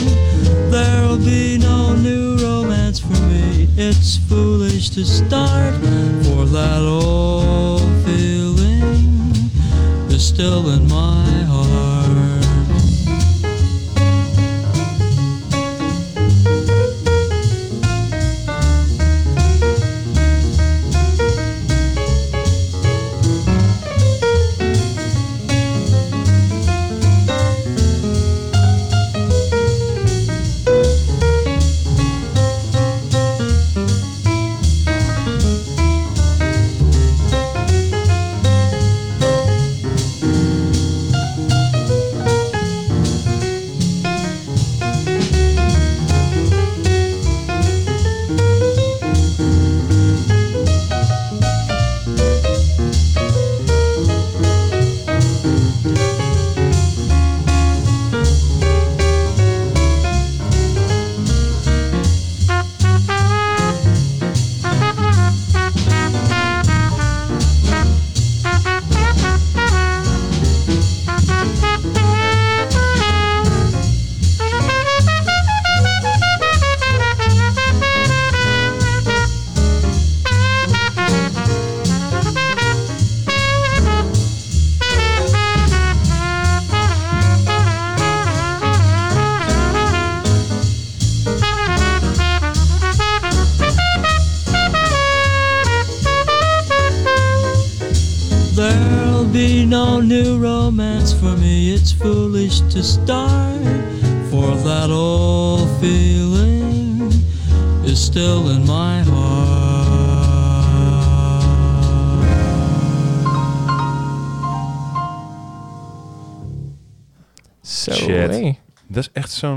There'll be no new romance for me. It's foolish to start, for that old feeling is still in my heart.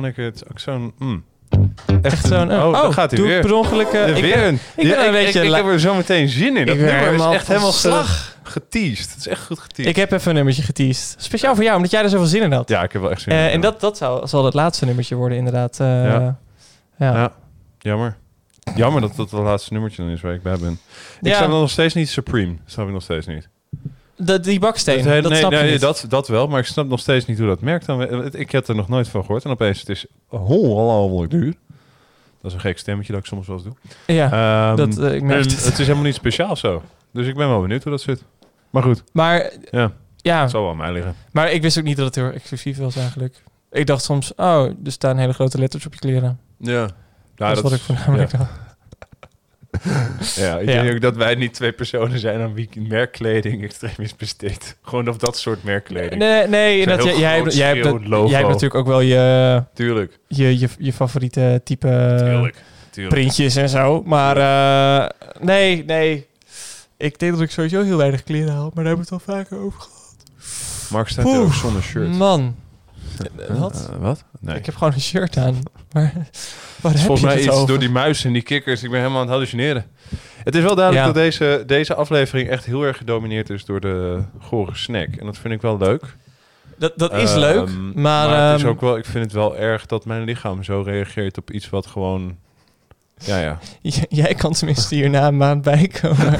Lekker... Het ook zo'n... mm. Echt zo'n... Oh, oh, daar gaat hij weer. ik per ongeluk... eh, ik weer een. ik ben Ja, een ik, beetje... ik, ik heb er zo meteen zin in. Dat Ik nummer is helemaal echt helemaal slag. geteased. Het is echt goed geteased. Ik heb even een nummertje geteased. Speciaal voor jou, omdat jij er zoveel zin in had. Ja, ik heb wel echt zin Eh, in. en dat, dat zou, zal het laatste nummertje worden, inderdaad. eh, Ja. ja. Ja, jammer. Jammer dat dat het laatste nummertje dan is waar ik bij ben. Ik Ja. snap nog steeds niet Supreme. snap ik nog steeds niet. De, die baksteen, hele- dat nee, snap je nee, niet. dat, dat wel, maar ik snap nog steeds niet hoe dat merkt. Dan, ik heb er nog nooit van gehoord. En opeens, het is ongelooflijk duur. Dat is een gek stemmetje dat ik soms wel eens doe. Ja, Ehm, dat, eh, ik merk het. het is helemaal niet speciaal zo. Dus ik ben wel benieuwd hoe dat zit. Maar goed. Maar Ja, ja, het zal wel aan mij liggen. maar ik wist ook niet dat het heel exclusief was eigenlijk. Ik dacht soms, oh, er staan hele grote letters op je kleren. Ja. dat is wat ik voornamelijk ja. [LAUGHS] Ja, ik denk ook dat wij niet twee personen zijn aan wie merkkleding extreem is besteed. Gewoon op dat soort merkkleding. Nee, nee jij, jij, hebt, jij, hebt, schreeuwend dat- logo. jij hebt natuurlijk ook wel je, Tuurlijk. je, je, je favoriete type Tuurlijk. Tuurlijk. printjes en zo. Maar eh, nee, nee. Ik denk dat ik sowieso heel weinig kleren haal, maar daar hebben we het al vaker over gehad. Mark staat ook zonder shirt. Man. Wat? eh, wat? Nee. Ik heb gewoon een shirt aan. Maar waar heb volgens mij iets over? door die muis en die kikkers. Ik ben helemaal aan het hallucineren. Het is wel duidelijk Ja. dat deze, deze aflevering echt heel erg gedomineerd is door de gore snack. En dat vind ik wel leuk. Dat, dat is Ehm, leuk, maar... het is ehm, ook wel, ik vind het wel erg dat mijn lichaam zo reageert op iets wat gewoon... Ja, ja. [LAUGHS] J- Jij kan tenminste hierna een maand bijkomen. [LAUGHS]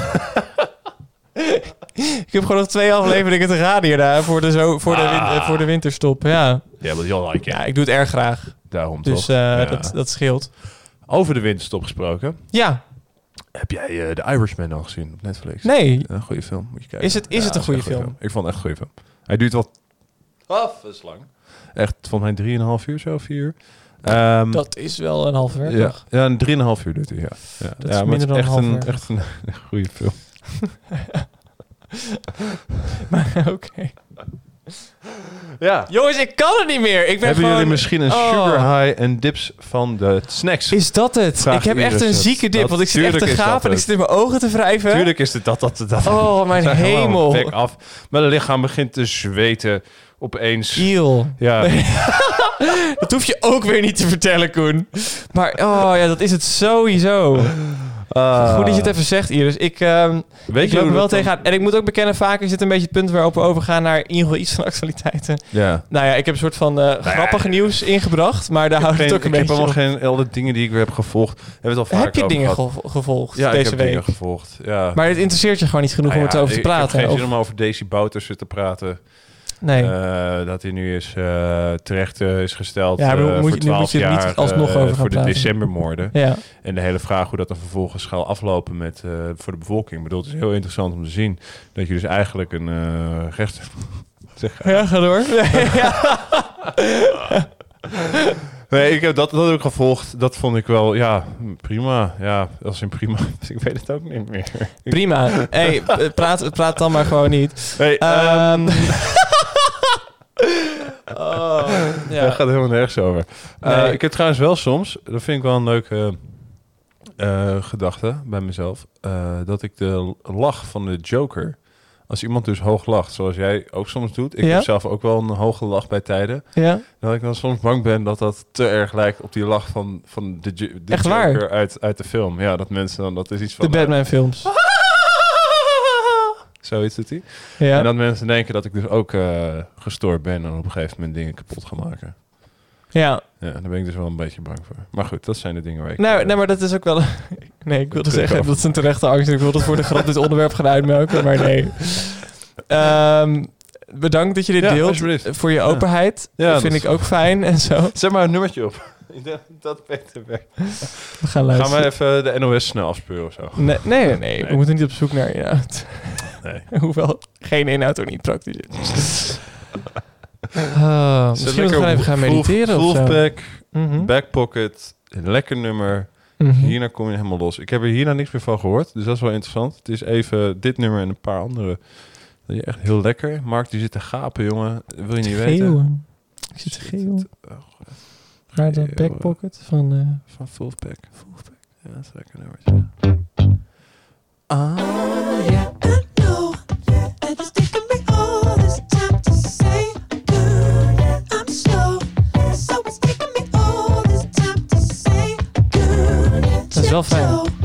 ik heb gewoon nog twee afleveringen te gaan hierna voor de, zo, voor, de win- Ah. voor de winterstop. Ja. Ja, like ja, ik doe het erg graag. Daarom Dus toch? eh, Ja. dat, dat scheelt. Over de winterstop gesproken. Ja, Heb jij eh The Irishman al gezien op Netflix? nee. Een goede film, moet je kijken. Is het- is het een is goede film? Ik vond het echt een goede film. Hij duurt wel af lang. Echt, volgens mij drieënhalf uur zo, vier uur. Ehm, Dat is wel een half ja, werkdag. ja, een drieënhalf uur duurt hij, ja. ja. Dat ja, is minder dan een echt half een, echt een, een [LAUGHS] goede film. [LAUGHS] [LAUGHS] Maar oké. Ja. Jongens, ik kan het niet meer. Ik ben Hebben gewoon... jullie misschien een Oh. sugar high en dips van de snacks? Is dat het? Ik heb echt Iris een zieke dip, Dat- want ik zit echt te gapen en ik zit in mijn ogen te wrijven. Tuurlijk is het dat, dat, dat. Oh, mijn [LAUGHS] hemel. Bek af. Mijn lichaam begint te zweten opeens. Iel. Ja. [LAUGHS] dat hoef je ook weer niet te vertellen, Koen. Maar oh ja, dat is het sowieso. Ah. Goed dat je het even zegt, Iris. Ik, ehm Weet ik je loop er wel tegenaan. En ik moet ook bekennen, vaak is dit een beetje het punt waarop we overgaan naar in ieder geval iets van [LAUGHS] actualiteiten. Ja. Nou ja, ik heb een soort van eh grappige nieuws ingebracht, maar daar houdt het ook een ik heb beetje allemaal geen alle dingen die ik weer heb gevolgd. We het al vaak Heb je dingen gevolgd Ja, ik deze heb week? dingen gevolgd. Ja. Maar het interesseert je gewoon niet genoeg Nou om het over te ik- praten. Ik heb geen zin om over Daisy Boutersen te praten. Nee. Eh, dat hij nu is uh, terecht uh, is gesteld Ja, maar moet voor nu 12 moet je er niet jaar alsnog over gaan voor de decembermoorden. Ja. En de hele vraag hoe dat dan vervolgens gaat aflopen met, voor de bevolking. Ik bedoel, het is heel interessant om te zien dat je dus eigenlijk een recht... [LAUGHS] zeg, ja, ga door. ja. [LAUGHS] Nee, ik heb dat, dat ook gevolgd. Dat vond ik wel, ja, prima. Ja, als in prima. [LAUGHS] ik weet het ook niet meer. Prima. hey, praat, praat dan maar gewoon niet. Hey, um, oh, ja. Dat gaat helemaal nergens over. Nee. Uh, ik heb trouwens wel soms, dat vind ik wel een leuke uh, gedachte bij mezelf, uh, dat ik de lach van de Joker, als iemand dus hoog lacht, zoals jij ook soms doet, ik ja? heb zelf ook wel een hoge lach bij tijden, ja? dat ik dan soms bang ben dat dat te erg lijkt op die lach van, van de, de Echt Joker waar? Uit, uit de film. Ja, dat mensen dan, dat is iets van... De Batman films. [LAUGHS] Zoiets doet hij. Ja. En dat mensen denken dat ik dus ook uh, gestoord ben en op een gegeven moment dingen kapot ga maken. Ja. Ja, daar ben ik dus wel een beetje bang voor. Maar goed, dat zijn de dingen waar ik... Nou, nee, maar dat is ook wel... [LAUGHS] nee, ik wilde [LAUGHS] zeggen, dat is een terechte angst. Ik wilde voor de grap dit onderwerp gaan uitmelken, maar nee. Um, bedankt dat je dit ja, deelt voor je openheid. Ja. dat vind ik ook fijn en zo. Zet maar een nummertje op. [LAUGHS] dat beter weg. We gaan luisteren. Gaan we even de NOS snel afspeuren of zo? Nee, nee, nee, nee. We moeten niet op zoek naar inhoud. Nee. [LAUGHS] Hoewel geen inhoud ook niet praktisch [LAUGHS] is. Uh, misschien moeten we even gaan mediteren of zo. Wolfpack, mm -hmm. Backpocket, een lekker nummer. Mm -hmm. Hierna kom je helemaal los. Ik heb er hierna niks meer van gehoord, dus dat is wel interessant. Het is even dit nummer en een paar andere Dat je echt heel lekker. Mark, die zit te gapen, jongen. Wil je niet weten? Geeuwen. Ik zit te geeuwen. Naar de Geeuwen. backpocket van... eh Van Fullback. Ja, dat is lekker nummer. Ah, ja. Dat is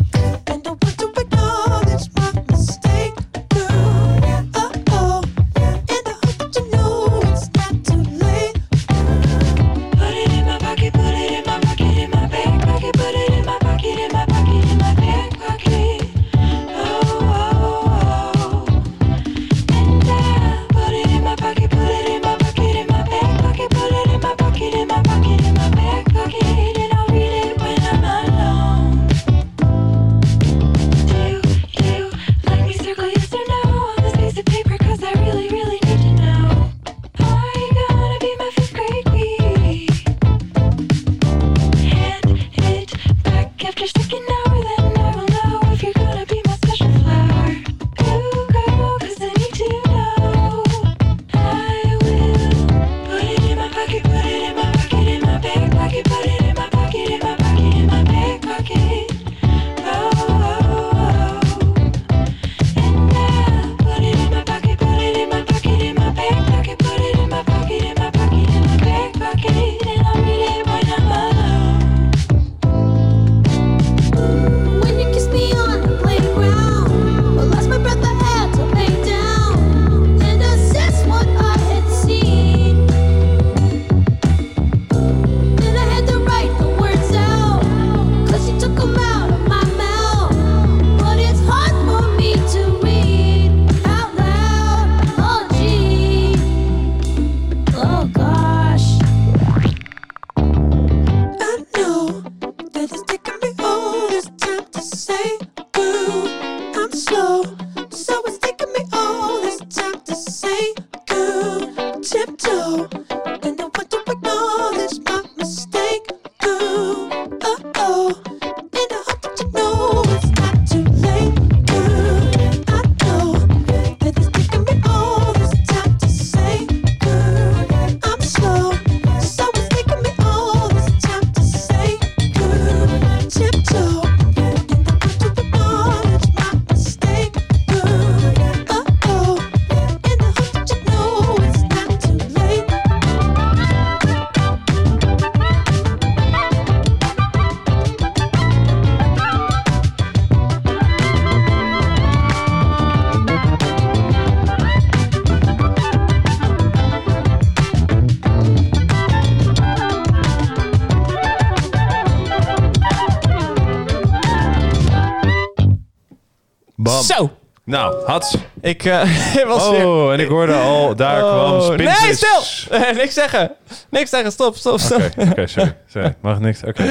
Zo. Nou, Hats. Ik eh, [LAUGHS] was Oh, en ik hoorde al, daar kwam Oh, Spinvis. Nee, stil! [LAUGHS] Eh, niks zeggen. Niks zeggen. Stop, stop, stop. Oké, oké, sorry. sorry. [LAUGHS] Mag niks? Oké.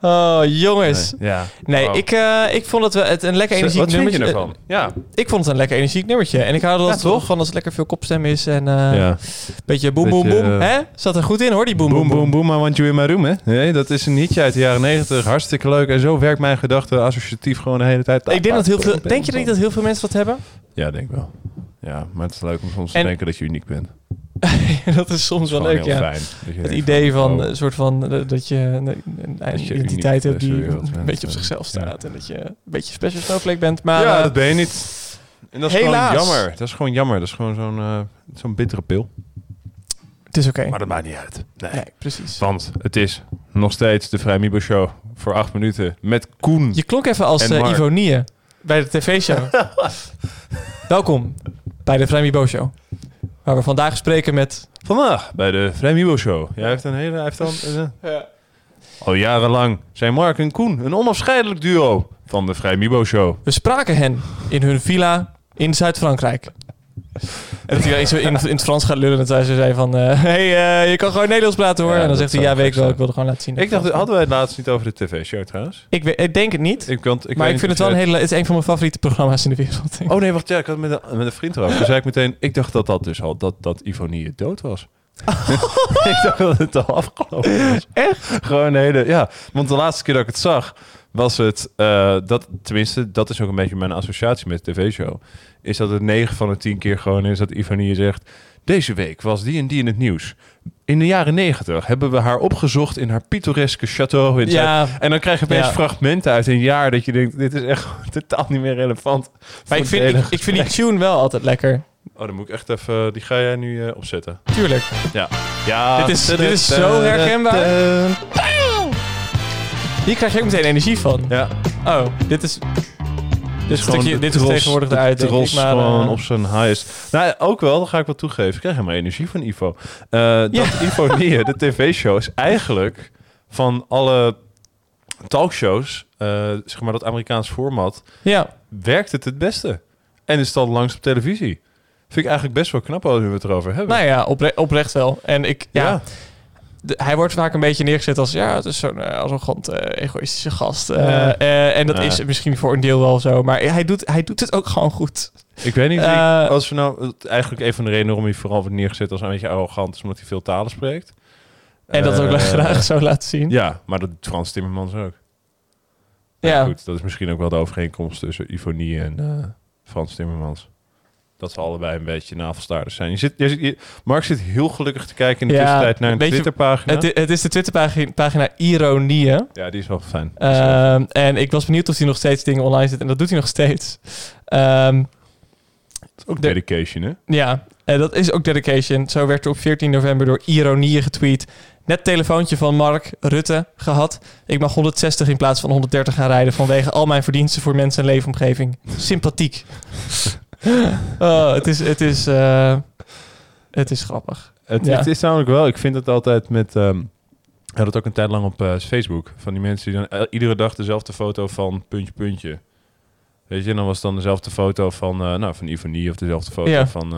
Oh, jongens. Nee, ja. Nee, ik, eh, ik vond het, wel- het een lekker energiek wat vind je ervan? Ja. Ik vond het een lekker energiek nummertje. En ik hou er altijd toch? van als het lekker veel kopstem is. En eh Ja. Beetje boem, boem, boem. eh, Hè? Zat er goed in hoor, die boem, boem, boom, boom, I want you in my room, hè? Nee, dat is een hitje uit de jaren negentig. Hartstikke leuk. En zo werkt mijn gedachte associatief gewoon de hele tijd. Ik denk dat heel veel... Denk je niet dat heel veel mensen dat hebben? Ja, denk wel. Ja, maar het is leuk om soms te En- denken dat je uniek bent. [LAUGHS] dat is soms wel leuk, ja. fijn. Het idee van, oh. een soort van eh, dat je een, identiteit hebt die een beetje op Ja. zichzelf staat en dat je een beetje special snowflake bent. Maar ja, eh, dat ben je niet. En dat is helaas. gewoon jammer. Dat is gewoon jammer. Dat is gewoon zo'n eh, zo'n bittere pil. Het is oké. Maar dat maakt niet uit. Nee. Nee, precies. Want het is nog steeds de Vrij Mibo Show voor acht minuten met Koen. Je klonk even als uh, Mark. Ivonie bij de tv-show. [LAUGHS] Welkom bij de Vrij Bo Show. Waar we vandaag spreken met... Vandaag bij de Vrij Mibo Show. Jij heeft een hele... Hij heeft dan, [LAUGHS] eh, Al jarenlang zijn Mark en Koen een onafscheidelijk duo van de Vrij Mibo Show. We spraken hen in hun villa in Zuid-Frankrijk. [LAUGHS] En dat hij in, in het Frans gaat lullen. En dat zij zei van... eh, [LAUGHS] hey, eh, je kan gewoon Nederlands praten hoor. Ja, en dan zegt hij... Ja, weet ik wel. Ik wilde gewoon laten zien. Ik dacht, hadden wij het laatst niet over de tv-show trouwens? Ik, weet- ik denk het niet. Ik, want, ik maar ik vind het wel een hele... Het is een van mijn favoriete programma's in de wereld. Oh nee, wacht. Ja, ik had het met een, met een vriend erover. Toen zei ik meteen... Ik dacht dat dat dus al... Dat, dat Ivonie dood was. [LAUGHS] ik dacht dat het al afgelopen was. Echt? Gewoon een hele... Ja, want de laatste keer dat ik het zag... was het, eh, dat, tenminste, dat is ook een beetje mijn associatie met de tv-show, is dat het 9 van de 10 keer gewoon is dat Ivanie zegt, deze week was die en die in het nieuws. In de jaren 90 hebben we haar opgezocht in haar pittoreske château. In Ja. En dan krijg je opeens Ja. fragmenten uit een jaar dat je denkt, dit is echt [LAUGHS] totaal niet meer relevant. Maar ik vind, ik, ik vind die tune wel altijd lekker. Oh, dan moet ik echt even, die ga jij nu eh, opzetten. Tuurlijk. Ja. ja. Dit is- dit is zo herkenbaar. Hier krijg je ook meteen energie van. Ja. Oh, dit is... Dit, gewoon stukje, de dit is tegenwoordig de denk tros. Maar, gewoon eh, op zijn highest. Nou, ook wel, dat ga ik wel toegeven. Ik krijg helemaal energie van Ivo. Eh, dat Ivo [LAUGHS] Nieën, de tv-show, is eigenlijk van alle talkshows, eh, zeg maar dat Amerikaans format, Ja. werkt het het beste. En is al langs op televisie. Vind ik eigenlijk best wel knap als we het erover hebben. Nou ja, opre- oprecht wel. En ik, ja, Ja. De- hij wordt vaak een beetje neergezet als, ja, het is zo'n eh, arrogant, eh, egoïstische gast. Eh, Ja. en dat Ja. is misschien voor een deel wel zo, maar hij doet, hij doet het ook gewoon goed. Ik weet niet, als we nou, eigenlijk een van de redenen waarom hij vooral wordt neergezet als een beetje arrogant is omdat hij veel talen spreekt. En dat ook graag zo laten zien. Ja, maar dat doet Frans Timmermans ook. Ja. Ja. Goed, dat is misschien ook wel de overeenkomst tussen Ivonie en eh, Frans Timmermans. Dat ze allebei een beetje navelstaarders zijn. Je zit, je zit, je- Mark zit heel gelukkig te kijken in de tussentijd naar een weet je, Twitterpagina. Het, het is de Twitterpagina pagina Ironieën. Ja, die is wel fijn. Ehm, en ik was benieuwd of hij nog steeds dingen online zet. En dat doet hij nog steeds. Ehm, ook de- dedication, hè? Ja, en dat is ook dedication. Zo werd er op 14 november door Ironieën getweet. Net telefoontje van Mark Rutte gehad. Ik mag 160 in plaats van 130 gaan rijden... vanwege al mijn verdiensten voor mensen en leefomgeving. Sympathiek. [LAUGHS] [LAUGHS] oh, het is... Het is, eh, het is grappig. Het, Ja. het is namelijk wel, ik vind het altijd met... ik had het ook een tijd lang op eh, Facebook. Van die mensen die dan iedere dag dezelfde foto van puntje, puntje. Weet je, en dan was het dan dezelfde foto van, eh nou, van Ivonie of dezelfde foto Ja. van,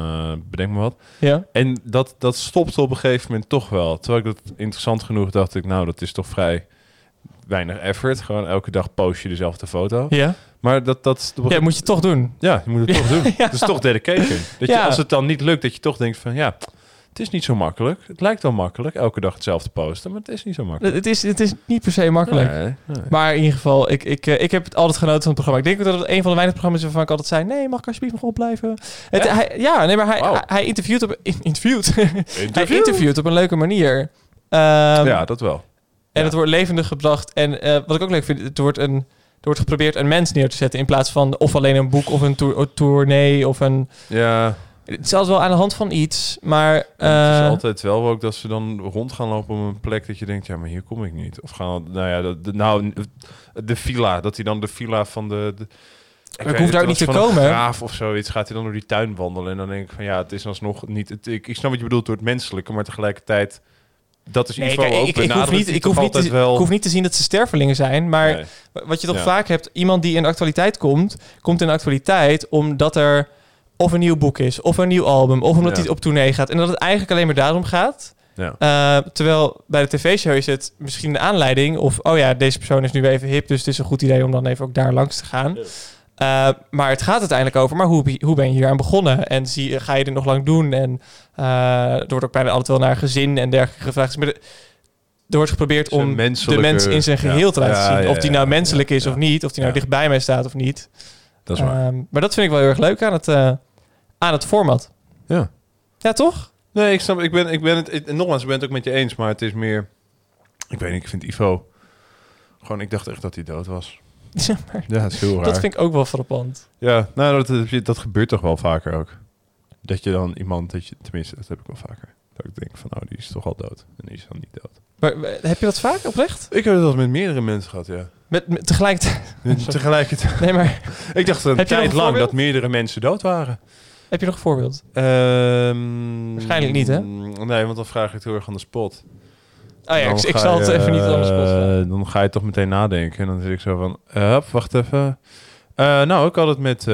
bedenk me wat. Ja. En dat, dat stopte op een gegeven moment toch wel. Terwijl ik dat interessant genoeg dacht ik, nou, dat is toch vrij weinig effort. Gewoon elke dag post je dezelfde foto. Ja. Maar dat, dat Ja, moet je toch doen. Ja, je moet het toch doen. [LAUGHS] Ja. Het is toch dedication. Dat je, Ja. als het dan niet lukt, dat je toch denkt van, ja, het is niet zo makkelijk. Het lijkt wel makkelijk, elke dag hetzelfde posten, maar het is niet zo makkelijk. Het is, het is niet per se makkelijk. Nee, nee. Maar in ieder geval, ik, ik, eh, ik heb het altijd genoten van het programma. Ik denk dat het een van de weinige programma's is waarvan ik altijd zei... nee, mag ik alsjeblieft nog opblijven? Het, Echt? hij, ja, nee, maar hij, hij, hij interviewt op... in- interviewt? [LAUGHS] hij Interview? interviewt op een leuke manier. Ehm, ja, dat wel. En het wordt levendig gebracht. En eh, wat ik ook leuk vind, het wordt een... Er wordt geprobeerd een mens neer te zetten... in plaats van of alleen een boek of een tour, tournee of een... Ja. Het is altijd wel aan de hand van iets, maar... het eh, is altijd wel ook dat ze dan rond gaan lopen op een plek dat je denkt, ja, maar hier kom ik niet. Of gaan, nou ja, de, nou, de villa, dat hij dan de villa van de... de ik hoef daar ook niet te komen. graaf of zoiets, gaat hij dan door die tuin wandelen. En dan denk ik van, ja, het is alsnog niet... Het, ik, ik snap wat je bedoelt door het menselijke, maar tegelijkertijd... Dat is Nee, iets kijk, wel ook ik, ik, hoef niet, ik, hoef te, altijd wel... ik hoef niet te zien dat ze stervelingen zijn. Maar Nee. wat je toch Ja. vaak hebt, iemand die in de actualiteit komt, komt in de actualiteit omdat er of een nieuw boek is, of een nieuw album, of omdat Ja. hij op tournee gaat. En dat het eigenlijk alleen maar daarom gaat. Ja. Eh, terwijl bij de tv-show is het misschien de aanleiding, of oh ja, deze persoon is nu even hip, dus het is een goed idee om dan even ook daar langs te gaan. Eh, maar het gaat uiteindelijk over, maar hoe, hoe ben je hier aan begonnen? En zie, ga je dit nog lang doen? En eh, er wordt ook bijna altijd wel naar gezin en dergelijke gevraagd. Maar de- er wordt geprobeerd om de mens in zijn ja. geheel te laten zien. ja, of die nou menselijk is of niet. Of die nou Ja. dicht bij mij staat of niet. Dat is waar. Ehm, maar dat vind ik wel heel erg leuk aan het, eh, aan het format. Ja. Ja, toch? Nee, ik snap, ik ben, ik ben het, ik- nogmaals, ik ben het ook met je eens, maar het is meer, ik weet niet, ik vind Ivo, gewoon, ik dacht echt dat hij dood was. [LAUGHS] Ja, maar Ja, het is heel raar. dat vind ik ook wel frappant. Ja, nou, dat, dat, dat gebeurt toch wel vaker ook. Dat je dan iemand, dat je, tenminste, dat heb ik wel vaker. Dat ik denk van, oh, die is toch al dood. En die is dan niet dood. Maar eh, heb je dat vaak oprecht? Ik heb het al met meerdere mensen gehad, ja. Met, met [LAUGHS] tegelijkertijd. Tegelijkertijd. [LAUGHS] Nee, maar Ik dacht een Heb tijd een lang dat meerdere mensen dood waren. heb je nog een voorbeeld? Ehm, Waarschijnlijk niet, hè? Nee, want dan vraag ik het heel erg aan de spot. Oh ja, ik, zal het je, even niet aan de spot eh. Dan ga je toch meteen nadenken. En dan zit ik zo van, eh, hup, wacht even. Eh, nou, ik had het met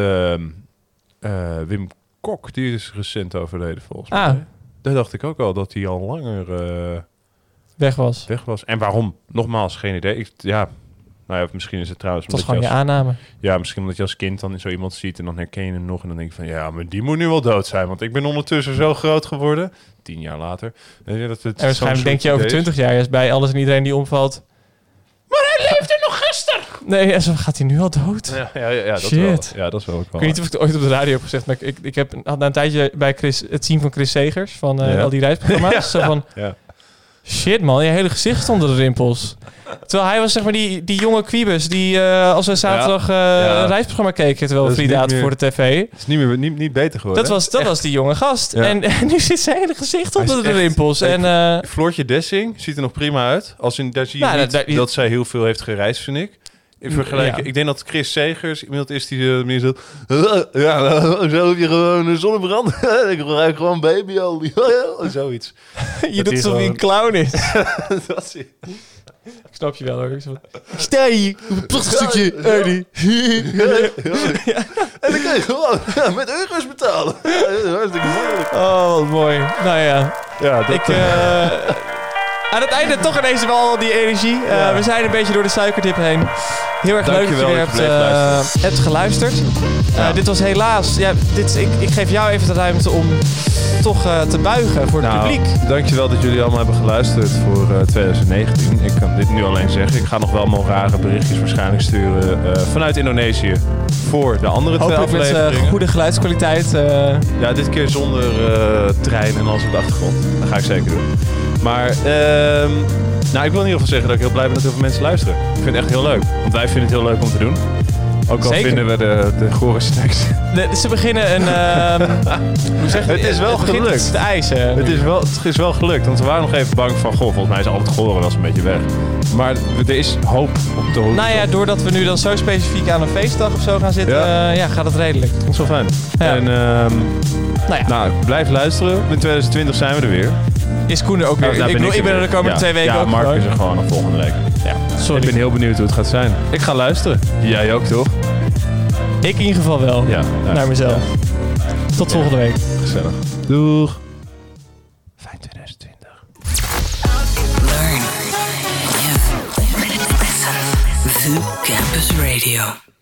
Wim Kok. Die is recent overleden volgens Ah. mij. Daar dacht ik ook al dat hij al langer Weg was. weg was. En waarom? Nogmaals, geen idee. Ik, ja, nou ja, misschien is het trouwens... Het was gewoon je als- aanname. Ja, misschien omdat je als kind dan zo iemand ziet en dan herken je hem nog. En dan denk je van, ja, maar die moet nu wel dood zijn. Want ik ben ondertussen zo groot geworden. Tien jaar later. Je, dat het En waarschijnlijk denk je over is. 20 jaar, juist bij alles en iedereen die omvalt. Maar hij leefde nog gisteren! Nee, en zo gaat hij nu al dood. Ja, ja, ja, dat Shit. wel. Ja, dat is wel ook wel Ik weet niet of ik het ooit op de radio heb gezegd, maar ik, ik heb had na een tijdje bij Chris, het zien van Chris Segers van eh, Ja. al die reisprogramma's. Ja, zo van, ja. Shit man, je hele gezicht onder de rimpels. Terwijl hij was zeg maar die, die jonge kwiebus die eh, als we zaterdag Ja. een reisprogramma keken terwijl Dat we meer- voor de tv. Het is niet, meer, niet, niet beter geworden. Dat was, dat was die jonge gast. Ja. En, en nu zit zijn hele gezicht onder de echt- rimpels. En eh, Floortje Dessing ziet er nog prima uit. Als in, daar zie je Nou, niet daar- dat zij heel veel heeft gereisd, vind ik. In vergelijking, Ja. ik denk dat Chris Segers iemand is die uh, meer zo... Ja, [LAUGHS] zo heb je gewoon een zonnebrand. [LAUGHS] ik ruik gewoon babyolie. [LAUGHS] Zoiets. je doet is alsof hij een clown is. dat zie Ik snap je wel hoor. Zo op een prachtig stukje aarde. En dan kun je gewoon ja, met euro's betalen. Hartstikke makkelijk. Oh, wat mooi. Nou ja, Ja, dat, ik... eh, aan het einde toch ineens wel die energie. Eh, Ja. We zijn een beetje door de suikerdip heen. Heel erg leuk dat je weer dat je eh, hebt geluisterd. Eh, Ja. Dit was helaas... Ja, dit, ik, ik geef jou even de ruimte om toch te buigen voor het Nou, publiek. dankjewel dat jullie allemaal hebben geluisterd voor eh, 2019. Ik kan dit nu alleen zeggen. Ik ga nog wel allemaal rare berichtjes waarschijnlijk sturen vanuit Indonesië voor de andere twee Hopelijk met afleveringen. goede geluidskwaliteit. Ja, dit keer zonder trein en alles op de achtergrond. Dat ga ik zeker doen. Maar ehm, nou, ik wil in ieder geval zeggen dat ik heel blij ben dat heel veel mensen luisteren. Ik vind het echt heel leuk. Want wij vinden het heel leuk om te doen. Ook al Zeker. vinden we de, de gore de- ze beginnen een... ehm, [LAUGHS] hoe zeg je Het is wel gelukt. te eisen. Het is, wel, het is wel gelukt, want we waren nog even bang van... Goh, volgens mij is al het gore wel eens een beetje weg. Maar er is hoop op de horizon. Nou ja, doordat we nu dan zo specifiek aan een feestdag of zo gaan zitten, Ja. ja gaat het redelijk. Dat is wel fijn. Ja. En ehm, Nou ja, nou, blijf luisteren. In 2020 zijn we er weer. Is Koen er ook weer. Ik, er ik ben er de komende Ja. twee weken Ja, ook Mark is er gewoon nog volgende week. Ja, sorry. Ik ben heel benieuwd hoe het gaat zijn. Ik ga luisteren. Jij ook, toch? Ik in ieder geval wel. Ja. Naar mezelf. Tot volgende week. Gezellig. Doeg. Fijn 2020. Learn, live, listen. The Campus Radio.